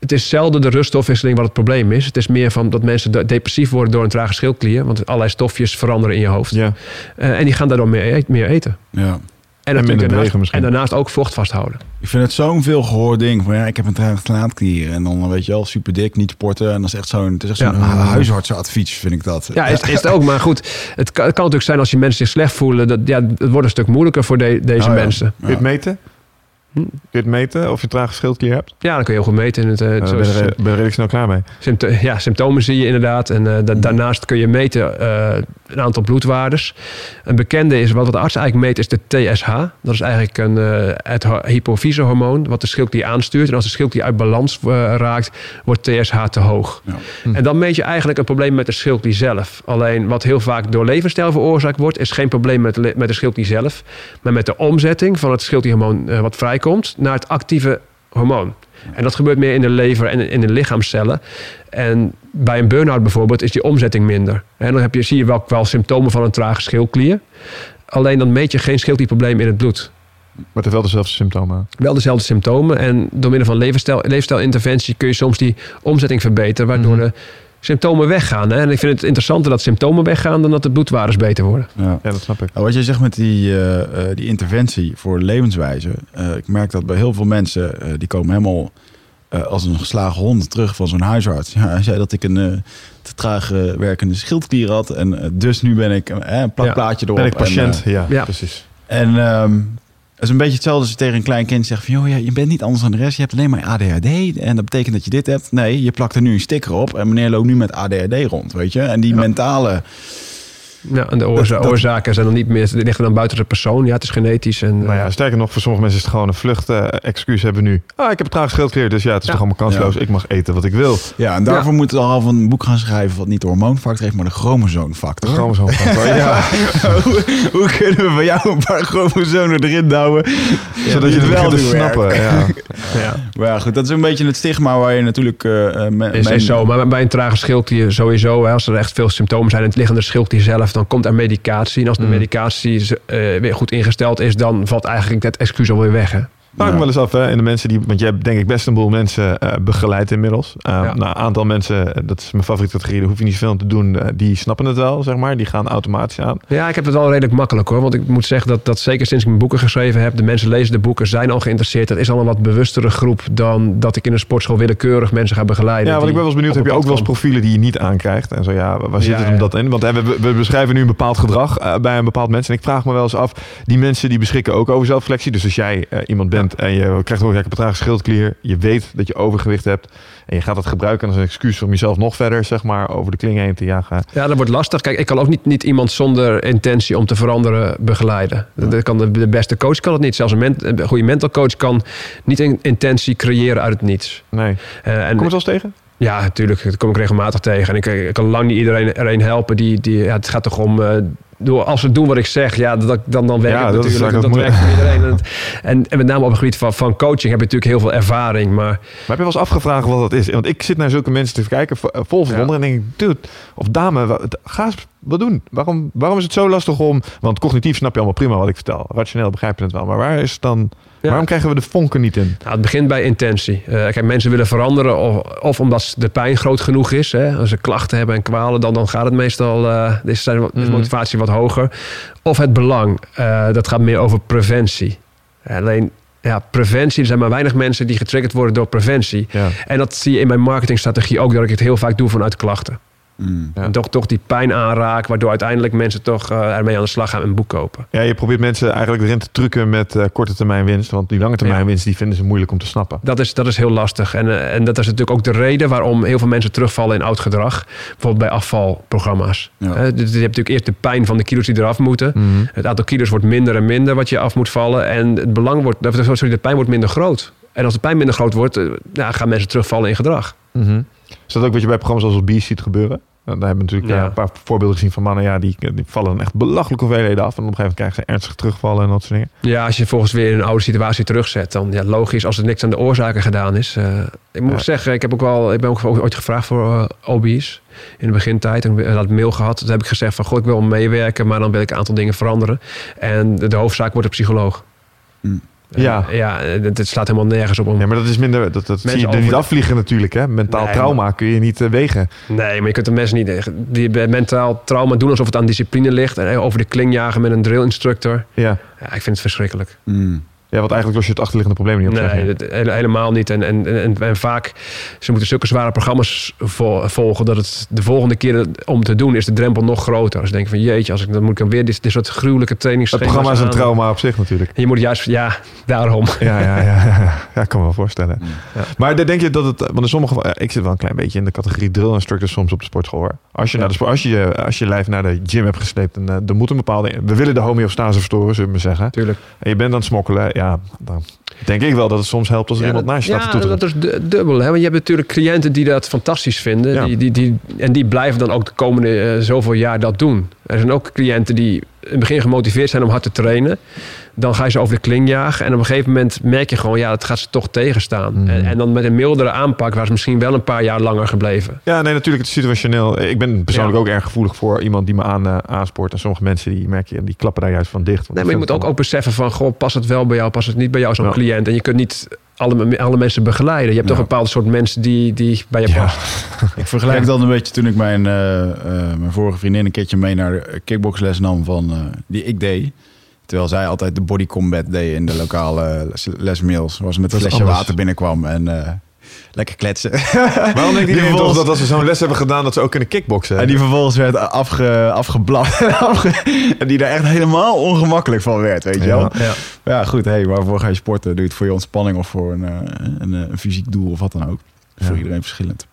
Het is zelden de ruststofwisseling wat het probleem is. Het is meer van dat mensen de- depressief worden door een trage schildklier. Want allerlei stofjes veranderen in je hoofd. Ja. Eh, en die gaan daardoor meer, eet- meer eten. Ja. En, daarnaast, misschien. en daarnaast ook vocht vasthouden. Ik vind het zo'n veel gehoord ding. Van, ja, ik heb een trage slaatklier. En dan weet je wel, super dik, niet sporten. En dat is echt zo'n, het is echt zo'n Ja. huisartsenadvies, vind ik dat. Ja, is, is het ook. Maar goed, het kan, het kan natuurlijk zijn als je mensen zich slecht voelen. Dat, ja, het wordt een stuk moeilijker voor de- deze Oh ja. mensen. Het meten? Kun je het meten of je een trage schildklier hebt? Ja, dan kun je heel goed meten. In het, uh, Uh, ben, er, ben er redelijk snel klaar mee. Sympto- ja, symptomen zie je inderdaad. En eh, da- daarnaast kun je meten eh, een aantal bloedwaardes. Een bekende is, wat de arts eigenlijk meet, is de TSH. Dat is eigenlijk een, eh, het ho- hypofysehormoon wat de schildklier aanstuurt. En als de schildklier uit balans eh, raakt, wordt TSH te hoog. Ja. En dan meet je eigenlijk een probleem met de schildklier zelf. Alleen wat heel vaak door levensstijl veroorzaakt wordt, is geen probleem met, met de schildklier zelf, maar met de omzetting van het schildklierhormoon eh, wat vrijkomt naar het actieve hormoon. En dat gebeurt meer in de lever en in de lichaamcellen. En bij een burn-out bijvoorbeeld is die omzetting minder. En dan heb je, zie je wel, wel symptomen van een trage schildklier. Alleen dan meet je geen schildklierprobleem in het bloed. Maar het wel dezelfde symptomen. Wel dezelfde symptomen. En door middel van levensstijl, leefstijlinterventie kun je soms die omzetting verbeteren, waardoor Mhm. de symptomen weggaan. Hè? En ik vind het interessanter dat symptomen weggaan dan dat de bloedwaardes beter worden. Ja. Ja, dat snap ik. Nou, wat jij zegt met die, eh, eh, die interventie voor levenswijze. eh, ik merk dat bij heel veel mensen, eh, die komen helemaal eh, als een geslagen hond terug van zo'n huisarts. Ja, hij zei dat ik een eh, te traag werkende schildklier had. En dus nu ben ik een plakplaatje erop. Ben ik patiënt? En, ja, ja. precies. en ehm, het is een beetje hetzelfde als je tegen een klein kind zegt van... joh, je bent niet anders dan de rest, je hebt alleen maar ADHD. En dat betekent dat je dit hebt. Nee, je plakt er nu een sticker op en meneer loopt nu met ADHD rond, weet je. En die mentale... Ja, en de oorza- Dat- dat- oorzaken zijn dan niet meer, die liggen dan buiten de persoon. Ja, het is genetisch. En, Nou ja, sterker nog, voor sommige mensen is het gewoon een vlucht. eh, excuus hebben nu. Ah, ik heb een traag schildklier, dus ja, het is Ja. toch allemaal kansloos. Ja. Ik mag eten wat ik wil. Ja, en daarvoor moeten we al van een boek gaan schrijven... wat niet de hormoonfactor heeft, maar de chromosoomfactor. Chromosoomfactor. ja, hoe, hoe kunnen we van jou een paar chromosomen erin douwen? zodat je het wel te snappen. Ja. ja. Maar ja, goed, dat is een beetje het stigma waar je natuurlijk... eh, eh, Is, is zo, maar bij een trage schildklier sowieso, hè, als er echt veel symptomen zijn in het liggende schildklier zelf, dan komt er medicatie. En als de Mm. medicatie eh, weer goed ingesteld is, dan valt eigenlijk dat excuus alweer weg. Hè? Vraag me wel eens af, hè, in de mensen die, want jij hebt denk ik best een boel mensen eh, begeleid inmiddels. Uh, Ja. Nou, een aantal mensen, eh, dat is mijn favoriete categorie, daar hoef je niet veel aan te doen. eh, die snappen het wel, zeg maar. Die gaan automatisch aan. Ja, ik heb het wel redelijk makkelijk hoor. Want ik moet zeggen dat, dat zeker sinds ik mijn boeken geschreven heb, de mensen lezen de boeken, zijn al geïnteresseerd. Dat is al een wat bewustere groep dan dat ik in een sportschool willekeurig mensen ga begeleiden. Ja, want ik ben wel eens benieuwd, heb je ook wel eens profielen die je niet aankrijgt? En zo ja, waar zit het ja. dat in? Want hè, we, we beschrijven nu een bepaald gedrag eh, bij een bepaald mens. En ik vraag me wel eens af, die mensen die beschikken ook over zelfreflectie. Dus als jij eh, iemand bent en je krijgt heb een trage schildklier. Je weet dat je overgewicht hebt. En je gaat dat gebruiken als een excuus om jezelf nog verder, zeg maar, over de kling heen te jagen. Ja, dat wordt lastig. Kijk, ik kan ook niet, niet iemand zonder intentie om te veranderen begeleiden. Dat dat kan de, de beste coach kan het niet. Zelfs een, ment- een goede mental coach kan niet een intentie creëren uit het niets. Nee. Eh, en Kom je het eens tegen? Ja, natuurlijk. Dat kom ik regelmatig tegen. En ik, ik kan lang niet iedereen er een helpen. Die, die, ja, het gaat toch om... eh, door, als ze doen wat ik zeg, ja, dat, dan, dan werkt Ja, het natuurlijk. Dat, werkt voor iedereen. En, en, en met name op het gebied van, van coaching heb je natuurlijk heel veel ervaring. Maar Maar heb je wel eens afgevraagd wat dat is? Want ik zit naar zulke mensen te kijken, vo- vol verwondering. En denk ik, dude, of dame, ga eens wat doen. Waarom, waarom is het zo lastig om... Want cognitief snap je allemaal prima wat ik vertel. Rationeel begrijp je het wel. Maar waar is het dan... Ja. Waarom krijgen we de vonken niet in? Nou, het begint bij intentie. Eh, kijk, mensen willen veranderen of, of omdat de pijn groot genoeg is. Hè. Als ze klachten hebben en kwalen, dan, dan gaat het meestal... eh is is Mhm. motivatie wat hoger. Of het belang. Eh, dat gaat meer over preventie. Alleen, ja, preventie. Er zijn maar weinig mensen die getriggerd worden door preventie. Ja. En dat zie je in mijn marketingstrategie ook, dat ik het heel vaak doe vanuit klachten. Mm. Ja. En toch, toch die pijn aanraak, waardoor uiteindelijk mensen toch eh, ermee aan de slag gaan en een boek kopen. ja, je probeert mensen eigenlijk erin te trucken met eh, korte termijn winst. Want die lange termijn Ja. winst, die vinden ze moeilijk om te snappen. Dat is, dat is heel lastig. En, eh, en dat is natuurlijk ook de reden waarom heel veel mensen terugvallen in oud gedrag. Bijvoorbeeld bij afvalprogramma's. Ja. Dus je hebt natuurlijk eerst de pijn van de kilo's die eraf moeten. Mhm. Het aantal kilo's wordt minder en minder wat je af moet vallen. En het belang wordt, sorry, de pijn wordt minder groot. En als de pijn minder groot wordt, gaan mensen terugvallen in gedrag. Mhm. Is dat ook wat je bij programma's als Obese ziet gebeuren? Nou, daar hebben we natuurlijk Ja. eh, een paar voorbeelden gezien van mannen. Ja, die, die vallen dan echt belachelijke hoeveelheden af. En op een gegeven moment krijgen ze ernstig terugvallen en dat soort dingen. Ja, als je volgens weer in een oude situatie terugzet, dan ja, logisch als er niks aan de oorzaken gedaan is. Eh, ik moet Ja. zeggen, ik heb ook wel, ik ben ook ooit gevraagd voor eh OB's in de begintijd. En ik had mail gehad. Toen heb ik gezegd van, goh, ik wil meewerken, maar dan wil ik een aantal dingen veranderen. En de, de hoofdzaak wordt een psycholoog. Mm. Eh, Ja. ja, het, het slaat helemaal nergens op om. Ja, maar dat is minder. Dat, dat zie je er niet de- afvliegen natuurlijk. Hè? Mentaal Nee, trauma kun je niet eh, wegen. Nee, maar je kunt de mensen niet die bij mentaal trauma doen alsof het aan discipline ligt. En over de kling jagen met een drill instructor. Ja. Ja, ik vind het verschrikkelijk. Mm. Ja, want eigenlijk los je het achterliggende probleem niet op. zeg Nee, het- helemaal niet. En, en, en, en vaak, ze moeten zulke zware programma's vo- volgen... dat het de volgende keer het- om te doen is de drempel nog groter. Als je denkt van jeetje, als ik, dan moet ik dan weer dit, dit soort gruwelijke Het trainingsschema's programma is een aan. trauma op zich natuurlijk. En je moet juist, ja, daarom. Ja, ja, ja, ja, kan me wel voorstellen. Ja. Maar denk je dat het, want in sommige gevallen, ik zit wel een klein beetje in de categorie drill instructor soms op de sportschool hoor. Als je, Ja. naar de, sport- als je, als je lijf naar de gym hebt gesleept en eh, er moet een bepaalde, we willen de homeostase verstoren, zullen we maar zeggen. Tuurlijk. En je bent aan het smokkelen, ja, dan denk ik wel dat het soms helpt als er Ja, iemand naast je staat ja, dat is du- dubbel. Hè? Want je hebt natuurlijk cliënten die dat fantastisch vinden. Ja. Die, die, die, en die blijven dan ook de komende eh, zoveel jaar dat doen. Er zijn ook cliënten die in het begin gemotiveerd zijn om hard te trainen. Dan ga je ze over de kling jagen. En op een gegeven moment merk je gewoon, ja, het gaat ze toch tegenstaan. Mhm. En, en dan met een mildere aanpak waar ze misschien wel een paar jaar langer gebleven. Ja, nee, natuurlijk, het is situationeel. Ik ben persoonlijk Ja. ook erg gevoelig voor iemand die me aan, eh, aanspoort. En sommige mensen die merk je, die klappen daar juist van dicht. Want Nee, maar je moet ook, ook beseffen van, goh, past het wel bij jou, past het niet bij jou, zo'n Ja. cliënt. En je kunt niet alle, alle mensen begeleiden. Je hebt Ja. toch een bepaald soort mensen die, die bij je Ja. past. Ik vergelijk dan een beetje toen ik mijn, eh, eh, mijn vorige vriendin een keertje mee naar de kickboxles nam van, eh, die ik deed. Terwijl zij altijd de body combat deed in de lokale les- lesmails. Waar ze met een flesje anders. water binnenkwam en eh, lekker kletsen. Waarom iedereen toch vervolgens- dat als ze zo'n les hebben gedaan... dat ze ook kunnen kickboksen? En die vervolgens werd afge, afgeblaft. Afge- en die daar echt helemaal ongemakkelijk van werd, weet je Ja. wel. Ja. Ja, goed. Hey, waarvoor ga je sporten? Doe je het voor je ontspanning of voor een, eh, een, eh, een fysiek doel of wat dan ook. Ja. Voor iedereen verschillend.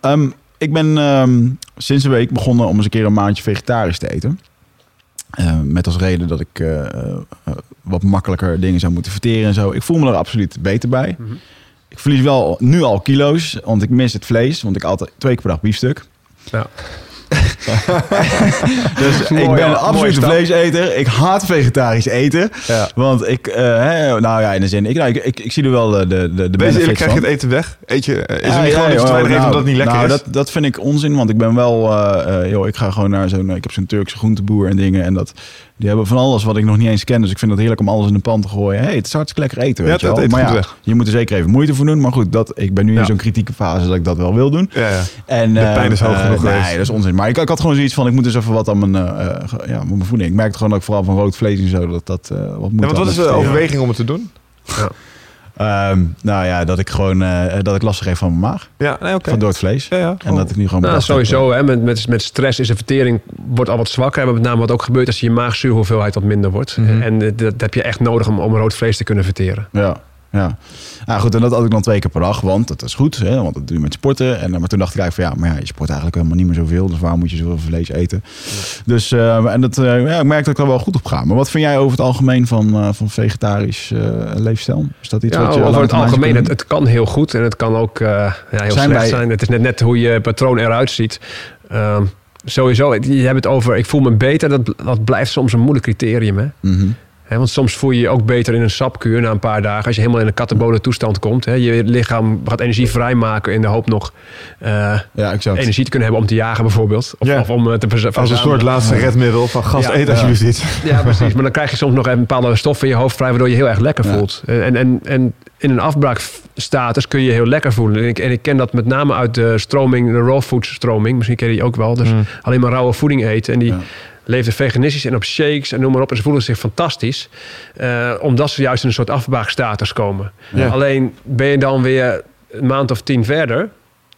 Ehm, ik ben ehm, sinds een week begonnen om eens een keer een maandje vegetarisch te eten. Eh, met als reden dat ik eh, eh, wat makkelijker dingen zou moeten verteren en zo. Ik voel me er absoluut beter bij. Mhm. Ik verlies wel nu al kilo's, want ik mis het vlees. Want ik altijd twee keer per dag biefstuk. Ja. Dus ik ben een absolute vleeseter. Ik haat vegetarisch eten. Ja. Want ik, eh, hè, nou ja, in de zin, ik, nou, ik, ik, ik zie er wel eh, de, de, de Wees eerlijk, krijg je het eten weg? Eet je, is Ja, er niet ja, gewoon iets te weinig nou, omdat het niet lekker nou, is? Dat, dat vind ik onzin, want ik ben wel, eh, joh, ik ga gewoon naar zo'n, ik heb zo'n Turkse groenteboer en dingen en dat, die hebben van alles wat ik nog niet eens ken, dus ik vind het heerlijk om alles in de pan te gooien. Hey, het is hartstikke lekker eten, Ja, weet je het wel. eet Maar goed ja, weg. je moet er zeker even moeite voor doen, maar goed, dat, ik ben nu Ja. in zo'n kritieke fase dat ik dat wel wil doen. Ja, ja. En, De eh, pijn is hoog eh, genoeg Nee, geweest. dat is onzin. Maar ik, ik had gewoon zoiets van, ik moet dus even wat aan mijn, eh, eh, ge- ja, mijn voeding. Ik merkte gewoon dat ik vooral van rood vlees en zo, dat dat eh, wat moet. Ja, want wat is de overweging om het te doen? Ehm, nou ja, dat ik gewoon, eh, dat ik lastig heb van mijn maag. Ja, nee, oké. Van door het vlees. Ja, ja. En dat ik nu gewoon Nou, sowieso, hè, met, met, met stress is de vertering wordt al wat zwakker. Maar met name wat ook gebeurt als je maagzuurhoeveelheid wat minder wordt. Mhm. En eh, dat heb je echt nodig om, om rood vlees te kunnen verteren. Ja, ja. Nou goed, en dat had ik dan twee keer per dag, want dat is goed, hè, want dat doe je met sporten. En, eh, maar toen dacht ik eigenlijk van ja, maar ja, je sport eigenlijk helemaal niet meer zoveel, dus waarom moet je zoveel vlees eten? Dus, eh, en dat, eh, ja, ik merk dat ik er wel goed op ga. Maar wat vind jij over het algemeen van, eh, van vegetarisch leefstijl? Is dat iets Ja, wat je over het algemeen, het, het kan heel goed en het kan ook ja, heel Zijn slecht wij- zijn. Het is net, net hoe je patroon eruit ziet. Ehm, sowieso, je hebt het over ik voel me beter. Dat, dat blijft soms een moeilijk criterium. Hè? Mhm. Want soms voel je je ook beter in een sapkuur na een paar dagen. Als je helemaal in een katabole toestand komt. Hè? Je lichaam gaat energie vrijmaken in de hoop nog eh, Ja, energie te kunnen hebben om te jagen bijvoorbeeld. Of, Ja. of om eh, te verza- Als een verzamelen. soort laatste redmiddel van gast, Ja. eet Ja. alsjeblieft iets. Ja, precies. Maar dan krijg je soms nog even bepaalde stoffen in je hoofd vrij... waardoor je heel erg lekker voelt. En, en, en in een afbraakstatus kun je heel lekker voelen. En ik, en ik ken dat met name uit de stroming, de raw food stroming. Misschien ken je die ook wel. Dus Mm. alleen maar rauwe voeding eten. En die. Leefden veganistisch en op shakes en noem maar op. En ze voelen zich fantastisch. eh, omdat ze juist in een soort afbraakstatus komen. Ja. Alleen ben je dan weer een maand of tien verder...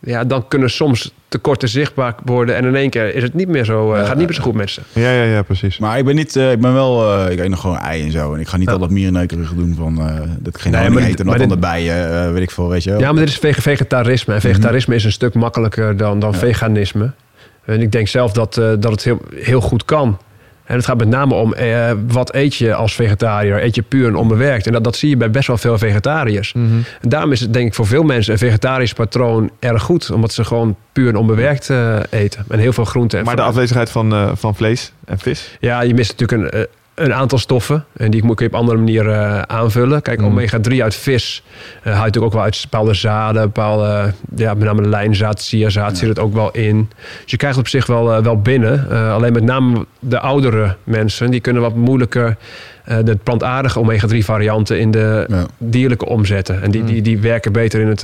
Ja, dan kunnen soms tekorten zichtbaar worden. En in één keer is het niet meer zo, eh, Ja. gaat niet meer zo goed met ze. Ja, ja, ja, precies. Maar ik ben niet, eh, ik ben wel, eh, ik eet nog gewoon ei en zo. En ik ga niet Ja. al dat mierenneukerige doen van eh, dat ik geen Nee, maar eet dit- en dat dan erbij, eh, weet ik veel, weet je wel. Ja, maar dit is vege- vegetarisme. En vegetarisme is een stuk makkelijker dan, dan Ja. veganisme. En ik denk zelf dat, eh, dat het heel, heel goed kan. En het gaat met name om eh, wat eet je als vegetariër? Eet je puur en onbewerkt? En dat, dat zie je bij best wel veel vegetariërs. Mhm. En daarom is het denk ik voor veel mensen een vegetarisch patroon erg goed. Omdat ze gewoon puur en onbewerkt eh, eten. En heel veel groenten. en Maar de afwezigheid van, van vlees en vis. Ja, je mist natuurlijk een, een aantal stoffen. En die moet je op andere manier eh, aanvullen. Kijk, Mm. omega-3 uit vis eh haal je natuurlijk ook wel uit bepaalde zaden. Bepaalde, ja, met name lijnzaad, chiazaad zit het ook wel in. Dus je krijgt het op zich wel, eh, wel binnen. Eh, alleen met name de oudere mensen, die kunnen wat moeilijker de plantaardige omega-3 varianten in de Ja. dierlijke omzetten. En die, Mm. die, die werken beter in het,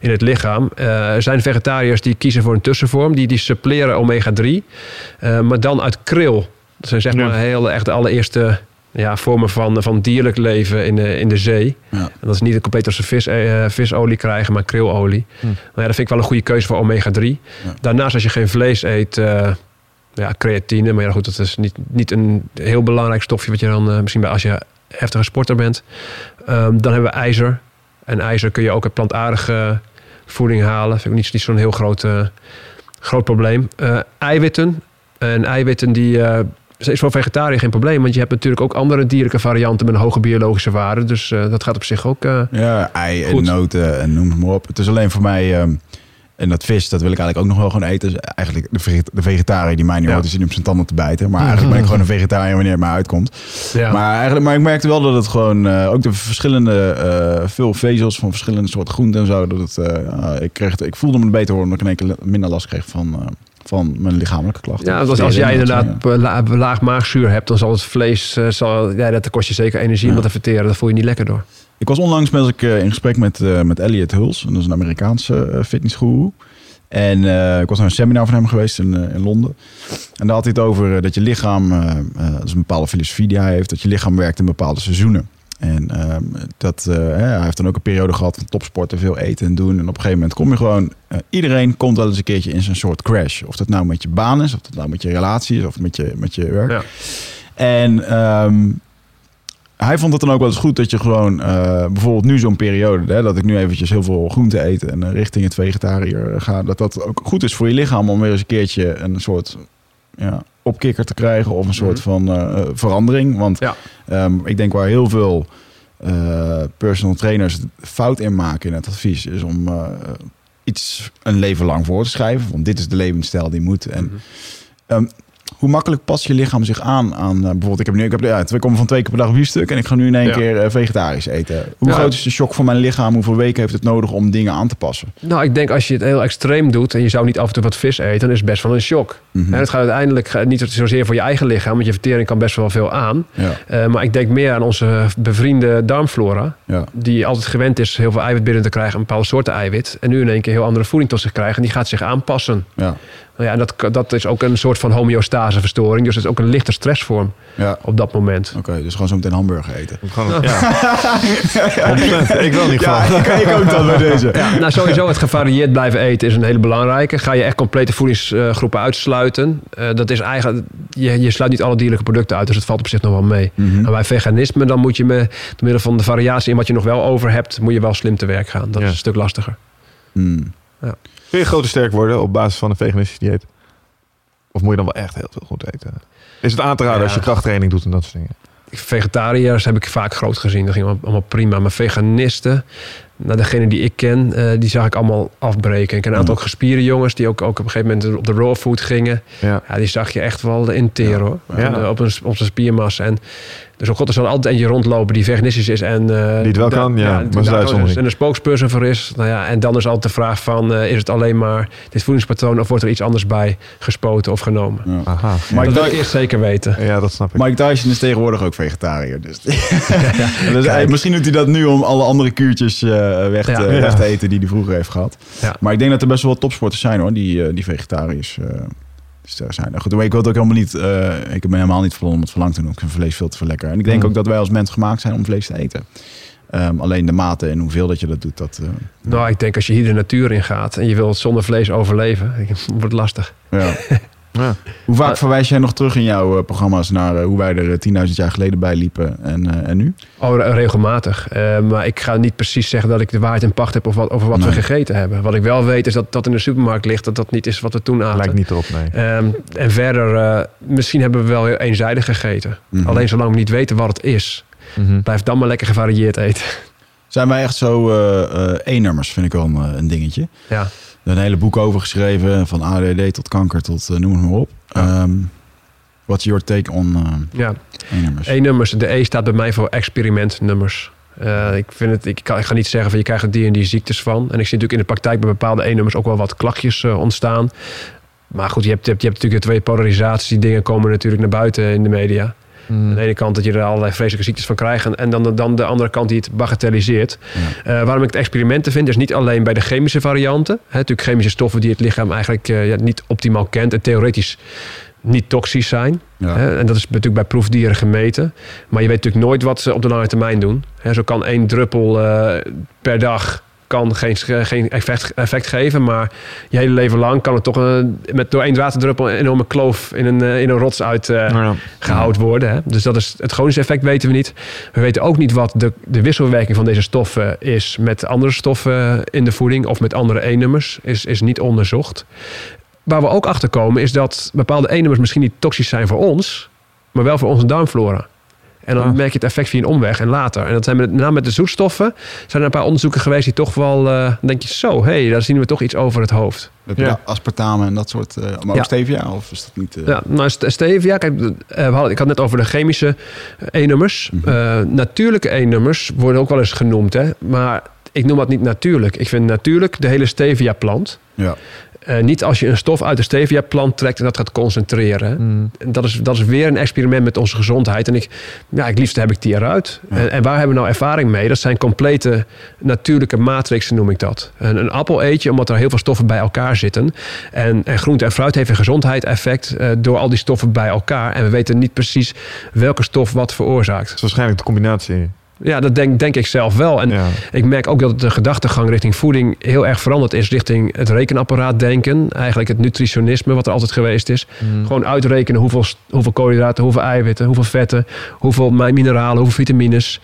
in het lichaam. Er zijn vegetariërs die kiezen voor een tussenvorm. Die, die suppleren omega-3. eh, maar dan uit kril. Dat zijn zeg Ja. maar heel echt de allereerste ja, vormen van, van dierlijk leven in de, in de zee. Ja. En dat is niet compleet als ze vis, eh, visolie krijgen, maar krilolie. Hm. Nou ja, dat vind ik wel een goede keuze voor omega-3. Ja. Daarnaast als je geen vlees eet, eh, ja, creatine. Maar ja, goed, dat is niet, niet een heel belangrijk stofje wat je dan eh, misschien bij als je heftige sporter bent. Ehm, dan hebben we ijzer. En ijzer kun je ook uit plantaardige voeding halen. Vind ik niet, niet zo'n heel groot, eh, groot probleem. Eh, eiwitten. En eiwitten die... is voor vegetariër geen probleem, want je hebt natuurlijk ook andere dierlijke varianten met een hoge biologische waarde. Dus eh, dat gaat op zich ook. eh, Ja, ei en noten en noem het maar op. Het is alleen voor mij... ehm, en dat vis, dat wil ik eigenlijk ook nog wel gewoon eten. Dus eigenlijk de, veget- de vegetariër die mij niet Ja. hoort, nu op zijn tanden te bijten. Maar eigenlijk ben ik gewoon een vegetariër wanneer het mij uitkomt. ja. Maar, eigenlijk, maar ik merkte wel dat het gewoon... eh, ook de verschillende... veel vezels van verschillende soorten groenten en zo. Dat het, ik, kreeg het, ik voelde me beter worden omdat ik in één keer minder last kreeg van, van mijn lichamelijke klachten. Ja, want als jij inderdaad laag maagzuur hebt, dan zal het vlees, eh, zal, ja, dat kost je zeker energie om dat te verteren. Dat voel je niet lekker door. Ik was onlangs met, ik, eh, in gesprek met, eh, met Elliot Huls. En dat is een Amerikaanse uh, fitnessguru. En eh, ik was naar een seminar van hem geweest in, eh, in Londen. En daar had hij het over eh, dat je lichaam... eh, eh, dat is een bepaalde filosofie die hij heeft. Dat je lichaam werkt in bepaalde seizoenen. En ehm, dat, eh, hij heeft dan ook een periode gehad van topsporten, veel eten en doen. En op een gegeven moment kom je gewoon... eh, iedereen komt wel eens een keertje in zo'n soort crash. Of dat nou met je baan is, of dat nou met je relatie is, of met je, met je werk. Ja. En ehm, hij vond het dan ook wel eens goed dat je gewoon, eh, bijvoorbeeld nu zo'n periode, hè, dat ik nu eventjes heel veel groente eet en richting het vegetariër ga, dat dat ook goed is voor je lichaam om weer eens een keertje een soort ja, opkikker te krijgen of een soort van eh, eh, verandering. Want Ja. ehm, ik denk waar heel veel eh, personal trainers fout in maken in het advies, is om iets een leven lang voor te schrijven. Want dit is de levensstijl die moet. En Mhm. Ehm, hoe makkelijk past je lichaam zich aan aan eh, bijvoorbeeld ik heb nu ik heb ja, ik kom van twee keer per dag biefstuk en ik ga nu in één Ja. keer eh, vegetarisch eten. Hoe Ja. groot is de shock voor mijn lichaam? Hoeveel weken heeft het nodig om dingen aan te passen? Nou, ik denk als je het heel extreem doet en je zou niet af en toe wat vis eten, dan is het best wel een shock. Mhm. En het gaat uiteindelijk gaat niet zozeer voor je eigen lichaam, want je vertering kan best wel veel aan. Eh, maar ik denk meer aan onze bevriende darmflora, die altijd gewend is heel veel eiwit binnen te krijgen, een bepaalde soorten eiwit. En nu in één keer heel andere voeding tot zich krijgen en die gaat zich aanpassen. ja, Nou ja, en dat, dat is ook een soort van homeostaseverstoring, dus het is ook een lichte stressvorm ja. op dat moment. Oké, dus gewoon zo meteen hamburger eten. Gewoon, ja. 100%. Ik wil niet Ja, gewoon. ik, ik ook dan bij deze. Ja, nou sowieso het gevarieerd blijven eten is een hele belangrijke. Ga je echt complete voedingsgroepen uitsluiten. eh, dat is eigenlijk, je, je sluit niet alle dierlijke producten uit, dus het valt op zich nog wel mee. Mhm. Maar bij veganisme, dan moet je met, door middel van de variatie in wat je nog wel over hebt, moet je wel slim te werk gaan. Dat Ja. is een stuk lastiger. Hmm. Kun je groter sterk worden op basis van een veganistisch dieet? Of moet je dan wel echt heel veel goed eten? Is het aan te raden Ja. als je krachttraining doet en dat soort dingen? Vegetariërs heb ik vaak groot gezien. Dat ging allemaal- prima. Maar veganisten, nou, degene die ik ken, eh, die zag ik allemaal afbreken. Ik ken een aantal Ja. gespierde jongens die ook, ook op een gegeven moment op de raw food gingen. Ja. Ja, die zag je echt wel in teer hoor. Ja. En, eh, op, een, op zijn spiermassa. En dus ook god, er zal altijd eentje rondlopen die veganistisch is. En, eh, Die het wel da- kan, ja, maar dat is daar uitzondering. En een spokesperson voor is. Nou ja, en dan is altijd de vraag van, eh, is het alleen maar dit voedingspatroon of wordt er iets anders bij gespoten of genomen? Ja. Aha. Maar dat ik wil ik eerst zeker weten. Ja, dat snap ik. Mike Tyson is tegenwoordig ook vegetariër. Dus, dus hij- misschien doet hij dat nu om alle andere kuurtjes eh, weg, te, Ja. weg Ja. te eten die hij vroeger heeft gehad. Ja. Maar ik denk dat er best wel wat topsporters zijn hoor, die, eh, die vegetariërs eh, zijn. Nou, goed, maar ik wil het ook helemaal niet, eh, ik ben helemaal niet van om het verlang te doen. Ik vind vlees veel te veel lekker. En ik denk Mm. ook dat wij als mens gemaakt zijn om vlees te eten. Ehm, alleen de mate en hoeveel dat je dat doet, dat... eh, Nou, ik denk als je hier de natuur in gaat en je wilt zonder vlees overleven, wordt het lastig. ja. Ja. Hoe vaak verwijs jij nog terug in jouw eh, programma's naar eh, hoe wij er eh, 10.000 jaar geleden bij liepen en, eh, en nu? Oh, re- regelmatig. Eh, maar ik ga niet precies zeggen dat ik de waarheid in pacht heb of wat, over wat Nee. we gegeten hebben. Wat ik wel weet is dat dat in de supermarkt ligt, dat dat niet is wat we toen aten. Lijkt niet erop, nee. Ehm, en verder, eh, misschien hebben we wel heel eenzijdig gegeten. Mhm. Alleen zolang we niet weten wat het is, Mhm. blijf dan maar lekker gevarieerd eten. Zijn wij echt zo eh eh E-nummers, vind ik wel een, eh, een dingetje. ja. Een hele boek over geschreven, van ADD tot kanker tot noem het maar op. Ja. Ehm, what's your take on ja. E-nummers? E-nummers. De E staat bij mij voor experimentnummers. Eh, ik, vind het, ik, kan, ik ga niet zeggen van je krijgt er die en die ziektes van. En ik zie natuurlijk in de praktijk bij bepaalde E-nummers ook wel wat klachtjes ontstaan. Maar goed, je hebt, je, hebt, je hebt natuurlijk de twee polarisaties. Die dingen komen natuurlijk naar buiten in de media. Aan de ene kant dat je er allerlei vreselijke ziektes van krijgt. En, en dan, de- dan de andere kant die het bagatelliseert. Ja. Eh, waarom ik het experimenten vind, is niet alleen bij de chemische varianten. Hè, natuurlijk chemische stoffen die het lichaam eigenlijk eh, ja, niet optimaal kent. En theoretisch niet toxisch zijn. Ja. Hè? En dat is natuurlijk bij proefdieren gemeten. Maar je weet natuurlijk nooit wat ze op de lange termijn doen. Hè, zo kan één druppel eh, per dag kan geen, geen effect, effect geven. Maar je hele leven lang kan het toch een, met, door één waterdruppel een enorme kloof in een, eh, in een rots uit eh, Ja. gehouden worden. Hè? Dus dat is het chronische effect weten we niet. We weten ook niet wat de, de wisselwerking van deze stoffen is met andere stoffen in de voeding of met andere E-nummers. Is, is niet onderzocht. Waar we ook achter komen is dat bepaalde E-nummers misschien niet toxisch zijn voor ons, maar wel voor onze darmflora. En dan Ah. merk je het effect via een omweg en later. En dat zijn met, met name met de zoetstoffen. Zijn er een paar onderzoeken geweest die toch wel... eh, dan denk je zo, hé, hey, daar zien we toch iets over het hoofd. Heb je Ja. aspartame en dat soort... eh maar ook Ja. stevia? Of is dat niet... eh, Ja, nou, st- stevia, kijk, we hadden, ik had het net over de chemische E-nummers. Mhm. Eh, natuurlijke E-nummers worden ook wel eens genoemd, hè. Maar ik noem dat niet natuurlijk. Ik vind natuurlijk de hele stevia-plant. ja. Eh, niet als je een stof uit de stevia-plant trekt en dat gaat concentreren. Mm. Dat is, dat is weer een experiment met onze gezondheid. En ik, ja, ik liefst heb ik die eruit. Ja. En, en waar hebben we nou ervaring mee? Dat zijn complete natuurlijke matrixen, noem ik dat. Een, een appel eet je omdat er heel veel stoffen bij elkaar zitten. En, en groente en fruit heeft een gezondheidseffect eh, door al die stoffen bij elkaar. En we weten niet precies welke stof wat veroorzaakt. Dat is waarschijnlijk de combinatie. Ja, dat denk, denk ik zelf wel. En ja. ik merk ook dat de gedachtegang richting voeding heel erg veranderd is. Richting het rekenapparaat denken. Eigenlijk het nutritionisme wat er altijd geweest is. Mm. Gewoon uitrekenen hoeveel, hoeveel koolhydraten, hoeveel eiwitten, hoeveel vetten, hoeveel mi- mineralen, hoeveel vitamines.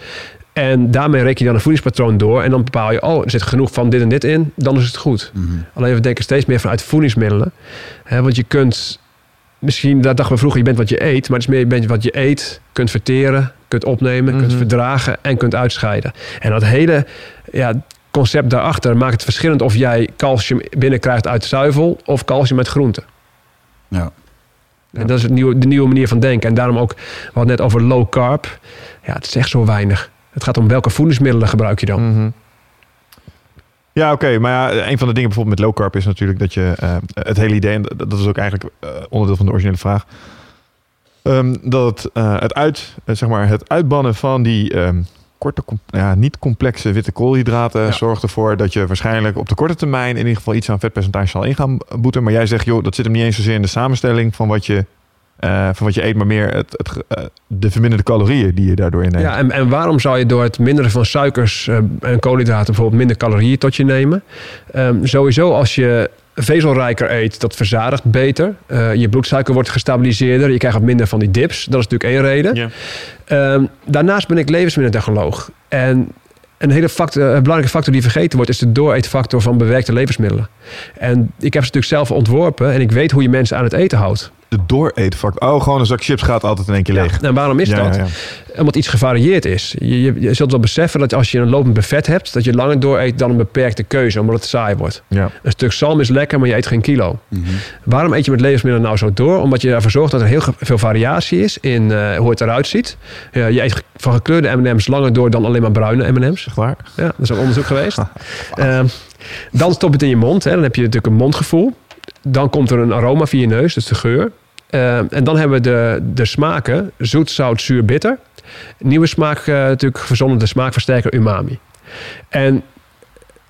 En daarmee reken je dan een voedingspatroon door. En dan bepaal je, oh, er zit genoeg van dit en dit in. Dan is het goed. Mhm. Alleen we denken steeds meer vanuit voedingsmiddelen. Hè, want je kunt, misschien, dat dachten we vroeger, je bent wat je eet. Maar het is meer, je bent wat je eet, kunt verteren, kunt opnemen, kunt Mhm. verdragen en kunt uitscheiden. En dat hele ja, concept daarachter maakt het verschillend of jij calcium binnenkrijgt uit zuivel of calcium uit groenten. Ja. En dat is het nieuwe, de nieuwe manier van denken. En daarom ook, we hadden net over low carb. Ja, het is echt zo weinig. Het gaat om welke voedingsmiddelen gebruik je dan. Mhm. Ja, oké. Maar ja, een van de dingen bijvoorbeeld met low carb is natuurlijk dat je eh, het hele idee, en dat is ook eigenlijk eh, onderdeel van de originele vraag, ehm, dat het, eh, het, uit, zeg maar, het uitbannen van die ehm, korte, com- ja, niet complexe witte koolhydraten Ja. zorgt ervoor dat je waarschijnlijk op de korte termijn in ieder geval iets aan vetpercentage zal in gaan boeten. Maar jij zegt, joh, dat zit hem niet eens zozeer in de samenstelling van wat je, eh, van wat je eet, maar meer het, het, eh, de verminderde calorieën die je daardoor inneemt. Ja, en, en waarom zou je door het minderen van suikers eh, en koolhydraten bijvoorbeeld minder calorieën tot je nemen? Ehm, sowieso als je vezelrijker eet, dat verzadigt beter. Eh, je bloedsuiker wordt gestabiliseerder. Je krijgt wat minder van die dips. Dat is natuurlijk één reden. Ja. Ehm, daarnaast ben ik levensmiddeltechnoloog. En een hele factor, een belangrijke factor die vergeten wordt, is de dooreetfactor van bewerkte levensmiddelen. En ik heb ze natuurlijk zelf ontworpen en ik weet hoe je mensen aan het eten houdt. De dooreetfactor. Oh, gewoon een zak chips gaat altijd in één keer leeg. Ja, en waarom is Ja, dat? ja, ja. Omdat iets gevarieerd is. Je, je, je zult wel beseffen dat als je een lopend buffet hebt, dat je langer dooreet dan een beperkte keuze, omdat het saai wordt. Ja. Een stuk zalm is lekker, maar je eet geen kilo. Mhm. Waarom eet je met levensmiddelen nou zo door? Omdat je ervoor zorgt dat er heel ge- veel variatie is in eh, hoe het eruit ziet. Ja, je eet ge- van gekleurde M&M's langer door dan alleen maar bruine M&M's. Waar? Ja, dat is ook onderzoek geweest. Ehm, dan stop je het in je mond. Hè. Dan heb je natuurlijk een mondgevoel. Dan komt er een aroma via je neus, dus de geur. Ehm, en dan hebben we de, de smaken. Zoet, zout, zuur, bitter. Nieuwe smaak, eh, natuurlijk verzonnen de smaakversterker umami. En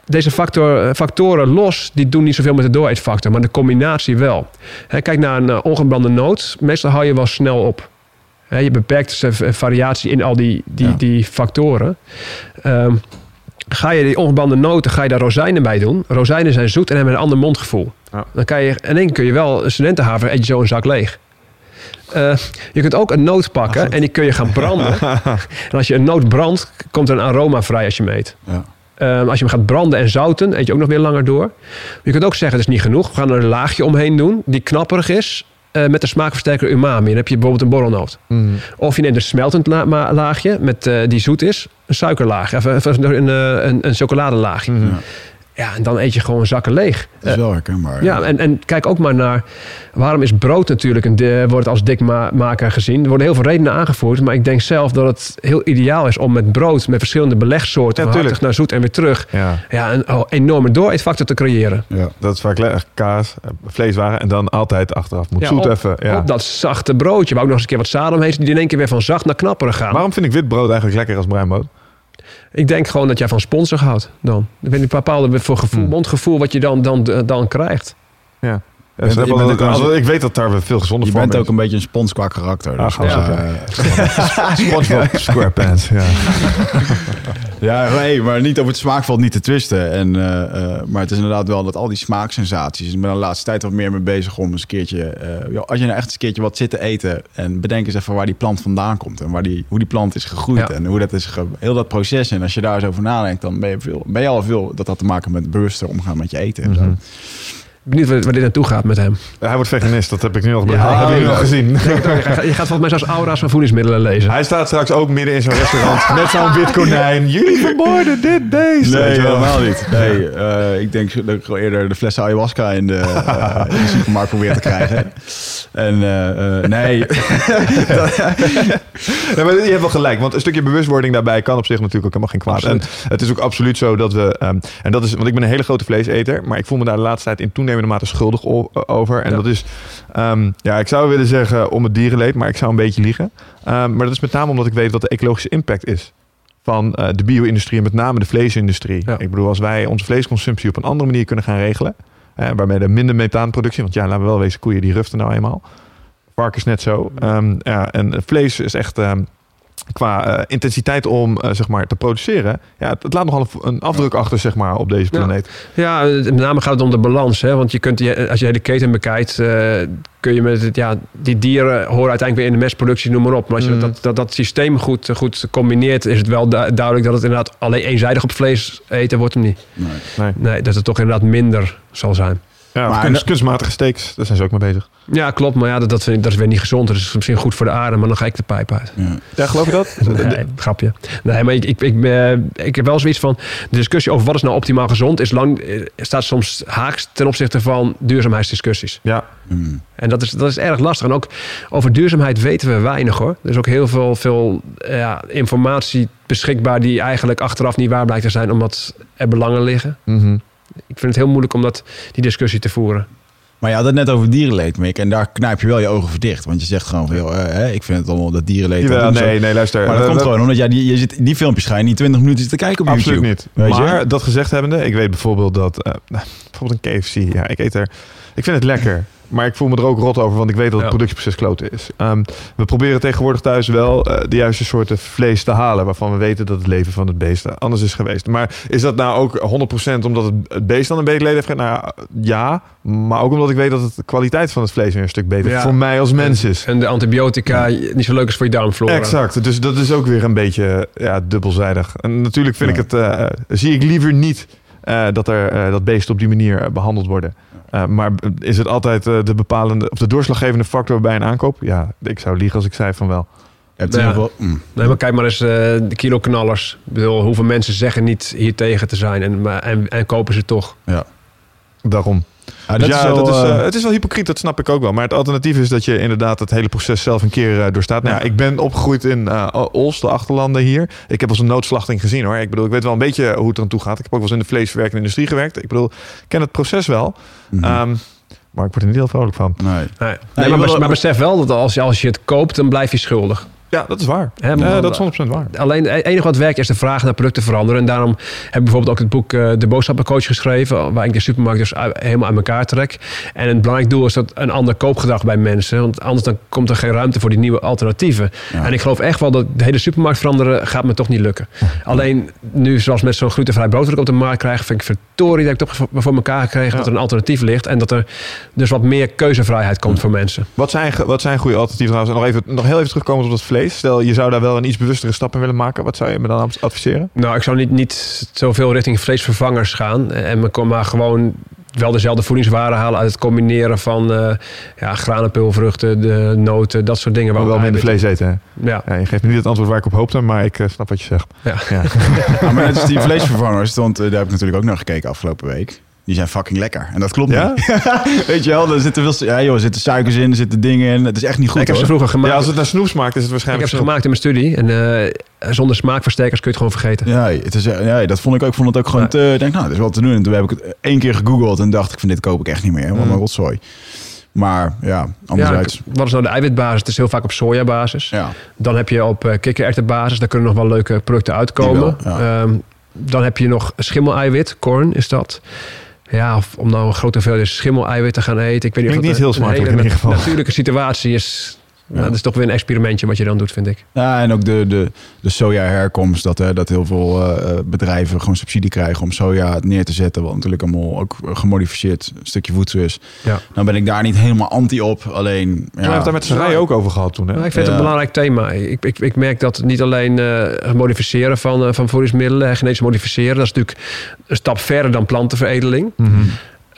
deze factor, factoren los, die doen niet zoveel met de dooreetfactor, maar de combinatie wel. Hè, kijk naar een eh, ongebrande noot. Meestal hou je wel snel op. Hè, je beperkt dus, eh, variatie in al die, die, Ja. die factoren. Ehm, ga je die ongebrande noten, ga je daar rozijnen bij doen. Rozijnen zijn zoet en hebben een ander mondgevoel. Ja. Dan kan je, in één keer kun je wel een studentenhaver, eet je zo een zak leeg. Eh, je kunt ook een noot pakken en die kun je gaan branden. en als je een noot brandt, komt er een aroma vrij als je hem eet. Ja. Ehm, als je hem gaat branden en zouten, eet je ook nog weer langer door. Je kunt ook zeggen, het is niet genoeg. We gaan er een laagje omheen doen die knapperig is. Eh, met de smaakversterker umami. Dan heb je bijvoorbeeld een borrelnoot. Mhm. Of je neemt een smeltend la- laagje met, eh, die zoet is. Een suikerlaag. Of, of een, een, een, een chocoladelaagje. Mhm. Ja. Ja, en dan eet je gewoon zakken leeg. Dat is wel herkenbaar. Ja, en, en kijk ook maar naar waarom is brood natuurlijk een, de, wordt als dikmaker gezien. Er worden heel veel redenen aangevoerd, maar ik denk zelf dat het heel ideaal is om met brood met verschillende belegsoorten, Ja, van naar zoet en weer terug, Ja, ja, een oh, enorme dooreetfactor te creëren. Ja. dat is vaak le- kaas, eh, vleeswaren en dan altijd achteraf moet Ja, zoet op, even. Ja. op dat zachte broodje, waar ook nog eens een keer wat zaad omheen zit, die in één keer weer van zacht naar knapperig gaan. Waarom vind ik wit brood eigenlijk lekker als bruin brood? Ik denk gewoon dat jij van sponsor houdt dan. Ik weet niet, een bepaalde voor gevoel, Hmm. mondgevoel wat je dan, dan, dan krijgt. Ja, Ja, je ik weet dat daar veel gezonder Je voor bent ook een beetje een spons qua karakter. Dus, Ah, ja, ja. SpongeBob SquarePants. Ja. Ja, nee, maar niet over het smaakveld niet te twisten. En, eh, eh, maar het is inderdaad wel dat al die smaaksensaties. Ik ben de laatste tijd wat meer mee bezig om eens een keertje... eh, joh, als je nou echt eens een keertje wat zit te eten... en bedenk eens even waar die plant vandaan komt... en waar die, hoe die plant is gegroeid Ja. en hoe dat is... Ge, heel dat proces. En als je daar eens over nadenkt... dan ben je, veel, ben je al veel... dat had te maken met bewuster omgaan met je eten. En zo. Benieuwd waar, waar dit naartoe gaat met hem. Hij wordt veganist, dat heb ik nu al, Ja, heb ik nu al gezien. Je gaat, je gaat volgens mij zelfs aura's van voedingsmiddelen lezen. Hij staat straks ook midden in zo'n restaurant met zo'n wit konijn. Jullie vermoorden dit beest. Nee, helemaal niet. Nee, eh, ik denk dat ik gewoon eerder de fles ayahuasca in de, eh, in de supermarkt probeer te krijgen. En eh, eh, nee, Nee, maar je hebt wel gelijk, want een stukje bewustwording daarbij kan op zich natuurlijk ook helemaal geen kwaad. Absoluut. En het is ook absoluut zo dat we, ehm, en dat is, want ik ben een hele grote vleeseter, maar ik voel me daar de laatste tijd in toenemende mate schuldig over. En Ja. dat is, ehm, ja, ik zou willen zeggen om het dierenleed, maar ik zou een beetje liegen. Ehm, maar dat is met name omdat ik weet wat de ecologische impact is van eh, de bio-industrie en met name de vleesindustrie. Ja. Ik bedoel, als wij onze vleesconsumptie op een andere manier kunnen gaan regelen, hè, waarmee er minder methaanproductie, want ja, laten we wel wezen, koeien die ruften nou eenmaal. Varkens net zo. Ehm, ja, en vlees is echt qua eh, intensiteit om eh, zeg maar te produceren. Ja, het, het laat nogal een, een afdruk achter zeg maar op deze planeet. Ja, met name gaat het om de balans. Hè? Want je kunt, die- als je de hele keten bekijkt, eh, kun je met het, ja, die dieren horen uiteindelijk weer in de mestproductie, noem maar op. Maar als je Mm. dat, dat, dat systeem goed, goed combineert, is het wel du- duidelijk dat het inderdaad alleen eenzijdig op vlees eten wordt hem niet. nee. Nee. Nee, dat het toch inderdaad minder zal zijn. Ja, Maar- kunst- kunstmatige steaks, daar zijn ze ook mee bezig. Ja, klopt. Maar ja, dat, dat, vind ik, dat is weer niet gezond. Dat is misschien goed voor de aarde, maar dan ga ik de pijp uit. Ja. Ja, geloof je dat? Nee, grapje. Nee, maar ik, ik, ik, eh, ik heb wel zoiets van... De discussie over wat is nou optimaal gezond... Is lang, eh, staat soms haaks ten opzichte van duurzaamheidsdiscussies. Ja, Mm. En dat is, dat is erg lastig. En ook over duurzaamheid weten we weinig hoor. Er is ook heel veel, veel ja, informatie beschikbaar... die eigenlijk achteraf niet waar blijkt te zijn... omdat er belangen liggen. Mhm. Ik vind het heel moeilijk om dat, die discussie te voeren. Maar je had het net over dierenleed, Mick. En daar knijp je wel je ogen voor dicht. Want je zegt gewoon van, joh, eh, hè, ik vind het allemaal dat dierenleed... Jawel, nee, nee, luister. Maar dat We- komt gewoon omdat jij die, je zit, die filmpjes ga je niet 20 minuten zitten kijken op Absoluut YouTube. niet. Weet je? maar dat gezegd hebbende, ik weet bijvoorbeeld dat... eh, bijvoorbeeld een KFC, ja, ik eet er... Ik vind het lekker. Maar ik voel me er ook rot over, want ik weet dat het productieproces kloten is. Ehm, we proberen tegenwoordig thuis wel eh, de juiste soorten vlees te halen... waarvan we weten dat het leven van het beest anders is geweest. Maar is dat nou ook 100% omdat het- het beest dan een beter leven heeft? Nou ja, maar ook omdat ik weet dat het de kwaliteit van het vlees weer een stuk beter Ja. voor mij als mens is. En de antibiotica niet zo leuk is voor je darmflora. Exact, dus dat is ook weer een beetje ja, dubbelzijdig. En natuurlijk vind Ja. ik het, eh, zie ik liever niet eh, dat er eh, dat beesten op die manier eh, behandeld worden. Eh, maar is het altijd eh, de bepalende of de doorslaggevende factor bij een aankoop? Ja, ik zou liegen als ik zei van wel. In Ja. mm. Nee, maar kijk maar eens eh, de kilo knallers. Ik bedoel, hoeveel mensen zeggen niet hier tegen te zijn en, maar- en, en kopen ze toch. Daarom. Ja, Dus dat ja, is wel, dat is, eh, eh, het is wel hypocriet, dat snap ik ook wel. Maar het alternatief is dat je inderdaad het hele proces zelf een keer eh, doorstaat. Nou, ja, Ja. ik ben opgegroeid in eh Ols, de achterlanden hier. Ik heb als een noodslachting gezien hoor. Ik bedoel, ik weet wel een beetje hoe het eraan toe gaat. Ik heb ook wel eens in de vleesverwerkende industrie gewerkt. Ik bedoel, ik ken het proces wel. mhm. Ehm, maar ik word er niet heel vrolijk van. nee. Nee. Nee, maar, bes- maar besef wel dat als, je- als je het koopt, dan blijf je schuldig. Ja, dat is waar. Ja, dat is 100% waar. Alleen het enige wat werkt is de vraag naar producten veranderen. En daarom heb ik bijvoorbeeld ook het boek eh, De Boodschappencoach geschreven. Waar ik de supermarkt dus uit- helemaal uit elkaar trek. En een belangrijk doel is dat een ander koopgedrag bij mensen. Want anders dan komt er geen ruimte voor die nieuwe alternatieven. Ja. En ik geloof echt wel dat de hele supermarkt veranderen gaat me toch niet lukken. Alleen nu, zoals met zo'n glutenvrij brood dat ik op de markt krijg, vind ik verdorie dat ik toch voor, elkaar gekregen dat er een alternatief ligt. En dat er dus wat meer keuzevrijheid komt voor mensen. Wat zijn, wat zijn goede alternatieven trouwens? En nog, even, nog heel even terugkomen op dat vlees. Stel, je zou daar wel een iets bewustere stap in willen maken. Wat zou je me dan adviseren? Nou, ik zou niet, niet zoveel richting vleesvervangers gaan. En me kon maar gewoon wel dezelfde voedingswaarden halen uit het combineren van eh ja, de noten, dat soort dingen. Maar wel minder vlees eten. Hè? Ja, Ja, je geeft me niet het antwoord waar ik op hoopte, maar ik eh, snap wat je zegt. ja. Ja. Ja, maar net als die vleesvervangers, want eh, daar heb ik natuurlijk ook naar gekeken afgelopen week. Die zijn fucking lekker. En dat klopt Ja? niet. Weet je wel, er zitten, veel, ja, joh, er zitten suikers in, er zitten dingen in. Het is echt niet goed ik heb ze vroeger gemaakt. ja, als het naar snoep smaakt, is het ik waarschijnlijk heb ze gemaakt in mijn studie. En eh, zonder smaakversterkers kun je het gewoon vergeten. Ja, het is, eh, ja, dat vond ik ook. Ik vond het ook gewoon Ja. te... Ik denk, nou, dat is wel te doen. En toen heb ik het één keer gegoogeld en dacht ik van dit koop ik echt niet meer. Wat Mm. een rotzooi. Maar ja, Ja, anderzijds. wat is nou de eiwitbasis? Het is heel vaak op sojabasis. Ja, Dan heb je op uh, kikkererwtenbasis. Daar kunnen nog wel leuke producten uitkomen. Die wel, ja. Ehm, dan heb je nog schimmeleiwit, corn is dat. Ja, of om nou een grote hoeveelheid schimmel-eiwit te gaan eten. Ik weet niet Klinkt of niet dat heel een smakelijk hele in ieder geval. natuurlijke situatie is. Ja. Nou, dat is toch weer een experimentje wat je dan doet, vind ik. Ja, en ook de, de, de soja-herkomst. Dat, hè, dat heel veel eh, bedrijven gewoon subsidie krijgen om soja neer te zetten. Wat natuurlijk allemaal ook gemodificeerd een stukje voedsel is. Ja. Dan ben ik daar niet helemaal anti op. Alleen. Ja. We hebben het daar met z'n rijen ook over gehad toen. Hè? Maar ik vind het een belangrijk thema. Ik, ik, ik merk dat niet alleen eh, het modificeren van, eh, van voedingsmiddelen, eh, genetisch modificeren, dat is natuurlijk een stap verder dan plantenveredeling. Mhm.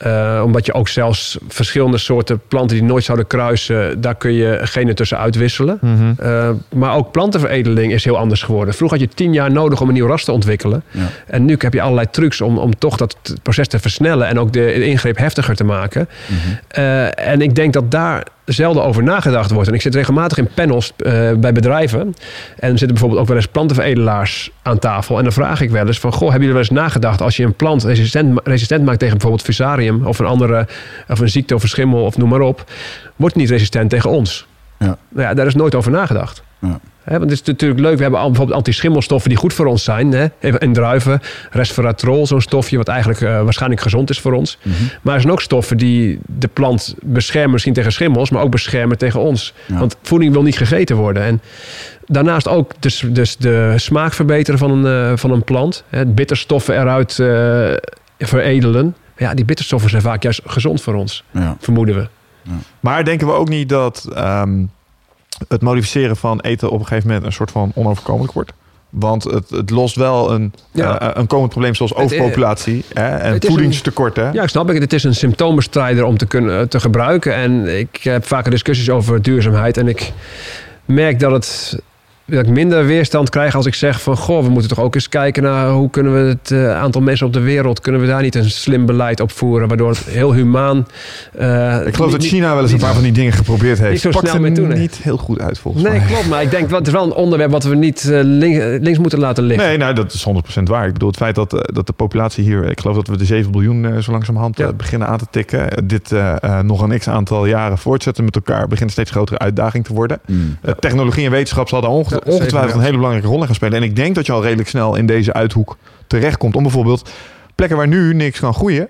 Eh, omdat je ook zelfs verschillende soorten planten die nooit zouden kruisen, daar kun je genen tussen uitwisselen. Mhm. Eh, maar ook plantenveredeling is heel anders geworden. Vroeger had je tien jaar nodig om een nieuw ras te ontwikkelen. Ja. En nu heb je allerlei trucs om, om toch dat proces te versnellen en ook de, de ingreep heftiger te maken. Mhm. Eh, en ik denk dat daar zelden over nagedacht wordt. En ik zit regelmatig in panels eh, bij bedrijven. En er zitten bijvoorbeeld ook wel eens plantenveredelaars aan tafel. En dan vraag ik wel eens van... Goh, hebben jullie wel eens nagedacht... als je een plant resistent, resistent maakt tegen bijvoorbeeld fusarium... of een andere, of een ziekte of een schimmel of noem maar op... wordt niet resistent tegen ons? Ja. Nou ja, daar is nooit over nagedacht. Ja. Want het is natuurlijk leuk, we hebben bijvoorbeeld antischimmelstoffen die goed voor ons zijn. Hè? In druiven, resveratrol, zo'n stofje wat eigenlijk eh, waarschijnlijk gezond is voor ons. Mhm. Maar er zijn ook stoffen die de plant beschermen misschien tegen schimmels, maar ook beschermen tegen ons. Ja. Want voeding wil niet gegeten worden. En daarnaast ook dus, dus de smaak verbeteren van een, eh, van een plant. Hè, bitterstoffen eruit eh, veredelen. Ja, die bitterstoffen zijn vaak juist gezond voor ons, Ja. vermoeden we. Maar denken we ook niet dat ehm, het modificeren van eten op een gegeven moment een soort van onoverkomelijk wordt? Want het, het lost wel een, Ja. eh, een komend probleem zoals Het, eh, overpopulatie hè, en het is voedingstekort. Hè? Ja, ik snap ik. Het is een symptoombestrijder om te kunnen te gebruiken. En ik heb vaker discussies over duurzaamheid. En ik merk dat het dat ik minder weerstand krijg als ik zeg van... goh, we moeten toch ook eens kijken naar hoe kunnen we het eh, aantal mensen op de wereld... kunnen we daar niet een slim beleid op voeren... waardoor het heel humaan... eh, Ik geloof dat China wel eens een paar van die dingen geprobeerd heeft. niet zo Pakt snel mee doen, niet heel goed uit volgens Nee, mij. klopt. Maar ik denk, wat, het is wel een onderwerp wat we niet eh, link- links moeten laten liggen. Nee, nou, dat is 100% waar. Ik bedoel, het feit dat, dat de populatie hier... Ik geloof dat we de 7 biljoen zo langzamerhand Ja. beginnen aan te tikken. Dit nog een x-aantal jaren voortzetten met elkaar... begint een steeds grotere uitdaging te worden. Mm. Technologie en wetenschap zal daar onge- Ongetwijfeld een hele belangrijke rol in gaan spelen. En ik denk dat je al redelijk snel in deze uithoek terechtkomt. Om bijvoorbeeld plekken waar nu niks kan groeien...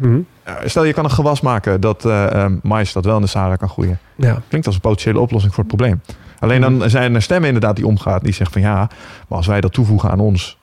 Mhm. Stel, je kan een gewas maken dat eh, mais dat wel in de Sahara kan groeien. Ja. Klinkt als een potentiële oplossing voor het probleem. Alleen dan zijn er stemmen inderdaad die omgaan. Die zeggen van ja, maar als wij dat toevoegen aan ons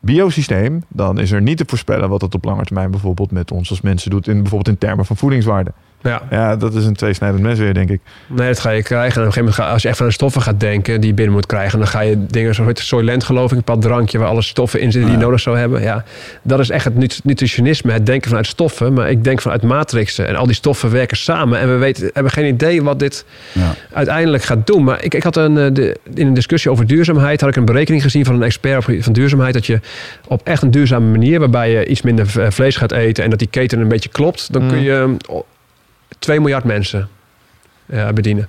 biosysteem, dan is er niet te voorspellen wat het op lange termijn bijvoorbeeld met ons als mensen doet. In, bijvoorbeeld in termen van voedingswaarde. Ja. Ja, dat is een tweesnijdend mes weer, denk ik. Nee, dat ga je krijgen. En op een gegeven moment, ga, als je echt van de stoffen gaat denken die je binnen moet krijgen, dan ga je dingen zoals Soylent, geloof ik, een bepaald drankje waar alle stoffen in zitten die je nodig zou hebben. Ja, dat is echt het nut- nutritionisme, het denken vanuit stoffen. Maar ik denk vanuit matrixen. En al die stoffen werken samen. En we weten, hebben geen idee wat dit Ja. uiteindelijk gaat doen. Maar ik, ik had een, eh, de, in een discussie over duurzaamheid, had ik een berekening gezien van een expert van duurzaamheid. Dat je op echt een duurzame manier, waarbij je iets minder vlees gaat eten en dat die keten een beetje klopt, dan Mm. kun je eh, 2 miljard mensen eh, bedienen.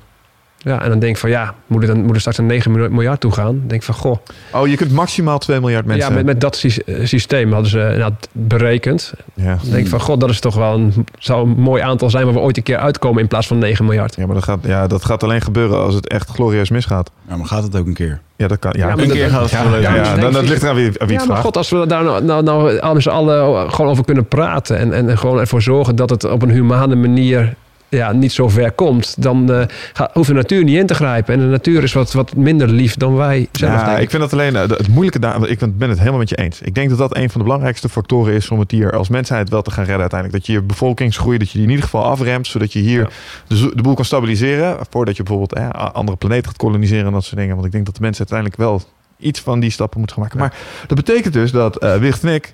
Ja, en dan denk ik van ja, moet er, dan, moet er straks een 9 miljoen- miljard toe gaan? Dan denk ik van goh, Oh, je kunt maximaal 2 miljard mensen... ja, met, met dat sy- eh, systeem hadden ze inderdaad berekend. ja. Dan denk ik van god, dat is toch wel een, zou een mooi aantal zijn waar we ooit een keer uitkomen in plaats van 9 miljard. Ja, maar dat gaat, ja, dat gaat alleen gebeuren als het echt glorieus misgaat. Ja, maar gaat het ook een keer? Ja, dat kan. Ja, Een keer gaat het ja, ja, ja, dan, dat ligt eraan wie, wie het Ja, maar vraagt. god, als we daar nou, nou, nou met z'n allen gewoon over kunnen praten en, en gewoon ervoor zorgen dat het op een humane manier ja, niet zo ver komt, dan gaat, hoeft de natuur niet in te grijpen. En de natuur is wat, wat minder lief dan wij zelf. Ja, ik vind dat alleen eh, het moeilijke daar. Ik ben het helemaal met je eens. Ik denk dat dat een van de belangrijkste factoren is om het hier als mensheid wel te gaan redden uiteindelijk. Dat je je bevolkingsgroei, dat je die in ieder geval afremt, zodat je hier Ja. de, de boel kan stabiliseren. Voordat je bijvoorbeeld eh, andere planeten gaat koloniseren en dat soort dingen. Want ik denk dat de mensen uiteindelijk wel iets van die stappen moeten gaan maken. Ja. Maar dat betekent dus dat eh Wicht en ik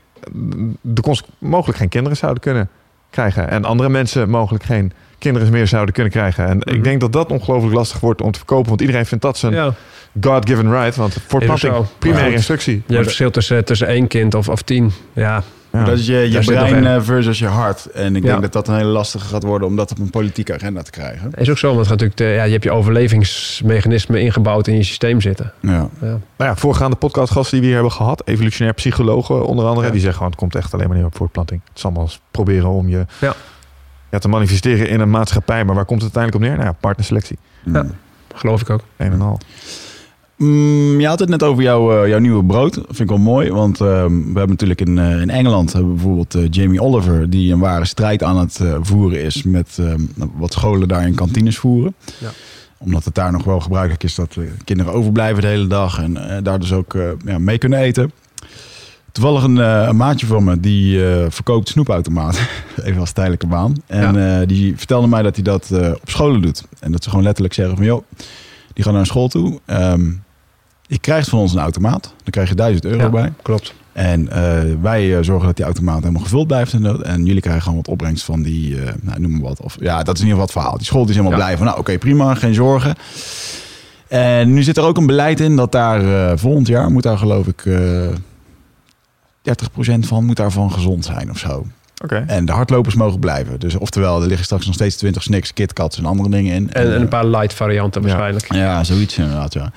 de cons- mogelijk geen kinderen zouden kunnen krijgen. En andere mensen mogelijk geen kinderen meer zouden kunnen krijgen. En Mhm. ik denk dat dat ongelooflijk lastig wordt om te verkopen. Want iedereen vindt dat zijn Ja. God-given right. Want voortplanting, zo. primaire instructie. Je hebt het verschil tussen, tussen één kind of, of tien. Ja, Ja. Dat is je, je brein in. eh, versus je hart. En ik Ja. denk dat dat een hele lastige gaat worden om dat op een politieke agenda te krijgen. is ook zo. Want het gaat natuurlijk de, ja, je hebt je overlevingsmechanismen ingebouwd in je systeem zitten. Ja. Ja. Nou ja, voorgaande podcastgasten die we hier hebben gehad, evolutionair psychologen onder andere, Ja. die zeggen gewoon het komt echt alleen maar neer op voortplanting. Het is allemaal eens proberen om je Ja. Te manifesteren in een maatschappij. Maar waar komt het uiteindelijk op neer? Nou ja, partnerselectie. Ja. Mm. Geloof ik ook. Een en al. Mm, je had het net over jouw, eh, jouw nieuwe brood. Dat vind ik wel mooi. Want ehm, we hebben natuurlijk in, eh, in Engeland hebben bijvoorbeeld eh, Jamie Oliver... die een ware strijd aan het voeren is met ehm, wat scholen daar in kantines voeren. Ja. Omdat het daar nog wel gebruikelijk is dat eh, kinderen overblijven de hele dag... en eh, daar dus ook eh, ja, mee kunnen eten. Toevallig een, eh, een maatje van me die eh, verkoopt snoepautomaten. Even als tijdelijke baan. En eh, die vertelde mij dat hij dat op scholen doet. En dat ze gewoon letterlijk zeggen van... joh, die gaan naar een school toe. Ehm, je krijgt van ons een automaat. Dan krijg je 1000 euro Ja. bij. Klopt. En wij zorgen dat die automaat helemaal gevuld blijft. En, dat. en jullie krijgen gewoon wat opbrengst van die, nou, noem maar wat. Of, ja, dat is in ieder geval het verhaal. Die school die is helemaal Ja. blij van, nou oké, prima, geen zorgen. En nu zit er ook een beleid in dat daar volgend jaar moet daar geloof ik 30% van moet daarvan gezond zijn of zo. Oké. En de hardlopers mogen blijven. Dus oftewel, er liggen straks nog steeds 20 Snickers, KitKats en andere dingen in. En, en eh, een paar light varianten waarschijnlijk. ja, zoiets inderdaad, ja.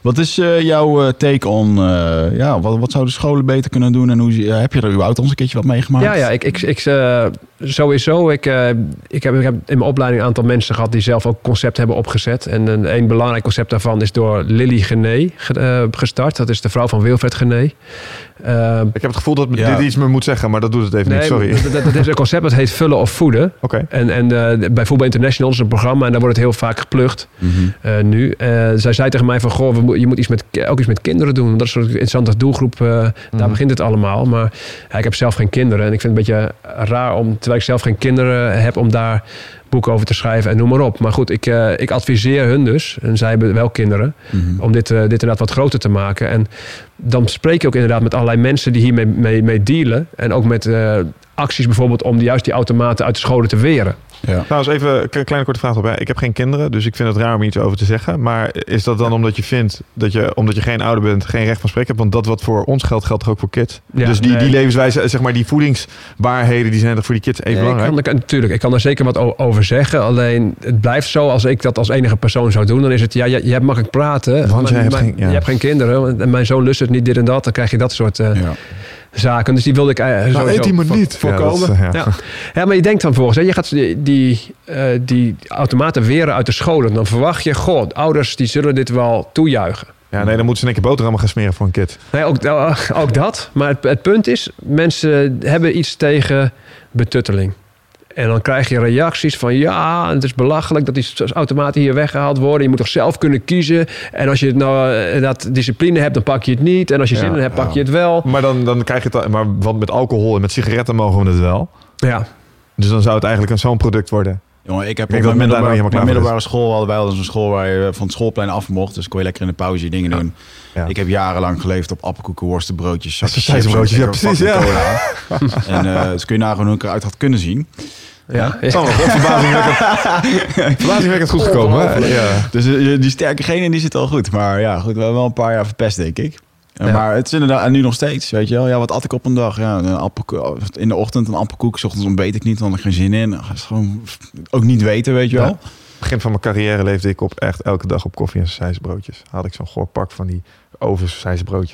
Wat is eh, jouw eh, take on, eh, ja, wat, wat zouden scholen beter kunnen doen? En hoe, zie- ja, heb je er überhaupt eens een keertje wat meegemaakt? Ja, ja, ik, ik, ik, eh, sowieso. Ik, eh, ik, heb, ik heb in mijn opleiding een aantal mensen gehad die zelf ook concepten hebben opgezet. En een, een belangrijk concept daarvan is door Lily Gené ge- eh, gestart. Dat is de vrouw van Wilfred Gené. Eh, Ik heb het gevoel dat Ja. dit iets meer moet zeggen, maar dat doet het even niet. Sorry. Dat, dat- dat is een concept dat heet vullen of voeden. Oké. En, en eh, bij Voetbal International is een programma en daar wordt het heel vaak geplukt Mhm. eh, nu. Eh, zij zei tegen mij van, goh, we mo- je moet iets met, ook iets met kinderen doen. Dat is een interessante doelgroep. Daar Mhm. begint het allemaal. Maar ja, ik heb zelf geen kinderen. En ik vind het een beetje raar om, terwijl ik zelf geen kinderen heb, om daar boeken over te schrijven en noem maar op. Maar goed, ik, eh, ik adviseer hun dus, en zij hebben wel kinderen, Mhm. om dit, eh, dit inderdaad wat groter te maken. En dan spreek je ook inderdaad met allerlei mensen die hiermee mee, mee dealen. En ook met eh, acties bijvoorbeeld om juist die automaten uit de scholen te weren. Ja. Trouwens, even een kleine korte vraag erbij. Ik heb geen kinderen, dus ik vind het raar om iets over te zeggen. Maar is dat dan omdat je vindt dat je, omdat je geen ouder bent, geen recht van spreken hebt? Want dat wat voor ons geldt, geldt toch ook voor kids? Ja, dus die, nee. die levenswijze, zeg maar, die voedingswaarheden, die zijn toch voor die kids even Nee, ik belangrijk? kan, ik- natuurlijk, ik kan er zeker wat over zeggen. Alleen het blijft zo, als ik dat als enige persoon zou doen, dan is het, ja, je, je hebt makkelijk praten. Want maar- jij hebt maar geen- ja. Je hebt geen kinderen. En mijn zoon lust het niet, dit en dat. Dan krijg je dat soort eh, Ja. Zaken. Dus die wilde ik eh, sowieso voor- niet. Voorkomen. is, ja, ja. maar je denkt dan volgens, hè, je gaat die, die, eh, die automaten weren uit de scholen. Dan verwacht je, goh, ouders die zullen dit wel toejuichen. Ja, nee, dan moeten ze één keer boterhammen gaan smeren voor een kind. Nee, ook, eh, ook dat. Maar het, het punt is, mensen hebben iets tegen betutteling. En dan krijg je reacties van ja, het is belachelijk dat die automaten hier weggehaald worden. Je moet toch zelf kunnen kiezen. En als je het nou eh, dat discipline hebt, dan pak je het niet. En als je Ja, zin in hebt, pak ja. je het wel. Maar dan, dan krijg je het... Maar want met alcohol en met sigaretten mogen we het wel. Ja, Dus dan zou het eigenlijk een zo'n product worden. Jongen, ik heb Ik op mijn middelbare, school hadden wij al eens een school waar je van het schoolplein af mocht. Dus kon je lekker in de pauze je dingen doen. Ja. Ik heb jarenlang geleefd op appelkoeken, worstenbroodjes, zakjes broodjes, ja, precies, ja. en eh dus kun je nagaan hoe ik eruit had kunnen zien. Ja. Het is allemaal verbazingwekkend, verbazingwekkend goed gekomen. Hè? Ja. Dus eh, die sterke genen die zit al goed. Maar ja, goed, we hebben wel een paar jaar verpest, denk ik. Eh, Ja. Maar het is inderdaad, en nu nog steeds, weet je wel. Ja, wat at ik op een dag? Ja, een appelkoek, in de ochtend een appelkoek, s ochtends ontbeet ik niet, want ik geen zin in. Dat is gewoon ook niet weten, weet je wel. Ja. begin van mijn carrière leefde ik op echt elke dag op koffie en sausijsbroodjes. Had ik zo'n goor pak van die ovens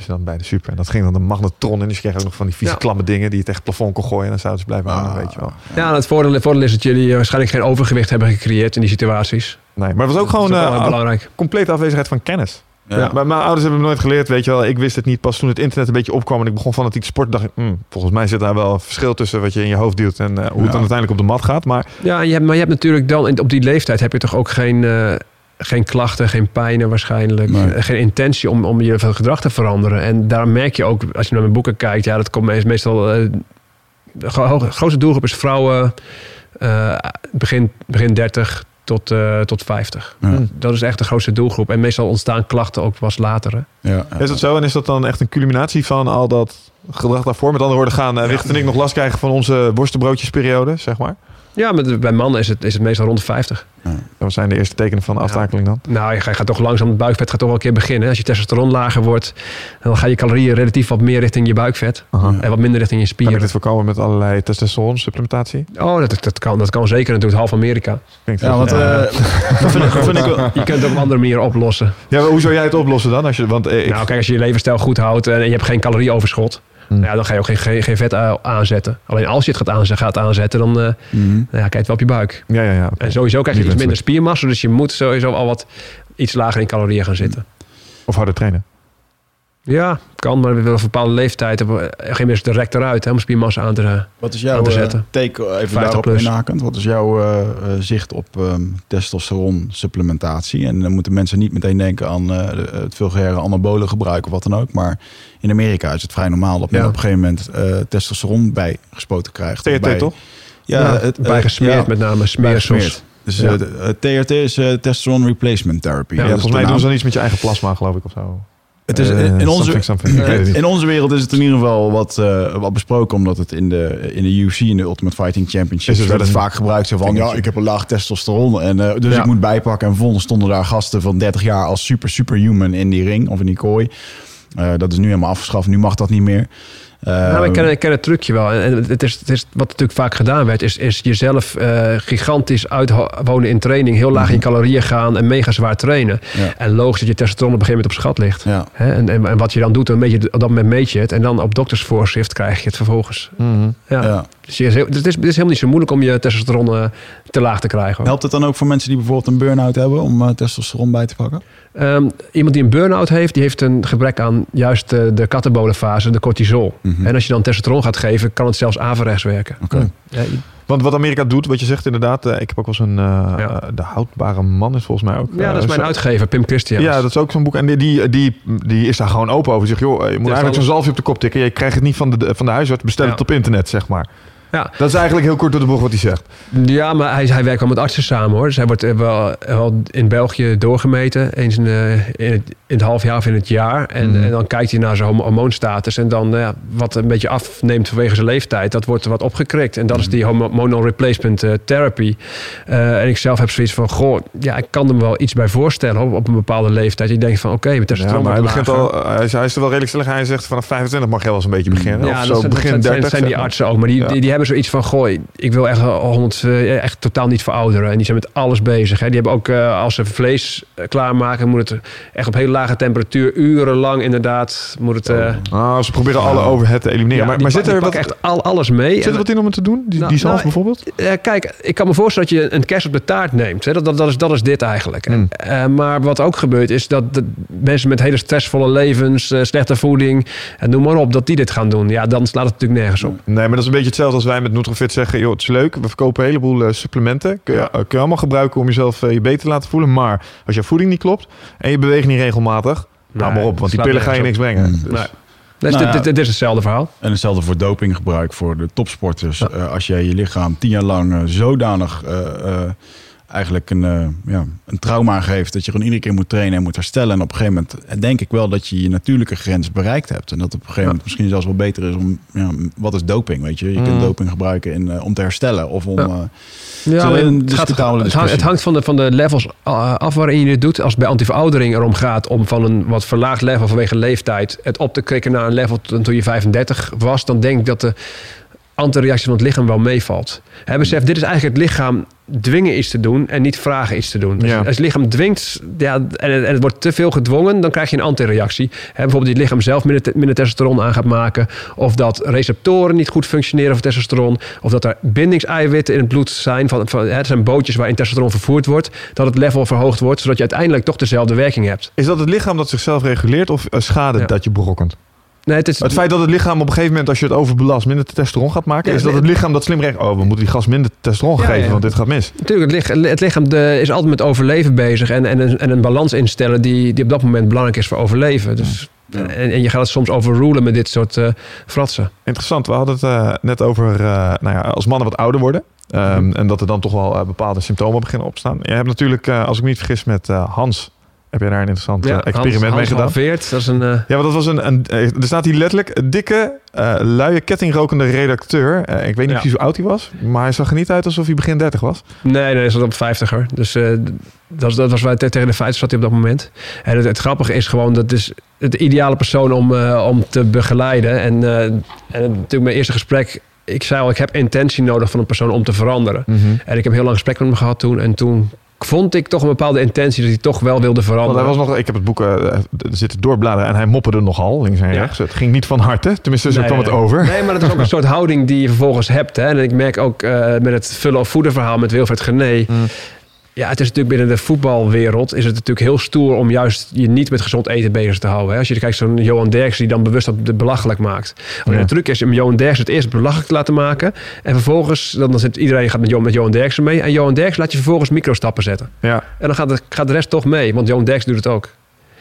dan bij de super. En dat ging dan de magnetron in. Dus je kreeg ook nog van die vieze Ja. klamme dingen die je tegen het plafond kon gooien. En dan zouden ze blijven hangen, Ah. weet je wel. ja het voordeel, het voordeel is dat jullie eh, waarschijnlijk geen overgewicht hebben gecreëerd in die situaties. Nee, maar het was ook gewoon ook eh, belangrijk. complete afwezigheid van kennis. Ja. Ja. Maar mijn ouders hebben me nooit geleerd, weet je wel. Ik wist het niet. Pas toen het internet een beetje opkwam en ik begon fanatiek te sporten, dacht ik, hmm, volgens mij zit daar wel een verschil tussen wat je in je hoofd duwt en eh, hoe het dan uiteindelijk op de mat gaat. Maar Ja, je hebt, maar je hebt natuurlijk dan, in- op die leeftijd heb je toch ook geen, eh, geen klachten, geen pijnen waarschijnlijk. Nee. eh, Geen intentie om, om je gedrag te veranderen. En daar merk je ook, als je naar mijn boeken kijkt, ja, dat komt meest- meestal. eh, de gro- grootste doelgroep is vrouwen eh, begin, begin 30 tot, eh, tot 50. Ja. Dat is echt de grootste doelgroep. En meestal ontstaan klachten ook pas later. Hè? Ja, is dat zo? En is dat dan echt een culminatie van al dat gedrag daarvoor? Met andere woorden, gaan uh, Wicht en ik nog last krijgen van onze worstenbroodjesperiode, zeg maar? Ja, maar bij mannen is het, is het meestal rond de 50. Wat zijn de eerste tekenen van de aftakeling dan? Nou, je gaat gaat toch langzaam, het buikvet gaat toch wel een keer beginnen. Als je testosteron lager wordt, dan ga je calorieën relatief wat meer richting je buikvet. Aha. En wat minder richting je Kan ik spieren. dit voorkomen met allerlei testosteron supplementatie? Oh, dat, dat, kan, dat kan zeker natuurlijk. Half Amerika. Klinkt Ja, want eh, dat vind ik, dat vind ik wel- Je kunt het op een andere manier oplossen. ja, maar hoe zou jij het oplossen dan? Als je, want eh, ik, Nou, kijk, als je je levensstijl goed houdt en je hebt geen calorieoverschot, Nou ja, dan ga je ook geen, geen, geen vet aanzetten. Alleen als je het gaat, aanze- gaat aanzetten, dan Mhm. nou ja, kijk wel op je buik. ja, ja, ja. En sowieso krijg je iets minder wenselijk. spiermassa, dus je moet sowieso al wat iets lager in calorieën gaan zitten. Of harder trainen? Ja, kan, maar we willen een bepaalde leeftijd. Op een gegeven moment is het direct eruit hè, om spiermassa aan te Wat is aan jouw te eh, zetten. take, eh, even 50 daarop plus. inhakend, wat is jouw eh, eh, zicht op ehm testosteron supplementatie? En dan moeten mensen niet meteen denken aan eh, het vulgaire anabolen gebruik of wat dan ook. Maar in Amerika is het vrij normaal dat men Ja. op een gegeven moment eh, testosteron bijgespoten krijgt. TRT bij- toch? Ja, Ja, het, bij eh, gesmeerd ja, met name, smeersels. bijgesmeerd. Dus eh, eh, TRT is eh, testosteron replacement therapy. Ja, Dat is volgens mij doen ze dan iets met je eigen plasma, geloof ik, of zo. Het is in, in onze, something, something. In wereld is het in ieder geval wat, eh, wat besproken, omdat het in de, in de UFC, in de Ultimate Fighting Championship, Is het vaak gebruikt zo van, ja, ik heb een laag testosteron, en, eh, dus Ja. ik moet bijpakken. En vervolgens stonden daar gasten van 30 jaar als super, superhuman in die ring of in die kooi. Eh, dat is nu helemaal afgeschaft, nu mag dat niet meer. Nou, ik, ken, ik ken het trucje wel. En het is, het is, wat natuurlijk vaak gedaan werd, is, is jezelf eh, gigantisch uitwonen in training. Heel laag in calorieën gaan en mega zwaar trainen. Ja. En logisch dat je testosteron op een gegeven moment op schat ligt. Ja. Hè, En, en, en wat je dan doet, dan meet je, op dat moment meet je het. En dan op doktersvoorschrift krijg je het vervolgens. Mhm. Ja. Ja. Dus je is heel- het, is, het is helemaal niet zo moeilijk om je testosteron eh, te laag te krijgen. hoor. Helpt het dan ook voor mensen die bijvoorbeeld een burn-out hebben om eh, testosteron bij te pakken? Ehm, iemand die een burn-out heeft, die heeft een gebrek aan juist de, de katabolenfase, de cortisol. Mhm. En als je dan testosteron gaat geven, kan het zelfs averechts werken. Ja, Want wat Amerika doet, wat je zegt inderdaad, eh, ik heb ook wel zo'n eh, Ja. de houdbare man is volgens mij ook. ja, dat is eh, mijn uitgever, Pim Christian. Ja, dat is ook zo'n boek. En die, die, die, die is daar gewoon open over. Die zegt, joh, je moet eigenlijk zo'n zalfje op de kop tikken. Je krijgt het niet van de, van de huisarts. Bestel Ja. het op internet, zeg maar. Ja. Dat is eigenlijk heel kort door de bocht wat hij zegt. Ja, maar hij, hij werkt wel met artsen samen hoor. Dus hij wordt eh, wel, wel in België doorgemeten. Eens in, eh, in, het, in het half jaar of in het jaar. En, Mhm. en dan kijkt hij naar zijn hormoonstatus. En dan eh, ja, wat een beetje afneemt vanwege zijn leeftijd. Dat wordt er wat opgekrikt. En dat is die hormonal replacement eh, therapy. Eh, en ik zelf heb zoiets van... Goh, ja, ik kan er wel iets bij voorstellen op, op een bepaalde leeftijd. Je denkt van oké, met Ja, maar hij, begint lager. al, hij, is, hij is er wel redelijk stellig. Hij zegt vanaf 25 mag je wel eens een beetje beginnen. Ja, of dat, zo zijn, begin dat zijn, 30. zijn die zeg maar. artsen ook. Maar die, Ja. die, die hebben zoiets van... Goh, ik wil echt, 100, eh, echt totaal niet verouderen. En die zijn met alles bezig. Hè. Die hebben ook, eh, als ze vlees eh, klaarmaken... moet het echt op heel lage temperatuur... urenlang inderdaad... moet het... eh, Ah, ze proberen alle overhead te elimineren. ja, maar maar zit er wat, pakken echt al, alles mee. zit er wat in om het te doen? Die, Nou, die nou, bijvoorbeeld? eh, kijk, ik kan me voorstellen dat je een kerst op de taart neemt. Hè. Dat, dat, dat, is, dat is dit eigenlijk. Hmm. Eh, maar wat ook gebeurt is dat de mensen met hele stressvolle levens, eh, slechte voeding, en noem maar op, dat die dit gaan doen. Ja, dan slaat het natuurlijk nergens op. Nee, maar dat is een beetje hetzelfde als wij met Nutrofit zeggen. Joh, het is leuk. We verkopen een heleboel eh, supplementen. Kun je, Ja. eh, kun je allemaal gebruiken om jezelf eh, je beter te laten voelen. Maar als je voeding niet klopt en je beweegt niet regelmatig... Nou, maar op, want die pillen ga je niks brengen. Mm. Dus- Nee. Dus Nou dit, ja. dit, dit is hetzelfde verhaal. En hetzelfde voor dopinggebruik voor de topsporters. Eh, als jij je lichaam tien jaar lang zodanig eh, eh, eigenlijk een, eh, ja, een trauma geeft... dat je gewoon iedere keer moet trainen en moet herstellen. En op een gegeven moment denk ik wel dat je je natuurlijke grens bereikt hebt. En dat op een gegeven moment misschien zelfs wel beter is om... Ja, wat is doping, weet je? Je kunt Mm. doping gebruiken in, eh, om te herstellen of om... Ja. eh, Ja, het, gaat, het, hangt, discussie. het hangt van de, van de levels af waarin je dit doet. Als het bij antiveroudering erom gaat om van een wat verlaagd level vanwege leeftijd het op te krikken naar een level toen toen je 35 was, dan denk ik dat de antireactie van het lichaam wel meevalt. Besef, dit is eigenlijk het lichaam dwingen iets te doen en niet vragen iets te doen. Dus Ja. Als het lichaam dwingt ja, en, en het wordt te veel gedwongen, dan krijg je een antireactie. Hè, bijvoorbeeld die het lichaam zelf minder, te- minder testosteron aan gaat maken. Of dat receptoren niet goed functioneren voor testosteron. Of dat er bindingseiwitten in het bloed zijn. Van, van, het zijn bootjes waarin testosteron vervoerd wordt. Dat het level verhoogd wordt, zodat je uiteindelijk toch dezelfde werking hebt. Is dat het lichaam dat zichzelf reguleert of eh, schade Ja. dat je berokkent? Nee, het is, Het feit dat het lichaam op een gegeven moment, als je het overbelast, minder testosteron gaat maken, Ja, is dat het lichaam dat slim recht. Oh, we moeten die gas minder testosteron Ja, geven, ja. want dit gaat mis. Natuurlijk, het lichaam, het lichaam de, is altijd met overleven bezig. En, en, een, en een balans instellen die, die op dat moment belangrijk is voor overleven. Dus, en, en je gaat het soms overrulen met dit soort eh fratsen. Interessant. We hadden het eh, net over eh, nou ja, als mannen wat ouder worden. Ehm, En dat er dan toch wel bepaalde symptomen beginnen opstaan. Je hebt natuurlijk, als ik me niet vergis, met Hans. Heb je daar een interessant eh, experiment Hans, mee Hans gedaan? Halveert, dat is een... eh, Ja, want dat was een, een. eh, Er staat hier letterlijk een dikke, eh luie, kettingrokende redacteur. Ik weet niet Ja. precies hoe oud hij was, maar hij zag er niet uit alsof hij begin 30 was. Nee, nee, is dat op 50er. Dus eh, dat, was- dat was waar te- tegen de 50 zat hij op dat moment. En het, het grappige is gewoon, dat is het ideale persoon om, om te begeleiden. En, en natuurlijk mijn eerste gesprek, ik zei al, ik heb intentie nodig van een persoon om te veranderen. En ik heb heel lang gesprek met hem gehad toen. En toen vond ik toch een bepaalde intentie dat hij toch wel wilde Want veranderen. hij was nog, ik heb het boek eh, zitten doorbladeren en hij mopperde nogal links en Ja. rechts. Het ging niet van harte, tenminste zo Nee, kwam nee, het over. Nee, maar dat is ook een soort houding die je vervolgens hebt. Hè? En ik merk ook eh, met het vullen of voeden verhaal met Wilfred Gené. Mm. Ja, het is natuurlijk binnen de voetbalwereld is het natuurlijk heel stoer om juist je niet met gezond eten bezig te houden. Hè? Als je kijkt zo'n Johan Derks die dan bewust dat belachelijk maakt. Ja. de truc is om Johan Derks het eerst belachelijk te laten maken. En vervolgens, dan, dan zit iedereen gaat met Johan, met Johan Derks mee. En Johan Derks laat je vervolgens microstappen zetten. Ja. En dan gaat de, gaat de rest toch mee, want Johan Derks doet het ook.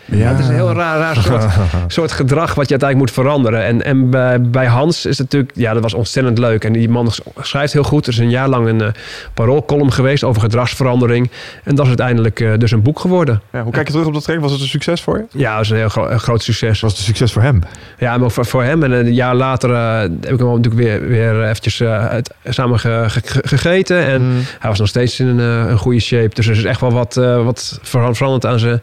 Ja, het is een heel raar, raar soort, soort gedrag wat je uiteindelijk moet veranderen. En, en bij, bij Hans is het natuurlijk, ja, dat was ontzettend leuk. En die man schrijft heel goed. Er is een jaar lang een uh, paroolcolumn geweest over gedragsverandering. En dat is uiteindelijk uh, dus een boek geworden. Ja, hoe kijk je terug op dat traject? Was het een succes voor je? Ja, dat was een heel gro een groot succes. Was het een succes voor hem? Ja, maar voor, voor hem. En een jaar later uh, heb ik hem natuurlijk weer, weer eventjes uit, samen ge, ge, gegeten. En mm. hij was nog steeds in een, een goede shape. Dus er is echt wel wat, wat veranderd aan zijn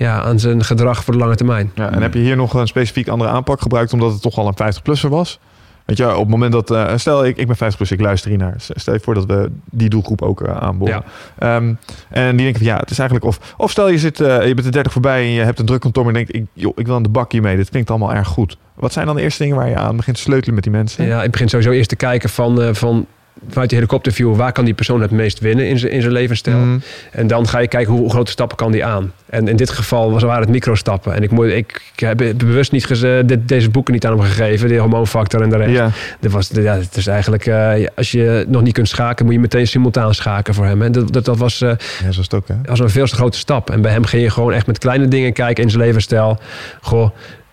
ja, aan zijn gedrag voor de lange termijn. Ja, en heb je hier nog een specifiek andere aanpak gebruikt omdat het toch al een 50-plusser was? Weet je, op het moment dat, uh, stel ik, ik ben 50 plus, ik luister hier naar. Stel je voor dat we die doelgroep ook uh, aanboren. Ja. Um, en die denken van ja, het is eigenlijk of, of stel je zit, uh, je bent de 30 voorbij en je hebt een druk kantoor en denkt, ik, joh, ik wil aan de bak hiermee. Dit klinkt allemaal erg goed. Wat zijn dan de eerste dingen waar je aan begint te sleutelen met die mensen? Ja, ik begin sowieso eerst te kijken van, van vanuit die helikopterview, waar kan die persoon het meest winnen in zijn, in zijn levensstijl? Mm. En dan ga je kijken hoe, hoe, grote stappen kan die aan. En in dit geval was, waren het microstappen. En ik, moet, ik, ik heb bewust niet geze, dit, deze boeken niet aan hem gegeven, de hormoonfactor en de rest. Ja. Dat was, ja, het is eigenlijk, uh, als je nog niet kunt schaken, moet je meteen simultaan schaken voor hem. En dat, dat, dat was, uh, ja, zo is het ook, hè? was een veel te grote stap. En bij hem ging je gewoon echt met kleine dingen kijken in zijn levensstijl. Goh,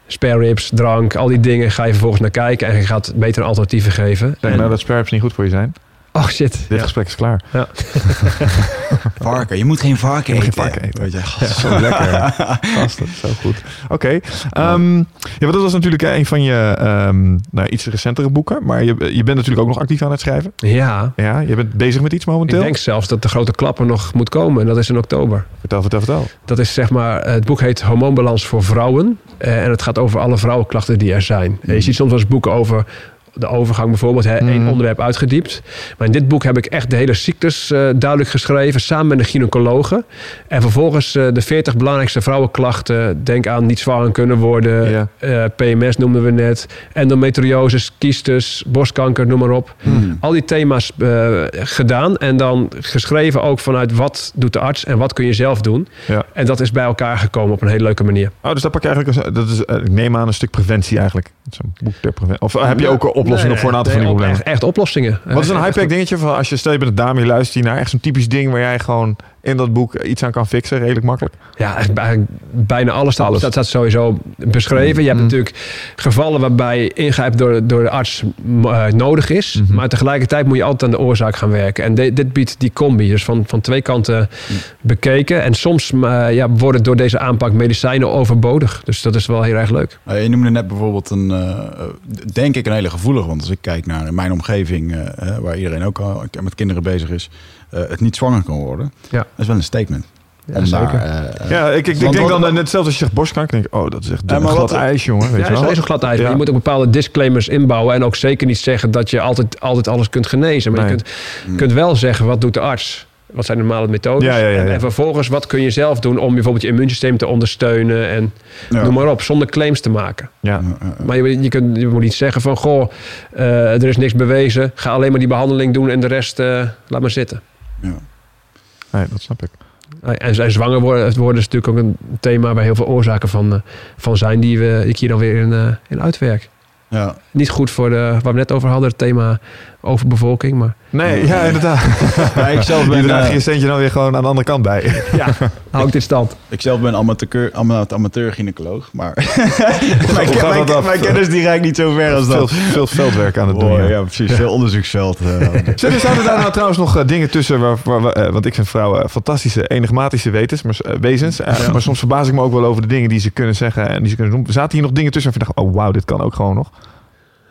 spare ribs, drank, al die dingen ga je vervolgens naar kijken en je gaat betere alternatieven geven. Zeg nou dat spare ribs niet goed voor je zijn? Oh shit. Dit ja. gesprek is klaar. Ja. varken. Je moet geen varken je eten. Geen varken eten. Weet je. Ja, zo lekker. Vast, zo goed. Oké. Okay. Um, ja, maar dat was natuurlijk een van je um, nou, iets recentere boeken. Maar je, je bent natuurlijk ook nog actief aan het schrijven. Ja. Ja, je bent bezig met iets momenteel. Ik denk zelfs dat de grote klapper nog moet komen. En dat is in oktober. Vertel, vertel, vertel. Dat is zeg maar, het boek heet Hormoonbalans voor vrouwen. Uh, en het gaat over alle vrouwenklachten die er zijn. Mm. En je ziet soms wel eens boeken over de overgang bijvoorbeeld, hè, één Mhm. onderwerp uitgediept. Maar in dit boek heb ik echt de hele ziektes uh, duidelijk geschreven, samen met een gynaecologe. En vervolgens uh, de 40 belangrijkste vrouwenklachten. Denk aan niet zwanger kunnen worden, Ja. uh, PMS noemden we net, endometriose, kiestus, borstkanker, noem maar op. Hmm. Al die thema's gedaan en dan geschreven ook vanuit wat doet de arts en wat kun je zelf doen. Ja. En dat is bij elkaar gekomen op een hele leuke manier. Oh, dus dat pak je eigenlijk, als, dat is, ik neem aan een stuk preventie eigenlijk. Zo'n boek ter preventie. Of heb je ook oplossingen Nee, voor een aantal nee, van die problemen? Echt, echt oplossingen. Wat is een high-pack dingetje van als je stel je bent een dame, je luistert hier naar echt zo'n typisch ding waar jij gewoon in dat boek iets aan kan fixen, redelijk makkelijk. Ja, bij- bijna alles staat, Alles. Dat staat sowieso beschreven. Je hebt Mm. natuurlijk gevallen waarbij ingrijp door, door de arts eh, nodig is. Mhm. Maar tegelijkertijd moet je altijd aan de oorzaak gaan werken. En de- dit biedt die combi. Dus van, van twee kanten bekeken. En soms eh, ja, worden door deze aanpak medicijnen overbodig. Dus dat is wel heel erg leuk. Uh, je noemde net bijvoorbeeld een, uh, denk ik, een hele gevoelige. Want als ik kijk naar mijn omgeving, uh, waar iedereen ook al met kinderen bezig is, het niet zwanger kan worden. Ja. Dat is wel een statement. Ja, Om zeker. daar, uh, Ja, ik, ik, denk dan net zelfs als je zegt borstkanker, denk ik, oh, dat is echt Ja, een maar glad wat- ijs, jongen. Weet Ja, je is, wel? is een glad ijs. Maar Ja. je moet ook bepaalde disclaimers inbouwen. En ook zeker niet zeggen dat je altijd, altijd alles kunt genezen. Maar Nee. je kunt, kunt wel zeggen, wat doet de arts? Wat zijn de normale methodes? Ja, ja, ja, En, ja. en vervolgens, wat kun je zelf doen om bijvoorbeeld je immuunsysteem te ondersteunen? En Ja. noem maar op, zonder claims te maken. Ja. Maar je, je, kunt, je moet niet zeggen van, goh, eh, er is niks bewezen. Ga alleen maar die behandeling doen en de rest eh, laat maar zitten. Ja. Nee, dat snap ik. En, en zwanger worden, worden is natuurlijk ook een thema waar heel veel oorzaken van, eh, van zijn die we, ik hier dan weer in, eh, in uitwerk. Ja. Niet goed voor de, waar we net over hadden, het thema overbevolking. Maar Nee, ja, inderdaad. Ja, ik zelf Je ben, draagt eh, je steentje dan weer gewoon aan de andere kant bij. ja, hou ik dit stand. ik zelf ben amateur, ama- amateur gynaecoloog, maar mijn, mijn, kennis die reikt niet zo ver als Veel, dat. veel veldwerk aan het doen. Oh, ja. ja, precies. Veel onderzoeksveld. eh, Zitten zouden daar nou trouwens nog eh, dingen tussen, waar, waar, waar- eh, want ik vind vrouwen fantastische, enigmatische wetens, maar, eh, wezens. Eh, Maar soms verbaas ik me ook wel over de dingen die ze kunnen zeggen en die ze kunnen doen. Zaten hier nog dingen tussen en ik dacht, oh wauw, dit kan ook gewoon nog.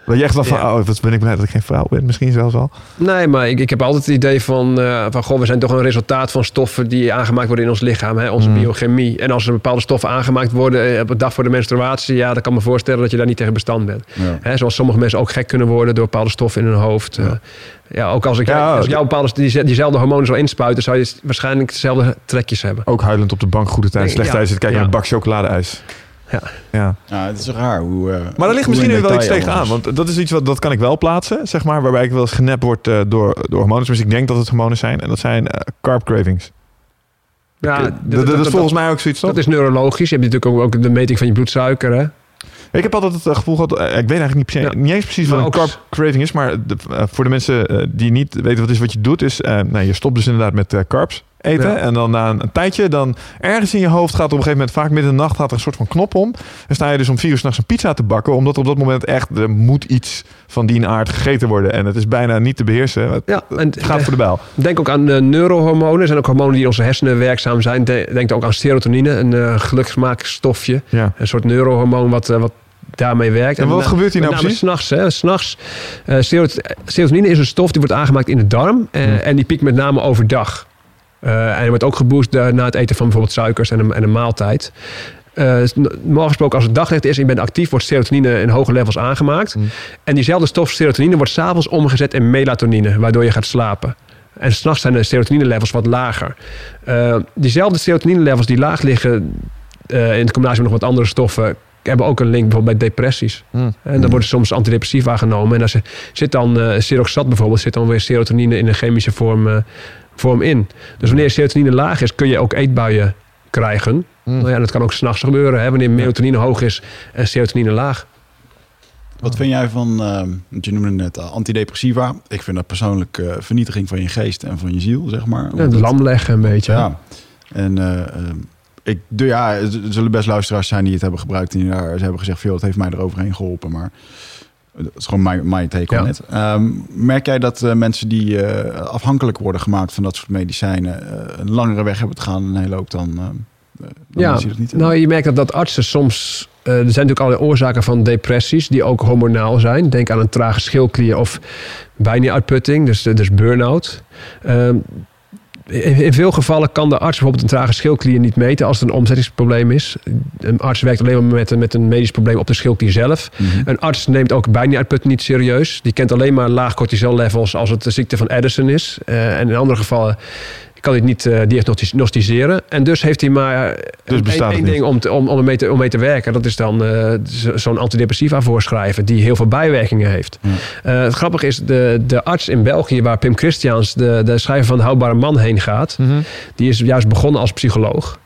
Dat je echt wel van, Ja. oh, wat ben ik blij dat ik geen vrouw ben, misschien zelfs al. Nee, maar ik, ik heb altijd het idee van, eh, van... Goh, we zijn toch een resultaat van stoffen die aangemaakt worden in ons lichaam. Hè? Onze Mm. biochemie. En als er bepaalde stoffen aangemaakt worden eh, op de dag voor de menstruatie... ja, dan kan ik me voorstellen dat je daar niet tegen bestand bent. ja. Hè, zoals sommige mensen ook gek kunnen worden door bepaalde stoffen in hun hoofd. Ja, ja ook als ik Ja, als jou bepaalde die, diezelfde hormonen zou inspuiten, zou je waarschijnlijk dezelfde trekjes hebben. Ook huilend op de bank goede tijd, slecht ja. tijd zitten kijken Ja. naar een bak chocoladeijs. Ja. ja. Ja, het is raar hoe... eh, Maar daar ligt misschien nu wel iets tegenaan. Want dat is iets wat dat kan ik wel plaatsen, zeg maar. Waarbij ik wel eens genept word eh, door, door hormonen. Dus ik denk dat het hormonen zijn. En dat zijn eh, carb cravings. Ja, dat, dat, dat is volgens mij ook zoiets, toch? Dat is neurologisch. Je hebt natuurlijk ook, ook de meting van je bloedsuiker. Hè? Ik heb altijd het gevoel gehad, eh, ik weet eigenlijk niet, precies, Ja. niet eens precies Maar wat een carb craving is, maar de- voor de mensen die niet weten wat is wat je doet, is, eh, nou, je stopt dus inderdaad met eh, carbs eten Ja. en dan na een, een tijdje, dan ergens in je hoofd gaat op een gegeven moment, vaak midden in de nacht, gaat er een soort van knop om. En sta je dus om vier uur s'nachts een pizza te bakken, omdat op dat moment echt, er moet iets van die aard gegeten worden en het is bijna niet te beheersen. Het, Ja, en het gaat voor de bijl. Denk ook aan de neurohormonen. Er zijn ook hormonen die in onze hersenen werkzaam zijn. De- Denk ook aan serotonine, een eh geluksmaakstofje. Ja. Een soort neurohormoon wat, eh, wat daarmee werkt. En wat eh, gebeurt hier nou precies? S'nachts. S'nachts. eh, serot- serotonine is een stof die wordt aangemaakt in de darm. eh, Hmm. En die piekt met name overdag. Eh, en wordt ook geboost eh, na het eten van bijvoorbeeld suikers en een, en een maaltijd. Normaal gesproken, als het daglicht is en je bent actief, wordt serotonine in hoge levels aangemaakt. Hmm. En diezelfde stof serotonine wordt s'avonds omgezet in melatonine, waardoor je gaat slapen. En s'nachts zijn de serotonine-levels wat lager. Diezelfde serotonine-levels die laag liggen, in combinatie met nog wat andere stoffen, hebben ook een link bijvoorbeeld bij depressies. Hmm. En dan worden soms antidepressiva genomen. En als er zit dan uh, bijvoorbeeld, zit dan weer serotonine in een chemische vorm, vorm in. Dus wanneer serotonine laag is, kun je ook eetbuien krijgen. Hmm. Nou ja, dat kan ook s'nachts gebeuren. Hè, wanneer melatonine hoog is en serotonine laag. Wat vind jij van, want je noemde net eh, antidepressiva. Ik vind dat persoonlijk eh, vernietiging van je geest en van je ziel, zeg maar. Ja, het lam leggen een beetje. Ja. En eh, eh, ik, de, ja, er zullen best luisteraars zijn die het hebben gebruikt. En die daar, ze hebben gezegd, veel, het heeft mij eroverheen geholpen. Maar het is gewoon mijn, mijn take Ja. on it. Ehm, merk jij dat eh, mensen die eh, afhankelijk worden gemaakt van dat soort medicijnen... eh, een langere weg hebben te gaan en een hele hoop dan... eh, dan Ja, dat niet nou je merkt dat, dat artsen soms... er zijn natuurlijk allerlei oorzaken van depressies die ook hormonaal zijn. Denk aan een trage schildklier of bijna-uitputting, dus, dus burn-out. Ehm, in, veel gevallen kan de arts bijvoorbeeld een trage schildklier niet meten als het een omzettingsprobleem is. Een arts werkt alleen maar met, een- met een medisch probleem op de schildklier zelf. Mhm. Een arts neemt ook bijna-uitputting niet serieus. Die kent alleen maar laag cortisol levels als het de ziekte van Addison is. Eh, en in andere gevallen kan hij het niet eh, diagnosticeren. En dus heeft hij maar Dus één- ding om, te, om, om, mee te, om mee te werken. Dat is dan eh, zo- zo'n antidepressiva voorschrijven die heel veel bijwerkingen heeft. Ja. Eh, het grappige is, de, de arts in België waar Pim Christians, de, de schrijver van de Houdbare Man, heen gaat... Mhm. die is juist begonnen als psycholoog.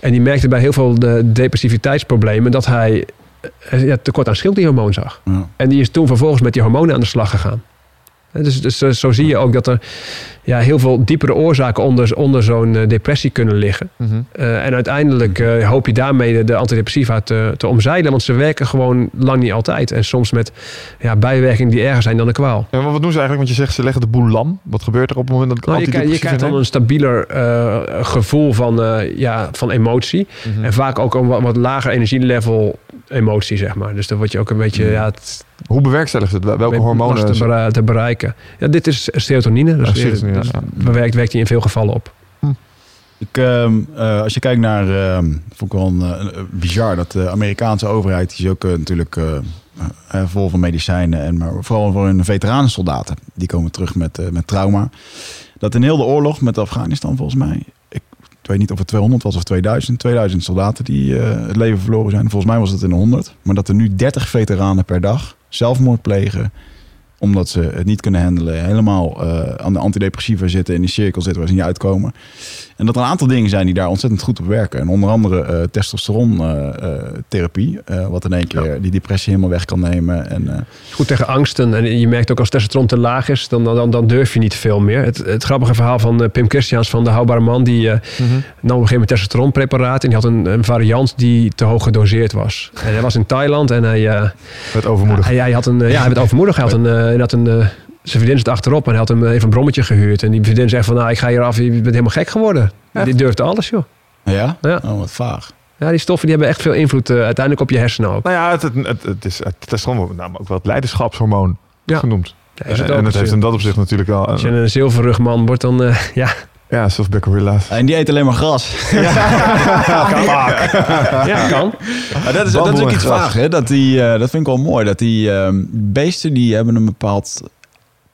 En die merkte bij heel veel de depressiviteitsproblemen... dat hij eh, ja, tekort aan schildklierhormoon zag. Ja. En die is toen vervolgens met die hormonen aan de slag gegaan. Dus, dus eh, zo zie je ook dat er ja, heel veel diepere oorzaken onder, onder zo'n eh, depressie kunnen liggen. Mhm. Eh, en uiteindelijk hoop je daarmee de, de antidepressiva te, te omzeilen. Want ze werken gewoon lang niet altijd. En soms met ja, bijwerkingen die erger zijn dan de kwaal. Ja, maar wat doen ze eigenlijk? Want je zegt ze leggen de boel lam. Wat gebeurt er op het moment dat ik Nou, je, krijgt, je krijgt dan een stabieler gevoel van, ja, van emotie. Mhm. En vaak ook een wat, wat lager energielevel emotie, zeg maar. Dus dan word je ook een beetje... Ja, het, Hoe bewerkstelligt het? Welke hormonen? te, bera- te bereiken. Ja, dit is serotonine. Dus, serotonine, ja. bewerkt, werkt die in veel gevallen op. Ik, ehm, eh, als je kijkt naar, ehm, vond ik wel een, eh, een- bizar dat de Amerikaanse overheid, die is ook eh, natuurlijk eh, eh, vol van medicijnen, en maar vooral voor hun veteranensoldaten, die komen terug met, eh, met trauma. Dat in heel de oorlog met Afghanistan volgens mij, ik, weet niet of het 200 was of 2000, 2000 soldaten die eh, het leven verloren zijn. Volgens mij was het in de 100, maar dat er nu 30 veteranen per dag zelfmoord plegen omdat ze het niet kunnen handelen, helemaal eh, aan de antidepressiva zitten, in die cirkel zitten waar ze niet uitkomen. En dat er een aantal dingen zijn die daar ontzettend goed op werken. En onder andere eh testosterontherapie, eh wat in één keer die depressie helemaal weg kan nemen. En, eh, Goed tegen angsten. En je merkt ook als testosteron te laag is, dan, dan, dan durf je niet veel meer. Het, het grappige verhaal van eh, Pim Christians van de Houdbare Man, die eh, Mhm. nam op een gegeven moment testosteronpreparaat. En die had een, een variant die te hoog gedoseerd was. En hij was in Thailand en hij, eh, Met overmoedig. hij, hij had een, eh, ja, hij werd overmoedig. Hij had een, eh, hij had een eh, zijn vriendin zit achterop en hij had hem even een brommetje gehuurd. En die vriendin zegt van, nou, ik ga hier af, je bent helemaal gek geworden. Echt? Die durfde alles, joh. ja? Ja. Oh, wat vaag. Ja, die stoffen die hebben echt veel invloed eh, uiteindelijk op je hersenen ook. Nou ja, het, het, het, het is het testosteron wordt met name ook wel het leiderschapshormoon Ja. genoemd. Ja, is het en ook en het heeft in dat opzicht natuurlijk wel... Als je Een, een zilverrugman wordt, dan eh, ja, ja, zoals Becquerilla's. En die eet alleen maar gras. ja, kan. Maar dat, is, dat is ook iets vaag, hè? Dat, die, eh, dat vind ik wel mooi. Dat die ehm, beesten die hebben een bepaald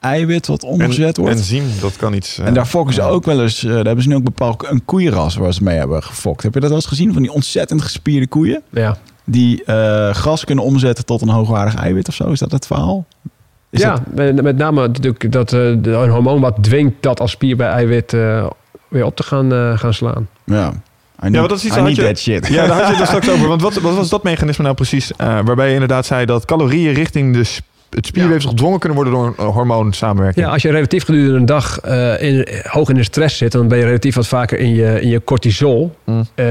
eiwit wat omgezet wordt. Enzym, dat kan iets... eh, En daar fokken ze ook wel eens. eh, daar hebben ze nu ook bepaald een koeienras waar ze mee hebben gefokt. Heb je dat wel eens gezien van die ontzettend gespierde koeien? Ja, Die eh, gras kunnen omzetten tot een hoogwaardig eiwit of zo? Is dat het verhaal? Is ja dat- met, name natuurlijk dat eh, de- een hormoon wat dwingt dat als spier bij eiwit eh, weer op te gaan, eh, gaan slaan. Ja. Need, Ja, dat is iets I had need je- that shit. Ja, daar had je het er straks over. Want wat, wat was dat mechanisme nou precies? eh, waarbij je inderdaad zei dat calorieën richting de, sp- het spierweefsel gedwongen kunnen worden door een eh, hormoonsamenwerking. Ja, als je relatief gedurende een dag eh, in, hoog in de stress zit, dan ben je relatief wat vaker in je, in je cortisol. Mm. Eh,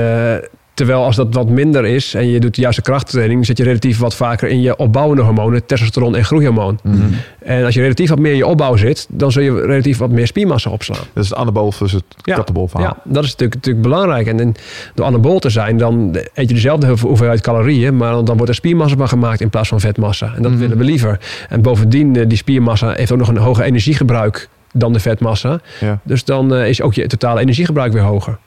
terwijl als dat wat minder is en je doet de juiste krachttraining, zit je relatief wat vaker in je opbouwende hormonen, testosteron en groeihormoon. Mhm. En als je relatief wat meer in je opbouw zit, dan zul je relatief wat meer spiermassa opslaan. Dat is het anabool versus het Ja. verhaal. Ja, dat is natuurlijk, natuurlijk belangrijk. En, en door anabool te zijn, dan eet je dezelfde hoeve- hoeveelheid calorieën, maar dan, dan wordt er spiermassa van gemaakt in plaats van vetmassa. En dat Mhm. willen we liever. En bovendien, eh, die spiermassa heeft ook nog een hoger energiegebruik dan de vetmassa. Ja. Dus dan eh, is ook je totale energiegebruik weer hoger.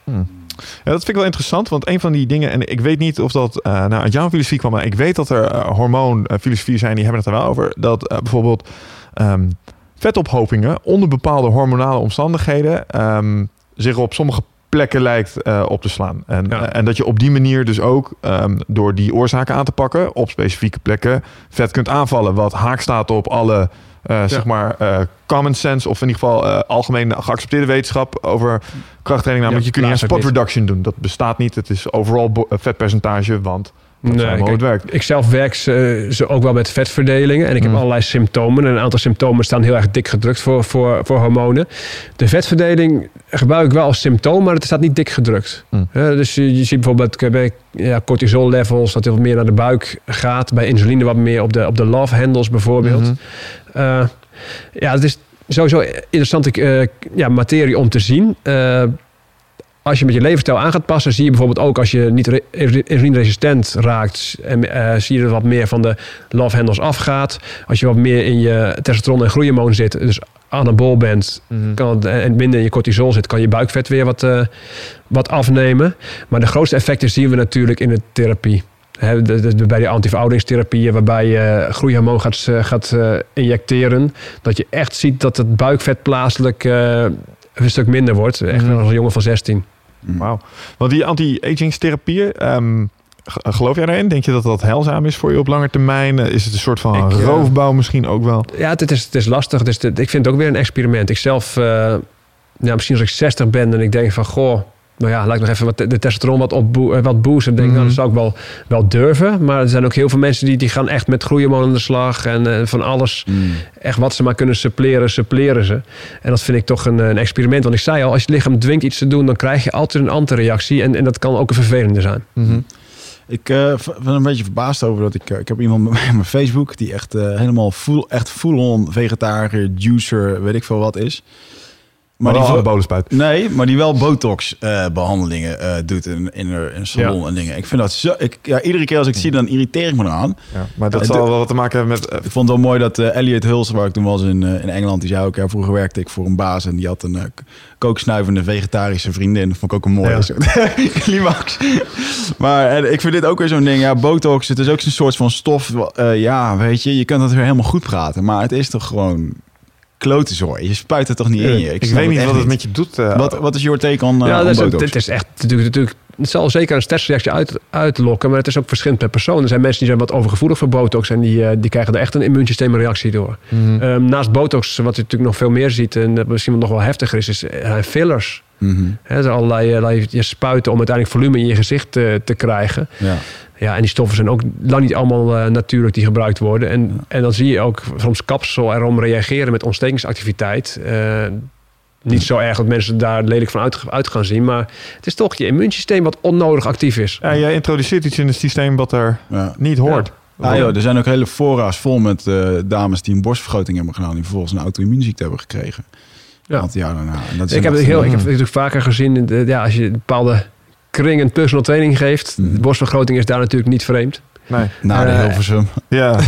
Ja, dat vind ik wel interessant, want een van die dingen, en ik weet niet of dat eh nou, uit jouw filosofie kwam, maar ik weet dat er uh, hormoonfilosofie zijn, die hebben het er wel over, dat eh, bijvoorbeeld ehm, vetophopingen onder bepaalde hormonale omstandigheden ehm, zich op sommige plekken lijkt op te slaan. En, Ja. en dat je op die manier dus ook ehm, door die oorzaken aan te pakken op specifieke plekken vet kunt aanvallen, wat haak staat op alle eh, zeg maar eh, common sense of in ieder geval eh, algemeen geaccepteerde wetenschap over krachttraining. Namelijk, je kunt niet aan ook spot reduction doen. Dat bestaat niet. Het is overal vetpercentage, want dat Nee, het kijk, werkt. Ik zelf werk ze, ze ook wel met vetverdelingen. En ik heb Mm. allerlei symptomen. En een aantal symptomen staan heel erg dik gedrukt voor, voor, voor hormonen. De vetverdeling gebruik ik wel als symptoom, maar het staat niet dik gedrukt. Mm. Eh, dus je, je ziet bijvoorbeeld bij ja, cortisol levels dat het wat meer naar de buik gaat. Bij insuline wat meer op de, op de love handles bijvoorbeeld. Mhm. Eh, ja, het is sowieso interessante eh, ja, materie om te zien. Eh, als je met je levensstijl aan gaat passen, zie je bijvoorbeeld ook als je niet re- insulineresistent raakt, en, eh, zie je er wat meer van de love handles afgaat. Als je wat meer in je testosteron en groeihormoon zit, dus anabol bent, Mhm. kan het, en minder in je cortisol zit, kan je buikvet weer wat, eh, wat afnemen. Maar de grootste effecten zien we natuurlijk in de therapie. Hè, de- de- de- bij die antiverouderingstherapieën, waarbij je groeihormoon gaat, eh, gaat injecteren. Dat je echt ziet dat het buikvet plaatselijk een stuk minder wordt. Echt Mhm. als een jongen van 16. Wauw. Want die anti-agingstherapieën, ehm, g- geloof jij daarin? Denk je dat dat heilzaam is voor je op lange termijn? Eh, Is het een soort van Ik, eh, roofbouw misschien ook wel? Ja, het, is, het is lastig. Het is de- ik vind het ook weer een experiment. Ik zelf, ja, misschien als ik 60 ben en ik denk van, goh, nou ja, laat ik nog even wat, de testosteron wat, op wat boosten. Denk, nou, Mhm. dat zou ik wel, wel durven. Maar er zijn ook heel veel mensen die, die gaan echt met groeihormoon aan de slag. En eh, van alles, Mm. echt wat ze maar kunnen suppleren, suppleren ze. En dat vind ik toch een, een experiment. Want ik zei al, als je het lichaam dwingt iets te doen, dan krijg je altijd een antireactie. En, en dat kan ook een vervelende zijn. Mhm. Ik eh, ben een beetje verbaasd over dat ik... eh, ik heb iemand bij op mijn Facebook die echt eh, helemaal full, echt full-on vegetariër, juicer, weet ik veel wat is. Maar die wel vo- anabolen spuit. Nee, maar die wel botox-behandelingen eh, doet in, in, een- een salon en dingen. Ik vind dat zo... Ik, ja, iedere keer als ik het zie, dan irriteer ik me eraan. Ja, maar dat zal wel wat te maken hebben met... eh, Ik vond het wel mooi dat eh, Elliot Hulse, waar ik toen was in, eh, in Engeland, die zei ook, ja, vroeger werkte ik voor een baas en die had een eh, kooksnuivende vegetarische vriendin. Dat vond ik ook een mooie Ja. climax. maar en ik vind dit ook weer zo'n ding, ja, botox, het is ook zo'n soort van stof, eh, ja, weet je, je kunt dat weer helemaal goed praten, maar het is toch gewoon klote zooi. Je spuit het toch niet in je? ik weet niet wat het met je doet. eh, Wat, wat is your take on, eh, ja, on is, het is echt natuurlijk, natuurlijk. Het zal zeker een stressreactie uit, uitlokken, maar het is ook verschillend per persoon. Er zijn mensen die zijn wat overgevoelig voor botox en die, eh, die krijgen er echt een immuunsysteemreactie door. mhm. Ehm, naast botox, wat je natuurlijk nog veel meer ziet en dat misschien nog wel heftiger is, is eh, Mhm, Hè, er zijn allerlei, eh, allerlei spuiten om uiteindelijk volume in je gezicht eh, te krijgen. ja. Ja, en die stoffen zijn ook lang niet allemaal eh, natuurlijk die gebruikt worden. En, en dan zie je ook soms kapsel erom reageren met ontstekingsactiviteit. Eh, niet zo erg dat mensen daar lelijk van uit, uit gaan zien. Maar het is toch je immuunsysteem wat onnodig actief is. Ja, jij introduceert iets in het systeem wat er ja. niet hoort. Ah, joh, er zijn ook hele fora's vol met eh, dames die een borstvergroting hebben gedaan... die vervolgens een auto-immuunziekte hebben gekregen. Ja. Want ja, daarna. En dat is ik heb het heel, ik heb het natuurlijk vaker gezien. in Ja, als je een bepaalde kring een personal training geeft. Mhm. De borstvergroting is daar natuurlijk niet vreemd. Nee. Na de Eh, Hilversum. Ja.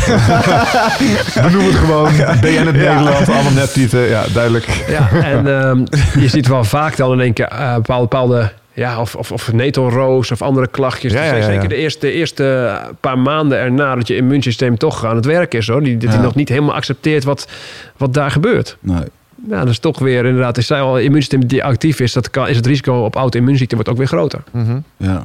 We noemen het gewoon BN het Nederland. Allemaal neptieten. Ja, duidelijk. Ja, en ehm, je ziet wel vaak dan in één keer eh, bepaalde, bepaalde ja, of, of, of netelroos of andere klachtjes. Ja, ja, ja, Zeker ja. de eerste, de eerste paar maanden erna dat je immuunsysteem toch aan het werk is. Hoor. Die, dat Ja. hij nog niet helemaal accepteert wat, wat daar gebeurt. Nee. Ja, dat is toch weer inderdaad, zei al, immuunsysteem die actief is, dat kan, is het risico op auto-immuunziekte wordt ook weer groter. Mhm. Ja, dat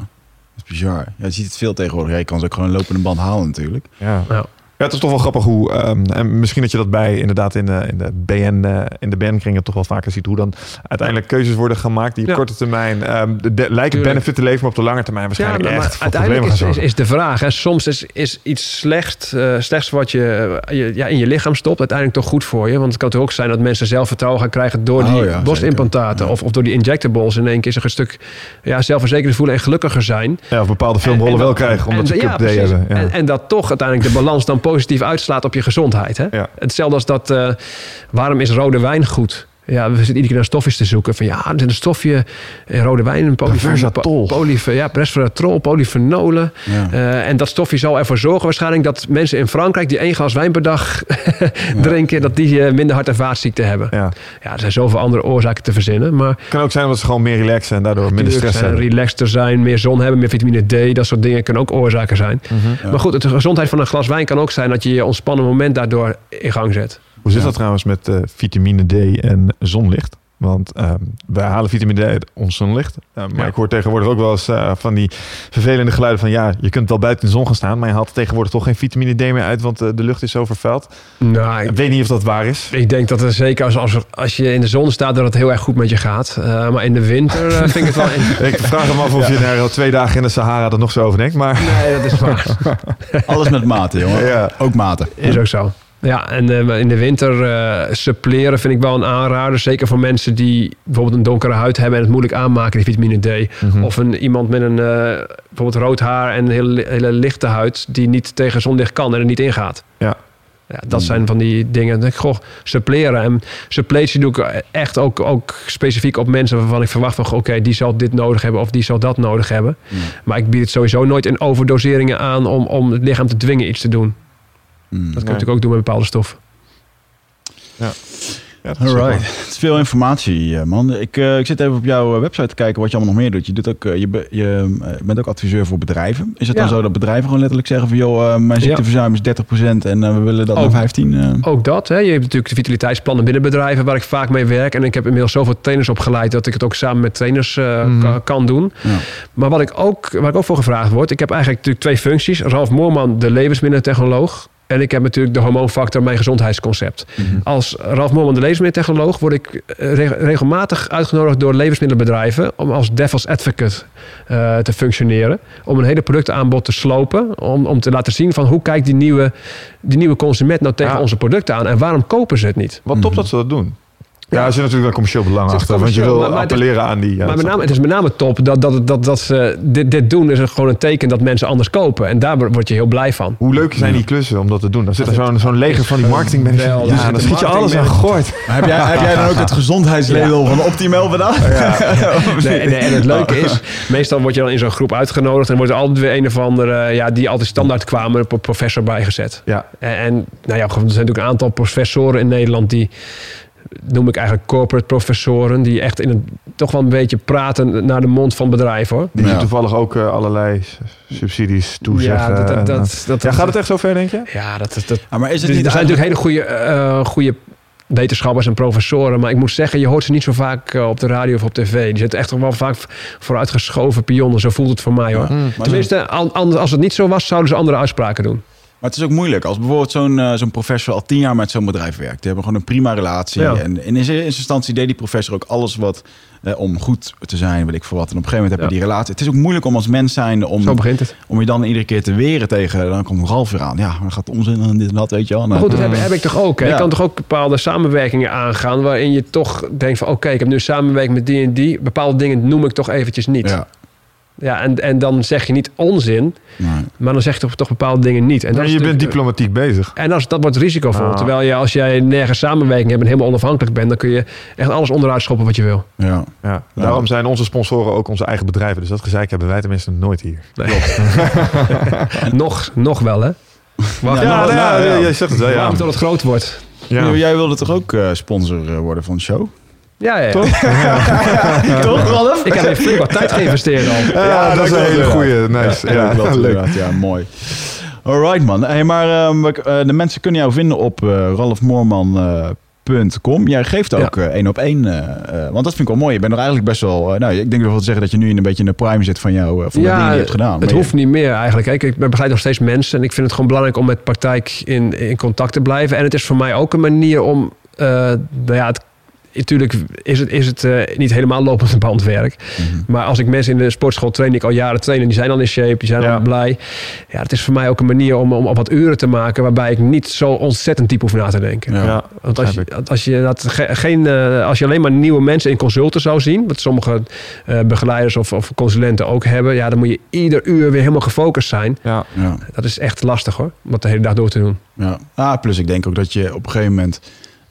is bizar. Ja, je ziet het veel tegenwoordig. Ja, je kan ze ook gewoon een lopende band halen natuurlijk. Ja. Ja. Ja, het is toch wel grappig hoe, ehm, en misschien dat je dat bij inderdaad in de, in de BN, eh, in de BN-kringen toch wel vaker ziet, hoe dan uiteindelijk keuzes worden gemaakt die op Ja. korte termijn ehm, de, de- lijken benefit te leveren, maar op de lange termijn waarschijnlijk maar, echt maar uiteindelijk is, is, de vraag. Hè, soms is, is iets slecht, eh, slechts wat je, je ja, in je lichaam stopt, uiteindelijk toch goed voor je. Want het kan toch ook zijn dat mensen zelfvertrouwen gaan krijgen door Oh die ja, borstimplantaten. Of, of door die injectables in één keer zich een stuk ja, zelfverzekerd voelen en gelukkiger zijn. Ja, of bepaalde filmrollen En- en wel krijgen, omdat en- ze ja, precies. hebben. En dat toch uiteindelijk de balans dan positief uitslaat op je gezondheid. Hè? Ja. Hetzelfde als dat, eh, waarom is rode wijn goed? Ja, we zitten iedere keer naar stofjes te zoeken. Van ja, er zit een stofje in rode wijn. Een Resveratrol. Polyf, ja, resveratrol, polyfenolen. Ja. Eh, en dat stofje zal ervoor zorgen waarschijnlijk dat mensen in Frankrijk die één glas wijn per dag drinken, dat die eh, minder hart- en vaatziekten hebben. Ja. Ja, er zijn zoveel andere oorzaken te verzinnen. Maar Het kan ook zijn dat ze gewoon meer relaxen en daardoor minder stress zijn, relaxter zijn, meer zon hebben, meer vitamine D. Dat soort dingen kunnen ook oorzaken zijn. Mhm. Maar goed, de gezondheid van een glas wijn kan ook zijn dat je je ontspannen moment daardoor in gang zet. Hoe zit Ja. dat trouwens met eh, vitamine D en zonlicht? Want ehm, wij halen vitamine D uit ons zonlicht. Eh, maar Ja. ik hoor tegenwoordig ook wel eens eh, van die vervelende geluiden van... ja, je kunt wel buiten in de zon gaan staan... maar je haalt tegenwoordig toch geen vitamine D meer uit... want de lucht is zo vervuild. Nou, Ik ik, weet niet of dat waar is. ik denk dat er zeker als, als, als je in de zon staat, dat het heel erg goed met je gaat. Eh, maar in de winter vind ik het wel... in- Ik vraag me af of je na twee dagen in de Sahara er nog zo over denkt. Maar Nee, dat is waar. Alles met mate, jongen. Ja. Ook mate. Is ook zo. Ja, en eh, in de winter eh suppleren vind ik wel een aanrader. Zeker voor mensen die bijvoorbeeld een donkere huid hebben en het moeilijk aanmaken, die vitamine D. Mhm. Of een, iemand met een eh, bijvoorbeeld rood haar en een hele, hele lichte huid die niet tegen zonlicht kan en er niet ingaat. Ja. Ja, dat zijn van die dingen. Ik, goh, suppleren. En suppletie doe ik echt ook, ook specifiek op mensen waarvan ik verwacht van, oké, die zal dit nodig hebben of die zal dat nodig hebben. Mm. Maar ik bied het sowieso nooit in overdoseringen aan om, om het lichaam te dwingen iets te doen. Mm. Dat kun je Nee. natuurlijk ook doen met bepaalde stoffen. Ja, ook wel- Het is veel informatie, eh, man. Ik, eh, ik zit even op jouw eh, website te kijken wat je allemaal nog meer doet. Je, doet ook, je, be- je bent ook adviseur voor bedrijven. Is het dan Ja. zo dat bedrijven gewoon letterlijk zeggen van... joh, mijn ziekteverzuim is 30% en we willen dat Oh. naar 15? eh? Ook dat. Hè. Je hebt natuurlijk de vitaliteitsplannen binnen bedrijven waar ik vaak mee werk. En ik heb inmiddels zoveel trainers opgeleid dat ik het ook samen met trainers eh, Mhm. ka- kan doen. Ja. Maar wat ik ook, waar ik ook voor gevraagd word, ik heb eigenlijk natuurlijk twee functies. Ralf Moorman, de levensmiddelentechnoloog. En ik heb natuurlijk de hormoonfactor, mijn gezondheidsconcept. Mhm. Als Ralf Moorman, de levensmiddelentechnoloog, word ik eh, re- regelmatig uitgenodigd door levensmiddelenbedrijven om als devil's advocate eh, te functioneren. Om een hele productaanbod te slopen. Om, om te laten zien van hoe kijkt die nieuwe, die nieuwe consument nou tegen Ja. onze producten aan en waarom kopen ze het niet? Wat top Mhm. dat ze dat doen. Ja, Ja. er zit natuurlijk wel commercieel belang achter. Want je wil maar- maar het is- appelleren aan die... ja, maar met name, het is met name top dat, dat, dat, dat ze dit, dit doen is gewoon een teken dat mensen anders kopen. En daar word je heel blij van. Hoe leuk zijn die klussen om dat te doen? Dan zit er zo'n zo'n leger van die marketingmanagers. geweldig. Ja, zit dan schiet je alles aan marketingmanager. Maar heb, jij, heb jij dan ook het gezondheidslabel van Optimal gedaan? Nee, nee, en het leuke is, meestal word je dan in zo'n groep uitgenodigd en wordt er altijd weer een of andere, ja, die altijd standaard kwamen, een professor bijgezet. Ja, En, en nou ja, er zijn natuurlijk een aantal professoren in Nederland die noem ik eigenlijk corporate professoren, die echt in het, toch wel een beetje praten naar de mond van bedrijven hoor. die Ja. toevallig ook eh, allerlei subsidies toezeggen. Ja, dat, dat, eh, dat, dat, ja, gaat het echt zo ver, denk je? Ja, dat, dat, dat, Ah, maar is het Dus niet er zijn eigenlijk- natuurlijk hele goede, eh, goede wetenschappers en professoren. Maar ik moet zeggen, je hoort ze niet zo vaak eh, op de radio of op tv. Die zitten echt toch wel vaak vooruitgeschoven pionnen. Zo voelt het voor mij hoor. Ja. Maar, Tenminste, anders, als het niet zo was, zouden ze andere uitspraken doen. Maar het is ook moeilijk. Als bijvoorbeeld zo'n eh, zo'n professor al tien jaar met zo'n bedrijf werkt. Die hebben gewoon een prima relatie. Ja. En in eerste instantie deed die professor ook alles wat... eh, om goed te zijn, weet ik veel wat. En op een gegeven moment heb je Ja. die relatie. Het is ook moeilijk om als mens zijnde... om Zo begint het. Om je dan iedere keer te weren tegen, dan komt Ralf weer aan. Ja, dan gaat onzin en dit en dat, weet je wel. Maar Nou, goed, dat heb, heb ik toch ook. Hè? Ja. Je kan toch ook bepaalde samenwerkingen aangaan... waarin je toch denkt van... oké, ik heb nu samenwerking met die en die. Bepaalde dingen noem ik toch eventjes niet. Ja. Ja, en, en dan zeg je niet onzin... nee. maar dan zeg je toch, toch bepaalde dingen niet. En, je bent diplomatiek bezig. En als, dat wordt risicovol. Ah. Terwijl je, als jij nergens samenwerking hebt en helemaal onafhankelijk bent, dan kun je echt alles onderuit schoppen wat je wil. ja. Ja. Daarom zijn onze sponsoren ook onze eigen bedrijven. Dus dat gezeik hebben wij tenminste nooit hier. nog, nog wel, hè? Wacht, Ja, ja, nou, ja, ja. jij zegt het wel. Ja. Wacht tot het groot wordt. Ja. Jij wilde toch ook eh, sponsor eh, worden van de show? Ja, ja. Toch? toch, Ralf? Ik heb er flink wat tijd geïnvesteerd al. Ja, dat is een hele goede. Nice. Ja, Ja, leuk. Ja, mooi. Alright man. Hey, maar ehm, eh, de mensen kunnen jou vinden op eh ralfmoorman.nl. Com. Jij geeft ook eh, één op één, eh, eh, want dat vind ik wel mooi. Je bent er eigenlijk best wel, eh, nou, ik denk wel te zeggen dat je nu in een beetje in de prime zit van jou, eh, van de dingen die je hebt gedaan. Het je- hoeft niet meer eigenlijk. Kijk, ik begeleid nog steeds mensen en ik vind het gewoon belangrijk om met praktijk in, in contact te blijven. En het is voor mij ook een manier om, eh, nou ja, het, natuurlijk is het, is het eh, niet helemaal lopend bandwerk. Mhm. Maar als ik mensen in de sportschool train, die ik al jaren train, en die zijn dan in shape, die zijn Ja. dan blij. Ja, het is voor mij ook een manier om, om op wat uren te maken waarbij ik niet zo ontzettend diep hoef na te denken. Ja. Ja. Want als je, als, je dat ge- geen, eh, als je alleen maar nieuwe mensen in consulten zou zien, wat sommige eh, begeleiders of, of consulenten ook hebben, ja, dan moet je ieder uur weer helemaal gefocust zijn. Ja. Ja. Dat is echt lastig hoor, om dat de hele dag door te doen. Ja. Ah, plus ik denk ook dat je op een gegeven moment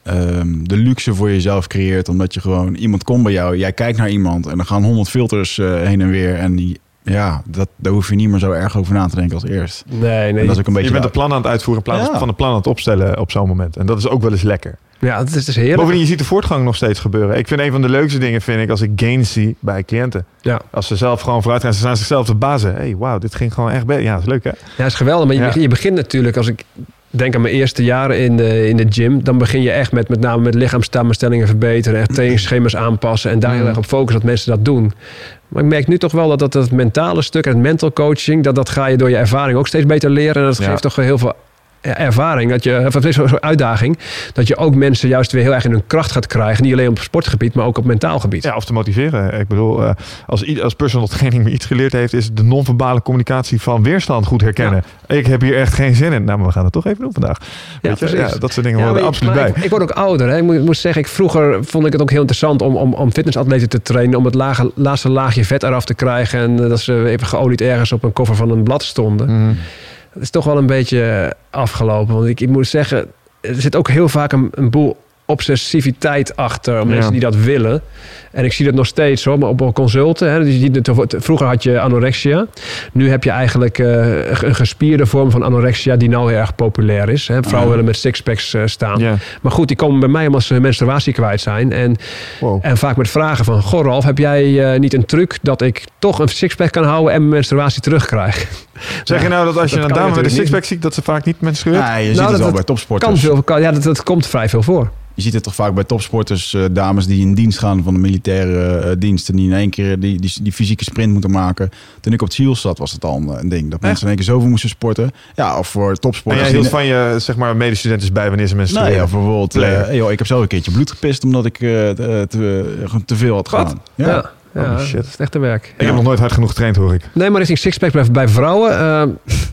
ehm, de luxe voor jezelf creëert. Omdat je gewoon, iemand komt bij jou, jij kijkt naar iemand en dan gaan honderd filters eh, heen en weer. En die, ja, dat, daar hoef je niet meer zo erg over na te denken als eerst. Nee, nee. dat is ook een beetje... Je bent een plan aan het uitvoeren in plaats Ja. van een plan aan het opstellen op zo'n moment. En dat is ook wel eens lekker. Ja, het is, het is heerlijk. Bovendien, je ziet de voortgang nog steeds gebeuren. Ik vind een van de leukste dingen, vind ik, als ik gains zie bij cliënten. Ja. Als ze zelf gewoon vooruit gaan, ze staan zichzelf te bazen. Hé, hey, wauw, dit ging gewoon echt beter. Ja, dat is leuk hè? Ja, het is geweldig. Maar je, Ja. begint, je begint natuurlijk, als ik denk aan mijn eerste jaren in de, in de gym, dan begin je echt met met name met lichaamssamenstellingen verbeteren, echt trainingsschema's aanpassen en daar heel Mm. erg op focussen dat mensen dat doen. Maar ik merk nu toch wel dat dat het mentale stuk, het mental coaching, dat dat ga je door je ervaring ook steeds beter leren. En dat Ja. geeft toch heel veel ervaring, dat je, of het is zo'n uitdaging, dat je ook mensen juist weer heel erg in hun kracht gaat krijgen. Niet alleen op sportgebied, maar ook op mentaal gebied. Ja, of te motiveren. Ik bedoel, eh, als, als personal training me iets geleerd heeft, is de non-verbale communicatie van weerstand goed herkennen. Ik heb hier echt geen zin in. Nou, maar we gaan het toch even doen vandaag. Weet je? Ja, dat soort dingen Ja, worden absoluut bij. Ik, ik word ook ouder. Hè. Ik, moet, moet zeggen, ik, vroeger vond ik het ook heel interessant om, om, om fitnessatleten te trainen. Om het lage, laatste laagje vet eraf te krijgen. En eh, dat ze even geolied ergens op een koffer van een blad stonden. Mhm. Is toch wel een beetje afgelopen. Want ik, ik moet zeggen, er zit ook heel vaak een, een boel obsessiviteit achter. Ja. mensen die dat willen. En ik zie dat nog steeds hoor, maar op een consulten. Hè, die, vroeger had je anorexia. Nu heb je eigenlijk eh, een gespierde vorm van anorexia die nou heel erg populair is. Hè. Vrouwen Ja. willen met sixpacks eh, staan. Ja. Maar goed, die komen bij mij omdat ze hun menstruatie kwijt zijn. En, Wow. en vaak met vragen van... Goh Ralf, heb jij eh, niet een truc dat ik toch een sixpack kan houden... en mijn menstruatie terugkrijg? Zeg je nou dat als je dat een dame met een sixpack ziet, dat ze vaak niet menstrueert? Ja, je ziet Nou, het dat- wel dat bij topsporters. Kan veel, kan, ja, dat, dat komt vrij veel voor. Je ziet het toch vaak bij topsporters, eh, dames die in dienst gaan van de militaire eh, dienst. En die in één keer die, die, die fysieke sprint moeten maken. Toen ik op het Shield zat, was het al een, een ding. Dat mensen in één keer zoveel moesten sporten. Ja, of voor En topsporters. jij hield van je zeg maar, medestudenten bij wanneer ze menstrueren? Nou ja, bijvoorbeeld, eh, joh, ik heb zelf een keertje bloed gepist omdat ik eh, te, te, veel had gedaan. Ja, Ja. Ja, Oh, shit. dat is echt te werk. Ik heb nog nooit hard genoeg getraind, hoor ik. Nee, maar richting sixpack bij, bij vrouwen. eh,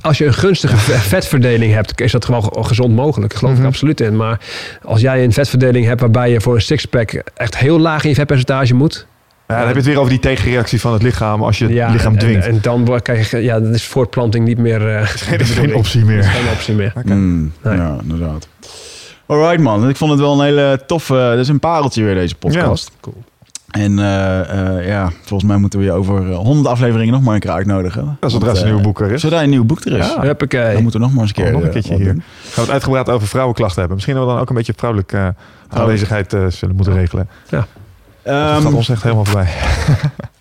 als je een gunstige ve- vetverdeling hebt, is dat gewoon ge- gezond mogelijk. Daar geloof Mhm. ik absoluut in. Maar als jij een vetverdeling hebt waarbij je voor een sixpack echt heel laag in je vetpercentage moet. Ja, dan heb je het weer over die tegenreactie van het lichaam als je het ja, lichaam dwingt. En, en dan krijg je, ja, dan is voortplanting niet meer. eh, Er is geen optie meer. geen optie meer. Mm, Nee. ja, inderdaad. Alright man, ik vond het wel een hele toffe, dat is een pareltje weer deze podcast. Cool. En eh, eh, ja, volgens mij moeten we je over eh, 100 afleveringen nog maar een keer uitnodigen. Ja, zodra zijn eh, nieuwe boek er is. Zodra een nieuw boek er is. Ja. Huppakee. Dan moeten we nog maar eens een keer, Oh, nog een keertje hier. doen. Gaan we het uitgebreid over vrouwenklachten hebben. Misschien dat we dan ook een beetje vrouwelijke eh, aanwezigheid eh, zullen moeten regelen. dat Ehm, gaat ons echt helemaal voorbij.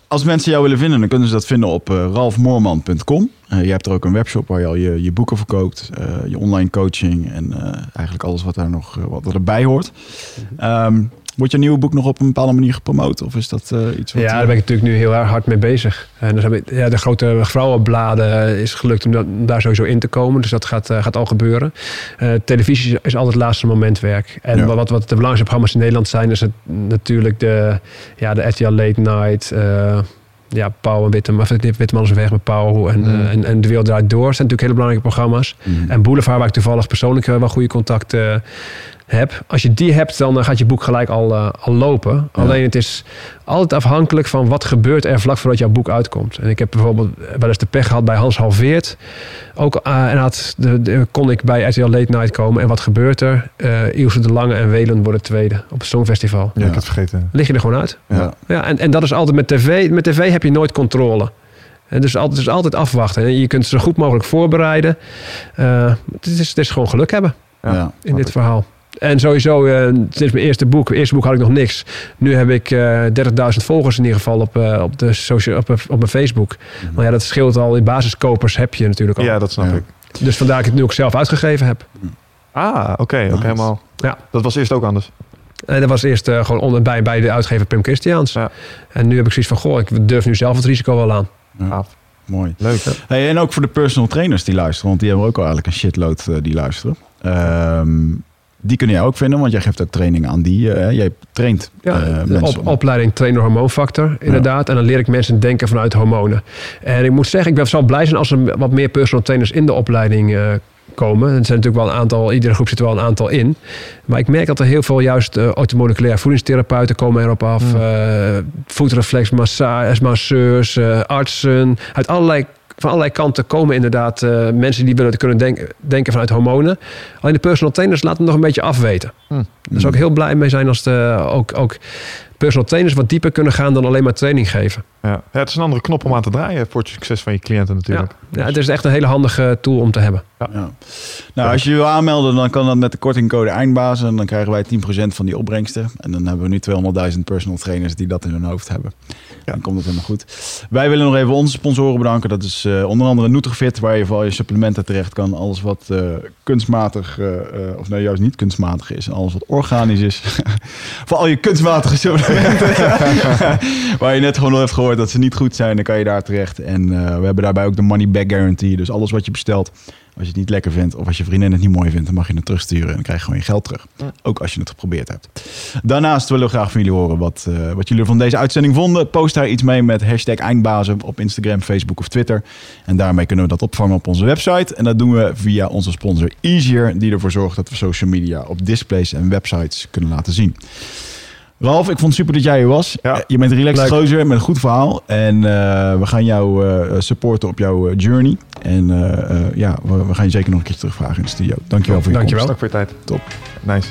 Als mensen jou willen vinden, dan kunnen ze dat vinden op ralfmoorman.com. Eh, je hebt er ook een webshop waar je al je, je boeken verkoopt, eh, je online coaching en eh, eigenlijk alles wat daar nog wat erbij hoort. Ehm, wordt je nieuwe boek nog op een bepaalde manier gepromoot? Of is dat eh, iets wat... Ja, eh, daar ben ik natuurlijk nu heel erg hard mee bezig. En dus heb ik, ja, de grote vrouwenbladen is gelukt om, dat- om daar sowieso in te komen. Dus dat gaat, eh, gaat al gebeuren. Eh, televisie is altijd het laatste momentwerk. En Ja. wat, wat de belangrijkste programma's in Nederland zijn, is het natuurlijk de, ja, de RTL Late Night. eh, ja, Pauw en Witteman, of niet Witteman is weg met Pauw en, Mm. eh, en, en De Wereld Draait Door. Dat zijn natuurlijk hele belangrijke programma's. mm. En Boulevard, waar ik toevallig persoonlijk eh, wel goede contacten heb. Als je die hebt, dan eh, gaat je boek gelijk al, eh, al lopen. Ja. Alleen het is altijd afhankelijk van wat gebeurt er vlak voordat jouw boek uitkomt. En ik heb bijvoorbeeld wel eens de pech gehad bij Hans Halveert. Ook, eh, en had de, de- kon ik bij RTL Late Night komen. En wat gebeurt er? Eh Ilse de Lange en Welen worden tweede op het Songfestival. Ja, ik had het vergeten. Lig je er gewoon uit. ja. Ja, en, en dat is altijd met tv. Met tv heb je nooit controle. En dus altijd, dus altijd afwachten. En je kunt het zo goed mogelijk voorbereiden. Eh, het, is, het is gewoon geluk hebben Ja. Ja. in dit verhaal. En sowieso, eh, sinds mijn eerste boek, eerste boek had ik nog niks. Nu heb ik eh 30.000 volgers in ieder geval op, eh, op, de social, op, op mijn Facebook. Maar ja, dat scheelt al. In basiskopers heb je natuurlijk al. Ja, dat snap Ja. ik. Dus vandaar dat ik het nu ook zelf uitgegeven heb. Ah, oké. Nice. helemaal. Ja. Dat was eerst ook anders. En dat was eerst eh, gewoon onder, bij, bij de uitgever Pim Christiaans. Ja. En nu heb ik zoiets van, goh, ik durf nu zelf het risico wel aan. Gaaf. Mooi. Leuk. Hey, en ook voor de personal trainers die luisteren, want die hebben ook al eigenlijk een shitload die luisteren. Ehm, die kunnen jij ook vinden, want jij geeft ook training aan die. eh, jij traint Ja, eh, mensen. op, opleiding trainer hormoonfactor, inderdaad. En dan leer ik mensen denken vanuit hormonen. En ik moet zeggen, ik ben zal blij zijn als er wat meer personal trainers in de opleiding eh, komen. Er zijn natuurlijk wel een aantal, iedere groep zit er wel een aantal in. Maar ik merk dat er heel veel juist uh, automoleculair voedingstherapeuten komen erop af. Hmm. eh, voetreflex, masseurs, artsen. Uit allerlei van allerlei kanten komen inderdaad eh, mensen die willen kunnen denken, denken vanuit hormonen. Alleen de personal trainers laten het nog een beetje afweten. Hm. Daar zou ik heel blij mee zijn als de, ook, ook personal trainers wat dieper kunnen gaan dan alleen maar training geven. Ja. ja, het is een andere knop om aan te draaien voor het succes van je cliënten natuurlijk. Ja, het is echt een hele handige tool om te hebben. Ja. Nou, als je je wil aanmelden, dan kan dat met de kortingcode eindbazen. En dan krijgen wij 10% van die opbrengsten. En dan hebben we nu 200.000 personal trainers die dat in hun hoofd hebben. Dan komt het helemaal goed. Wij willen nog even onze sponsoren bedanken. Dat is uh, onder andere Nutrifit, waar je voor al je supplementen terecht kan. Alles wat uh, kunstmatig, uh, of nee, juist niet kunstmatig is. En alles wat organisch is. voor al je kunstmatige supplementen. waar je net gewoon nog hebt gehoord dat ze niet goed zijn, dan kan je daar terecht. En we hebben daarbij ook de money back guarantee. Dus alles wat je bestelt. Als je het niet lekker vindt of als je vriendin het niet mooi vindt, dan mag je het terugsturen en dan krijg je gewoon je geld terug. Ook als je het geprobeerd hebt. Daarnaast willen we graag van jullie horen wat, uh, wat jullie van deze uitzending vonden. Post daar iets mee met hashtag eindbazen op Instagram, Facebook of Twitter. En daarmee kunnen we dat opvangen op onze website. En dat doen we via onze sponsor Easier, die ervoor zorgt dat we social media op displays en websites kunnen laten zien. Ralf, ik vond het super dat jij hier was. Ja. Je bent een relaxed Leuk. gozer met een goed verhaal. En uh, we gaan jou uh, supporten op jouw journey. En ja, we, we, gaan je zeker nog een keer terugvragen in de studio. Dankjewel voor je Dankjewel. komst. Dank voor je tijd. Top. Nice.